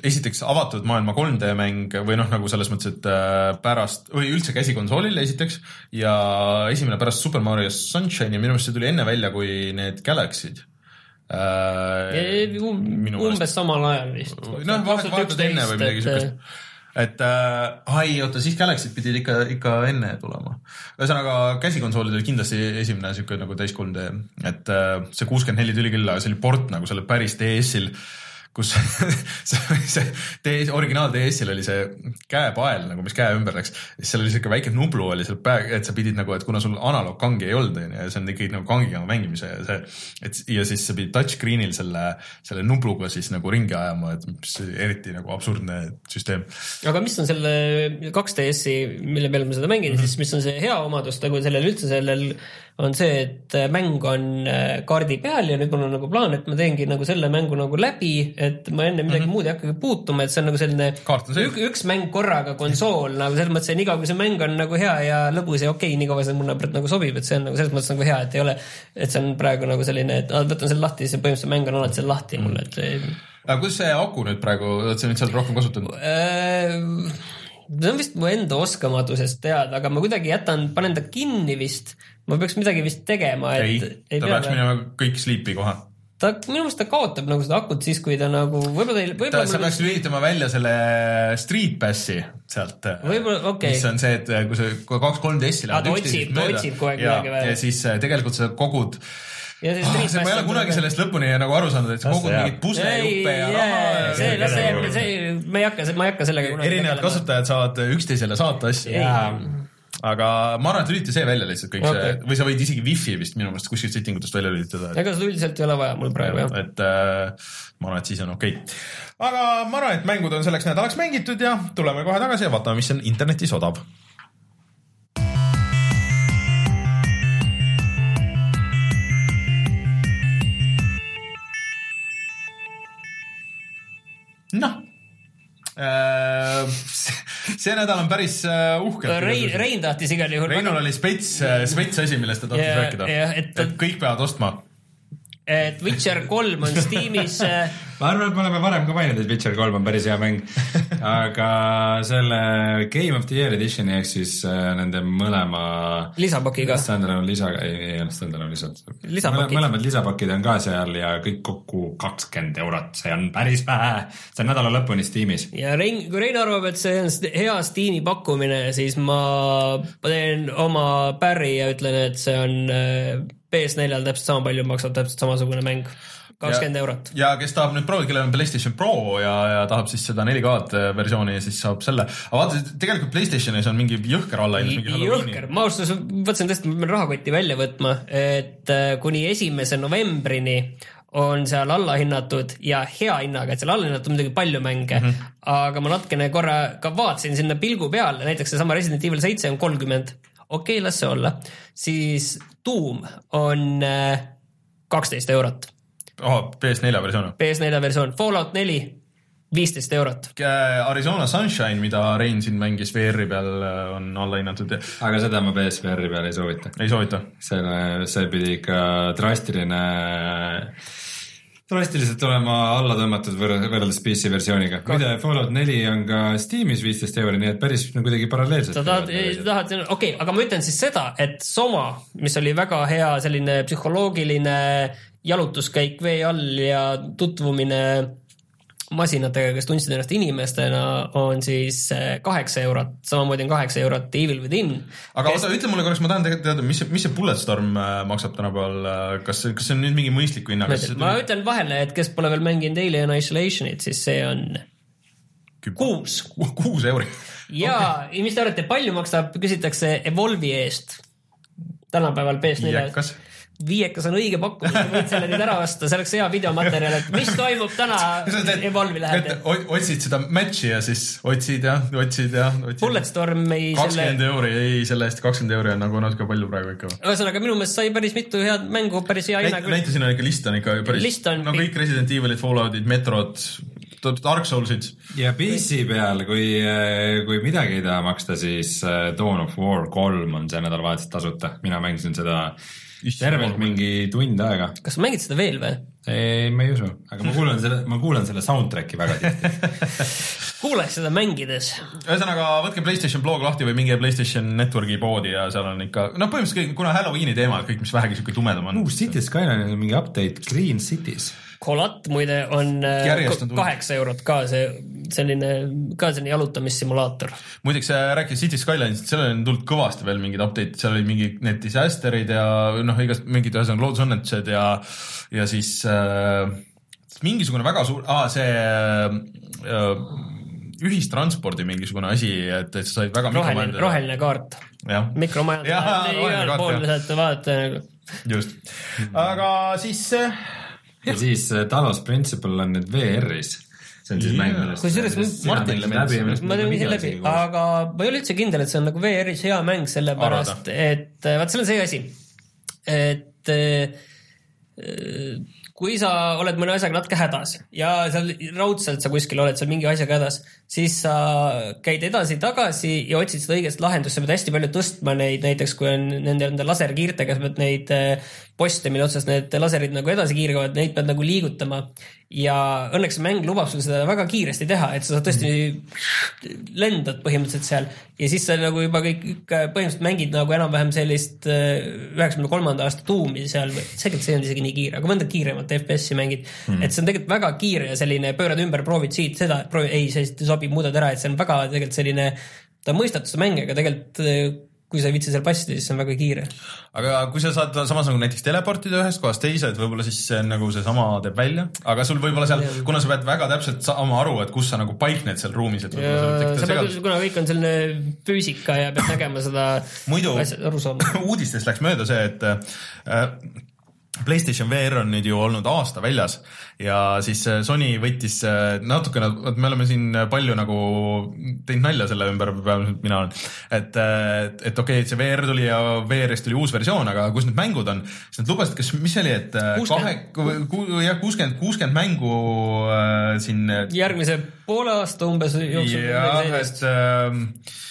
esiteks avatud maailma 3D mäng või noh, nagu selles mõttes, et äh, pärast või üldse käsikonsoolil esiteks ja esimene pärast Super Mario Sunshine'i, minu meelest see tuli enne välja kui need Galaxy'd äh,. umbes samal ajal vist. noh, vahet, vahetult enne või midagi siukest et äh, ai, oota, siis Galaxy'd pidid ikka, ikka enne tulema. ühesõnaga käsikonsoolid oli kindlasti esimene siuke nagu täis 3D, et äh, see kuuskümmend neli tuli küll, aga see oli port nagu sellel päris DS-il äh, kus see, DS, originaal DS-il oli see käepael nagu, mis käe ümber läks, siis seal oli siuke väike nublu oli seal pää, et sa pidid nagu, et kuna sul analoogkangi ei olnud, onju, ja see on ikkagi nagu kangiga mängimise ja see, et ja siis sa pidid touchscreen'il selle, selle nubluga siis nagu ringi ajama, et mis eriti nagu absurdne süsteem. aga mis on selle 2DS-i, mille peal ma seda mängin mm, -hmm. siis mis on see hea omadus nagu sellel üldse sellel on see, et äh, mäng on äh, kaardi peal ja nüüd mul on nagu plaan, et ma teengi nagu selle mängu nagu läbi, et ma enne midagi mm -hmm. muud ei hakkagi puutuma, et see on nagu selline ük, üks mäng korraga konsool nagu selles mõttes, et niikaua kui see mäng on nagu hea ja lõbus ja okei okay,, nii kaua see mulle nagu sobib, et see on nagu selles mõttes nagu hea, et ei ole, et see on praegu nagu selline, et võtan selle lahti, siis põhimõtteliselt mäng on alati seal lahti mulle, et aga kuidas see aku nüüd praegu, oled sa nüüd sealt rohkem kasutanud äh,? see on vist mu enda oskamatusest teada, aga ma kuidagi jätan, panen ta kinni vist. Ma peaks midagi vist tegema, et. ei, ta peaks minema kõik sleep'i kohe. ta minu meelest ta kaotab nagu seda akut siis, kui ta nagu võib-olla teil, võib-olla. sa peaks lülitama välja selle Street Passi sealt. võib-olla, okei okay.. mis on see, et kui sa kaks-kolm DS-i lähed üksteisest mööda. veel. ja siis äh, tegelikult sa kogud ja siis oh, ma ei ole kunagi sellest lõpuni nagu aru saanud, et sa kogud mingit puslejuppe ja raha. see, las see, see, ma ei hakka, ma ei hakka sellega erinevad kasutajad saavad üksteisele saata asju aga ma arvan, et lülita see välja lihtsalt kõik okay. see või sa võid isegi wifi vist minu meelest kuskilt setting utest välja lülitada. ega seda üldiselt ei ole vaja mul praegu jah. et äh, ma arvan, et siis on okei okay.. aga ma arvan, et mängud on selleks nädalaks mängitud ja tuleme kohe tagasi ja vaatame, mis on internetis odav noh äh, see nädal on päris uh, uhke. Rein, Rein tahtis igal juhul. Reinul oli spets, äh, spets asi, millest ta tahtis yeah, rääkida. Et, et kõik peavad ostma et Witcher kolm on Steamis äh, ma arvan, et me oleme varem ka maininud, et Witcher kolm on päris hea mäng. aga selle Game of the Year edition'i ehk siis äh, nende mõlema. lisapakiga. Standalone lisaga, ei, ei olnud standalone lisad. mõlemad lisapakid on ka seal ja kõik kokku kakskümmend eurot, see on päris vähe. see on nädala lõpuni Steamis. ja Rein, kui Rein arvab, et see on hea Steam'i pakkumine, siis ma teen oma pärri ja ütlen, et see on äh, PS4-l täpselt sama palju maksab täpselt samasugune mäng kakskümmend eurot. ja kes tahab nüüd proovida, kellel on PlayStation Pro ja, ja tahab siis seda 4K versiooni, siis saab selle. aga vaata, tegelikult PlayStationis on mingi jõhker allahindlus. jõhker, ma ausalt öeldes mõtlesin tõesti, ma pean rahakotti välja võtma, et äh, kuni esimese novembrini on seal allahinnatud ja hea hinnaga, et seal allahinnatud muidugi palju mänge mm, -hmm. aga ma natukene korra ka vaatasin sinna pilgu peale, näiteks seesama Resident Evil seitse on kolmkümmend okei okay,, las see olla, siis Doom on äh, kaksteist eurot. oh, PS4 versioon? PS4 versioon, Fallout neli, viisteist eurot. Arizona Sunshine, mida Rein siin mängis VR-i peal, äh, on allahinnatud. aga seda ma PSVR-i peal ei soovita. ei soovita? selle, see pidi ikka drastiline drastiliselt olema alla tõmmatud võrreldes PC versiooniga. muide, Fallout neli on ka Steamis viisteist euri, nii et päris no kuidagi paralleelselt. sa tahad, tahad, okei okay,, aga ma ütlen siis seda, et Soma, mis oli väga hea selline psühholoogiline jalutuskäik vee all ja tutvumine masinatega, kes tundsid ennast inimestena, on siis eh, kaheksa eurot, samamoodi on kaheksa eurot Evil within. aga kes... oota, ütle mulle korraks, ma tahan tegelikult teada, mis see, mis see Bulletstorm eh, maksab tänapäeval, eh, kas, kas see on nüüd mingi mõistliku hinnaga? ma ütlen vahele, et kes pole veel mänginud Alien Isolationit, siis see on kuus. kuus euri. ja okay., mis te arvate, palju maksab, küsitakse Evolve'i eest tänapäeval PS4-s? Viiekas on õige pakkumine, võid selle nüüd ära osta, see oleks hea videomaterjal, et mis toimub täna Evolve'i lähedal. otsid seda match'i ja siis otsid ja otsid ja otsid. Bulletstorm ei. kakskümmend selle... euri, ei selle eest kakskümmend euri on nagu natuke palju praegu ikka. ühesõnaga minu meelest sai päris mitu head mängu päris hea hinnaga. näitasin ikka list on ikka päris, no kõik Resident Evilid, Falloutid, Metrod, Dark Soulsid. ja PC peal, kui, kui midagi ei taha maksta, siis äh, Dawn of War kolm on see nädalavahetus tasuta, mina mängisin seda tervelt mingi tund aega. kas sa mängid seda veel või? ei, ma ei usu, aga ma kuulan selle, ma kuulan selle soundtrack'i väga tihti kuuleks seda mängides. ühesõnaga, võtke Playstation blog lahti või minge Playstation Network'i poodi ja seal on ikka, noh, põhimõtteliselt kõik, kuna Halloweeni teema, kõik, mis vähegi siuke tumedam on. uus City Skyline on mingi update Green Cities Colat muide on äh, kaheksa eurot ka see selline, ka selline jalutamissimulaator. muideks rääkides City Skylines'ist, sellele on tulnud kõvasti veel mingeid update'id, seal oli mingid need disaster'id ja noh, igast mingid ühesõnaga loodusõnnetused ja, ja siis äh, mingisugune väga suur ah,, see äh, ühistranspordi mingisugune asi, et, et sa said väga roheline, roheline kaart. mikromajandus, igal pool saate vaadata nagu. just, aga siis äh, ja siis äh, Talos Principle on nüüd VR-is see on siis yeah. mäng, millest kusjuures Martinile meeldis. ma tegin ise läbi, aga ma ei ole üldse kindel, et see on nagu VR-is hea mäng, sellepärast et äh, vaat seal on see asi, et äh, kui sa oled mõne asjaga natuke hädas ja seal raudselt sa kuskil oled seal mingi asjaga hädas, siis sa käid edasi-tagasi ja otsid seda õigest lahendust, sa pead hästi palju tõstma neid, näiteks kui on nende, nende laserkiirtega, sa pead neid poste, mille otsas need laserid nagu edasi kiirgavad, neid pead nagu liigutama. ja õnneks mäng lubab sul seda väga kiiresti teha, et sa tõesti lendad põhimõtteliselt seal ja siis sa nagu juba kõik põhimõtteliselt mängid nagu enam-vähem sellist äh, üheksakümne kolmanda aasta tuumi seal, tegelikult see ei olnud isegi nii kiire, aga mõnda kiiremad kiiremat FPS-i mängid mm., et see on tegelikult väga kiire ja selline pöörad ümber, proovid siit seda, ei, see sobib, muudad ära, et see on väga tegelikult selline, ta on mõistatuse mäng, aga tegelikult kui sa ei viitsi seal passida, siis see on väga kiire. aga kui sa saad samas nagu näiteks teleportida ühest kohast teise, et võib-olla siis see on nagu seesama teeb välja, aga sul võib-olla seal, kuna sa pead väga täpselt saama aru, et kus sa nagu paikned seal ruumis, et sa pead, kuna kõik on selline füüsika ja pead nägema seda muidu uudistest läks mööda see, et äh, PlayStation VR on nüüd ju olnud aasta väljas ja siis äh, Sony võttis äh, natukene, vot me oleme siin palju nagu teinud nalja selle ümber, mina olen, et, äh, et, et okei okay,, et see VR tuli ja VR-ist tuli uus versioon, aga kus need mängud on, siis nad lubasid, kas, mis see oli, et 60. kahe, jah, kuuskümmend, kuuskümmend mängu äh, siin. järgmise poole aasta umbes jooksul. jah, et äh,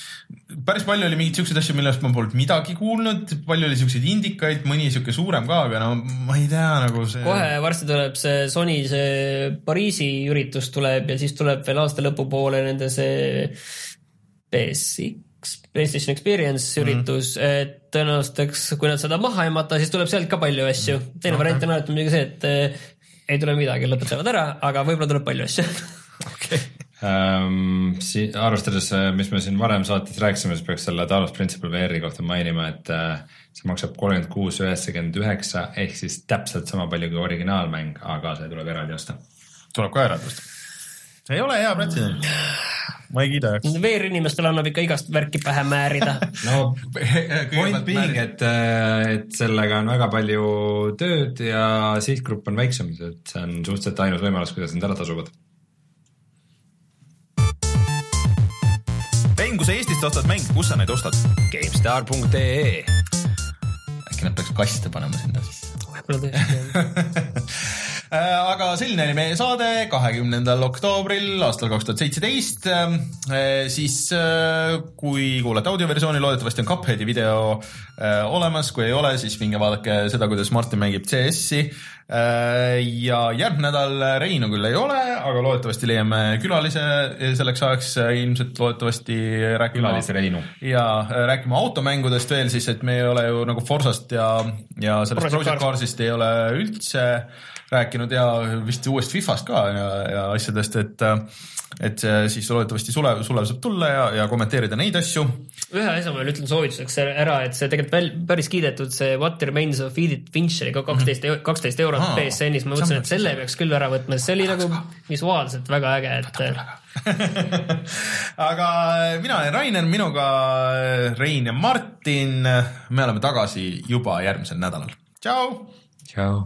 päris palju oli mingeid siukseid asju, millest ma polnud midagi kuulnud, palju oli siukseid indikaid, mõni siuke suurem ka, aga no ma ei tea nagu see. kohe varsti tuleb see Sony see Pariisi üritus tuleb ja siis tuleb veel aasta lõpupoole nende see PSX, PlayStation Experience mhm. üritus mm, -hmm. et tõenäoliselt, eks kui nad seda maha ei mata, siis tuleb sealt ka palju asju. teine okay. variant on alati muidugi see, et eh, ei tule midagi, lõpetavad ära, aga võib-olla tuleb palju asju okei okay ähm,. Si arvestades, äh, mis me siin varem saates rääkisime, siis peaks selle Talos Principle VR-i kohta mainima, et äh, see maksab kolmkümmend kuus, üheksakümmend üheksa ehk siis täpselt sama palju kui originaalmäng, aga see tuleb eraldi osta. tuleb ka eraldi osta? see ei ole hea pretsedent ma ei kiida heaks. VR-inimestele annab ikka igast värki pähe määrida no point being, et, äh, et sellega on väga palju tööd ja sihtgrupp on väiksem, et see on suhteliselt ainus võimalus, kuidas nad ära tasuvad Rein, kui sa Eestist ostad mänge, kus sa neid ostad? GameStar.ee äkki nad peaks kaste panema sinna siis? võib-olla tõesti äh, aga selline oli meie saade kahekümnendal oktoobril aastal kaks tuhat seitseteist. Äh, siis äh, kui kuulate audioversiooni, loodetavasti on Cupheadi video olemas, kui ei ole, siis minge vaadake seda, kuidas Martin mängib CS-i Äh, ja järgmine nädal Reinu küll ei ole, aga loodetavasti leiame külalise selleks ajaks ilmselt loodetavasti rääkima. külalise Reinu. ja äh, rääkima automängudest veel siis, et me ei ole ju nagu Forsast ja, ja sellest Project Carsist ei ole üldse rääkinud ja vist uuest Fifast ka ja, ja asjadest, et et siis loodetavasti Sulev, Sulev saab tulla ja, ja kommenteerida neid asju. ühe asja ma veel ütlen soovituseks ära, et see tegelikult veel päris kiidetud, see What Remains of Edith Finch oli ka kaksteist, mhm. kaksteist eurot BSN-is, ma mõtlesin, et selle peaks küll ära võtma, sest see oli nagu visuaalselt väga äge, et aga mina olen Rainer, minuga Rein ja Martin. me oleme tagasi juba järgmisel nädalal. tšau. tšau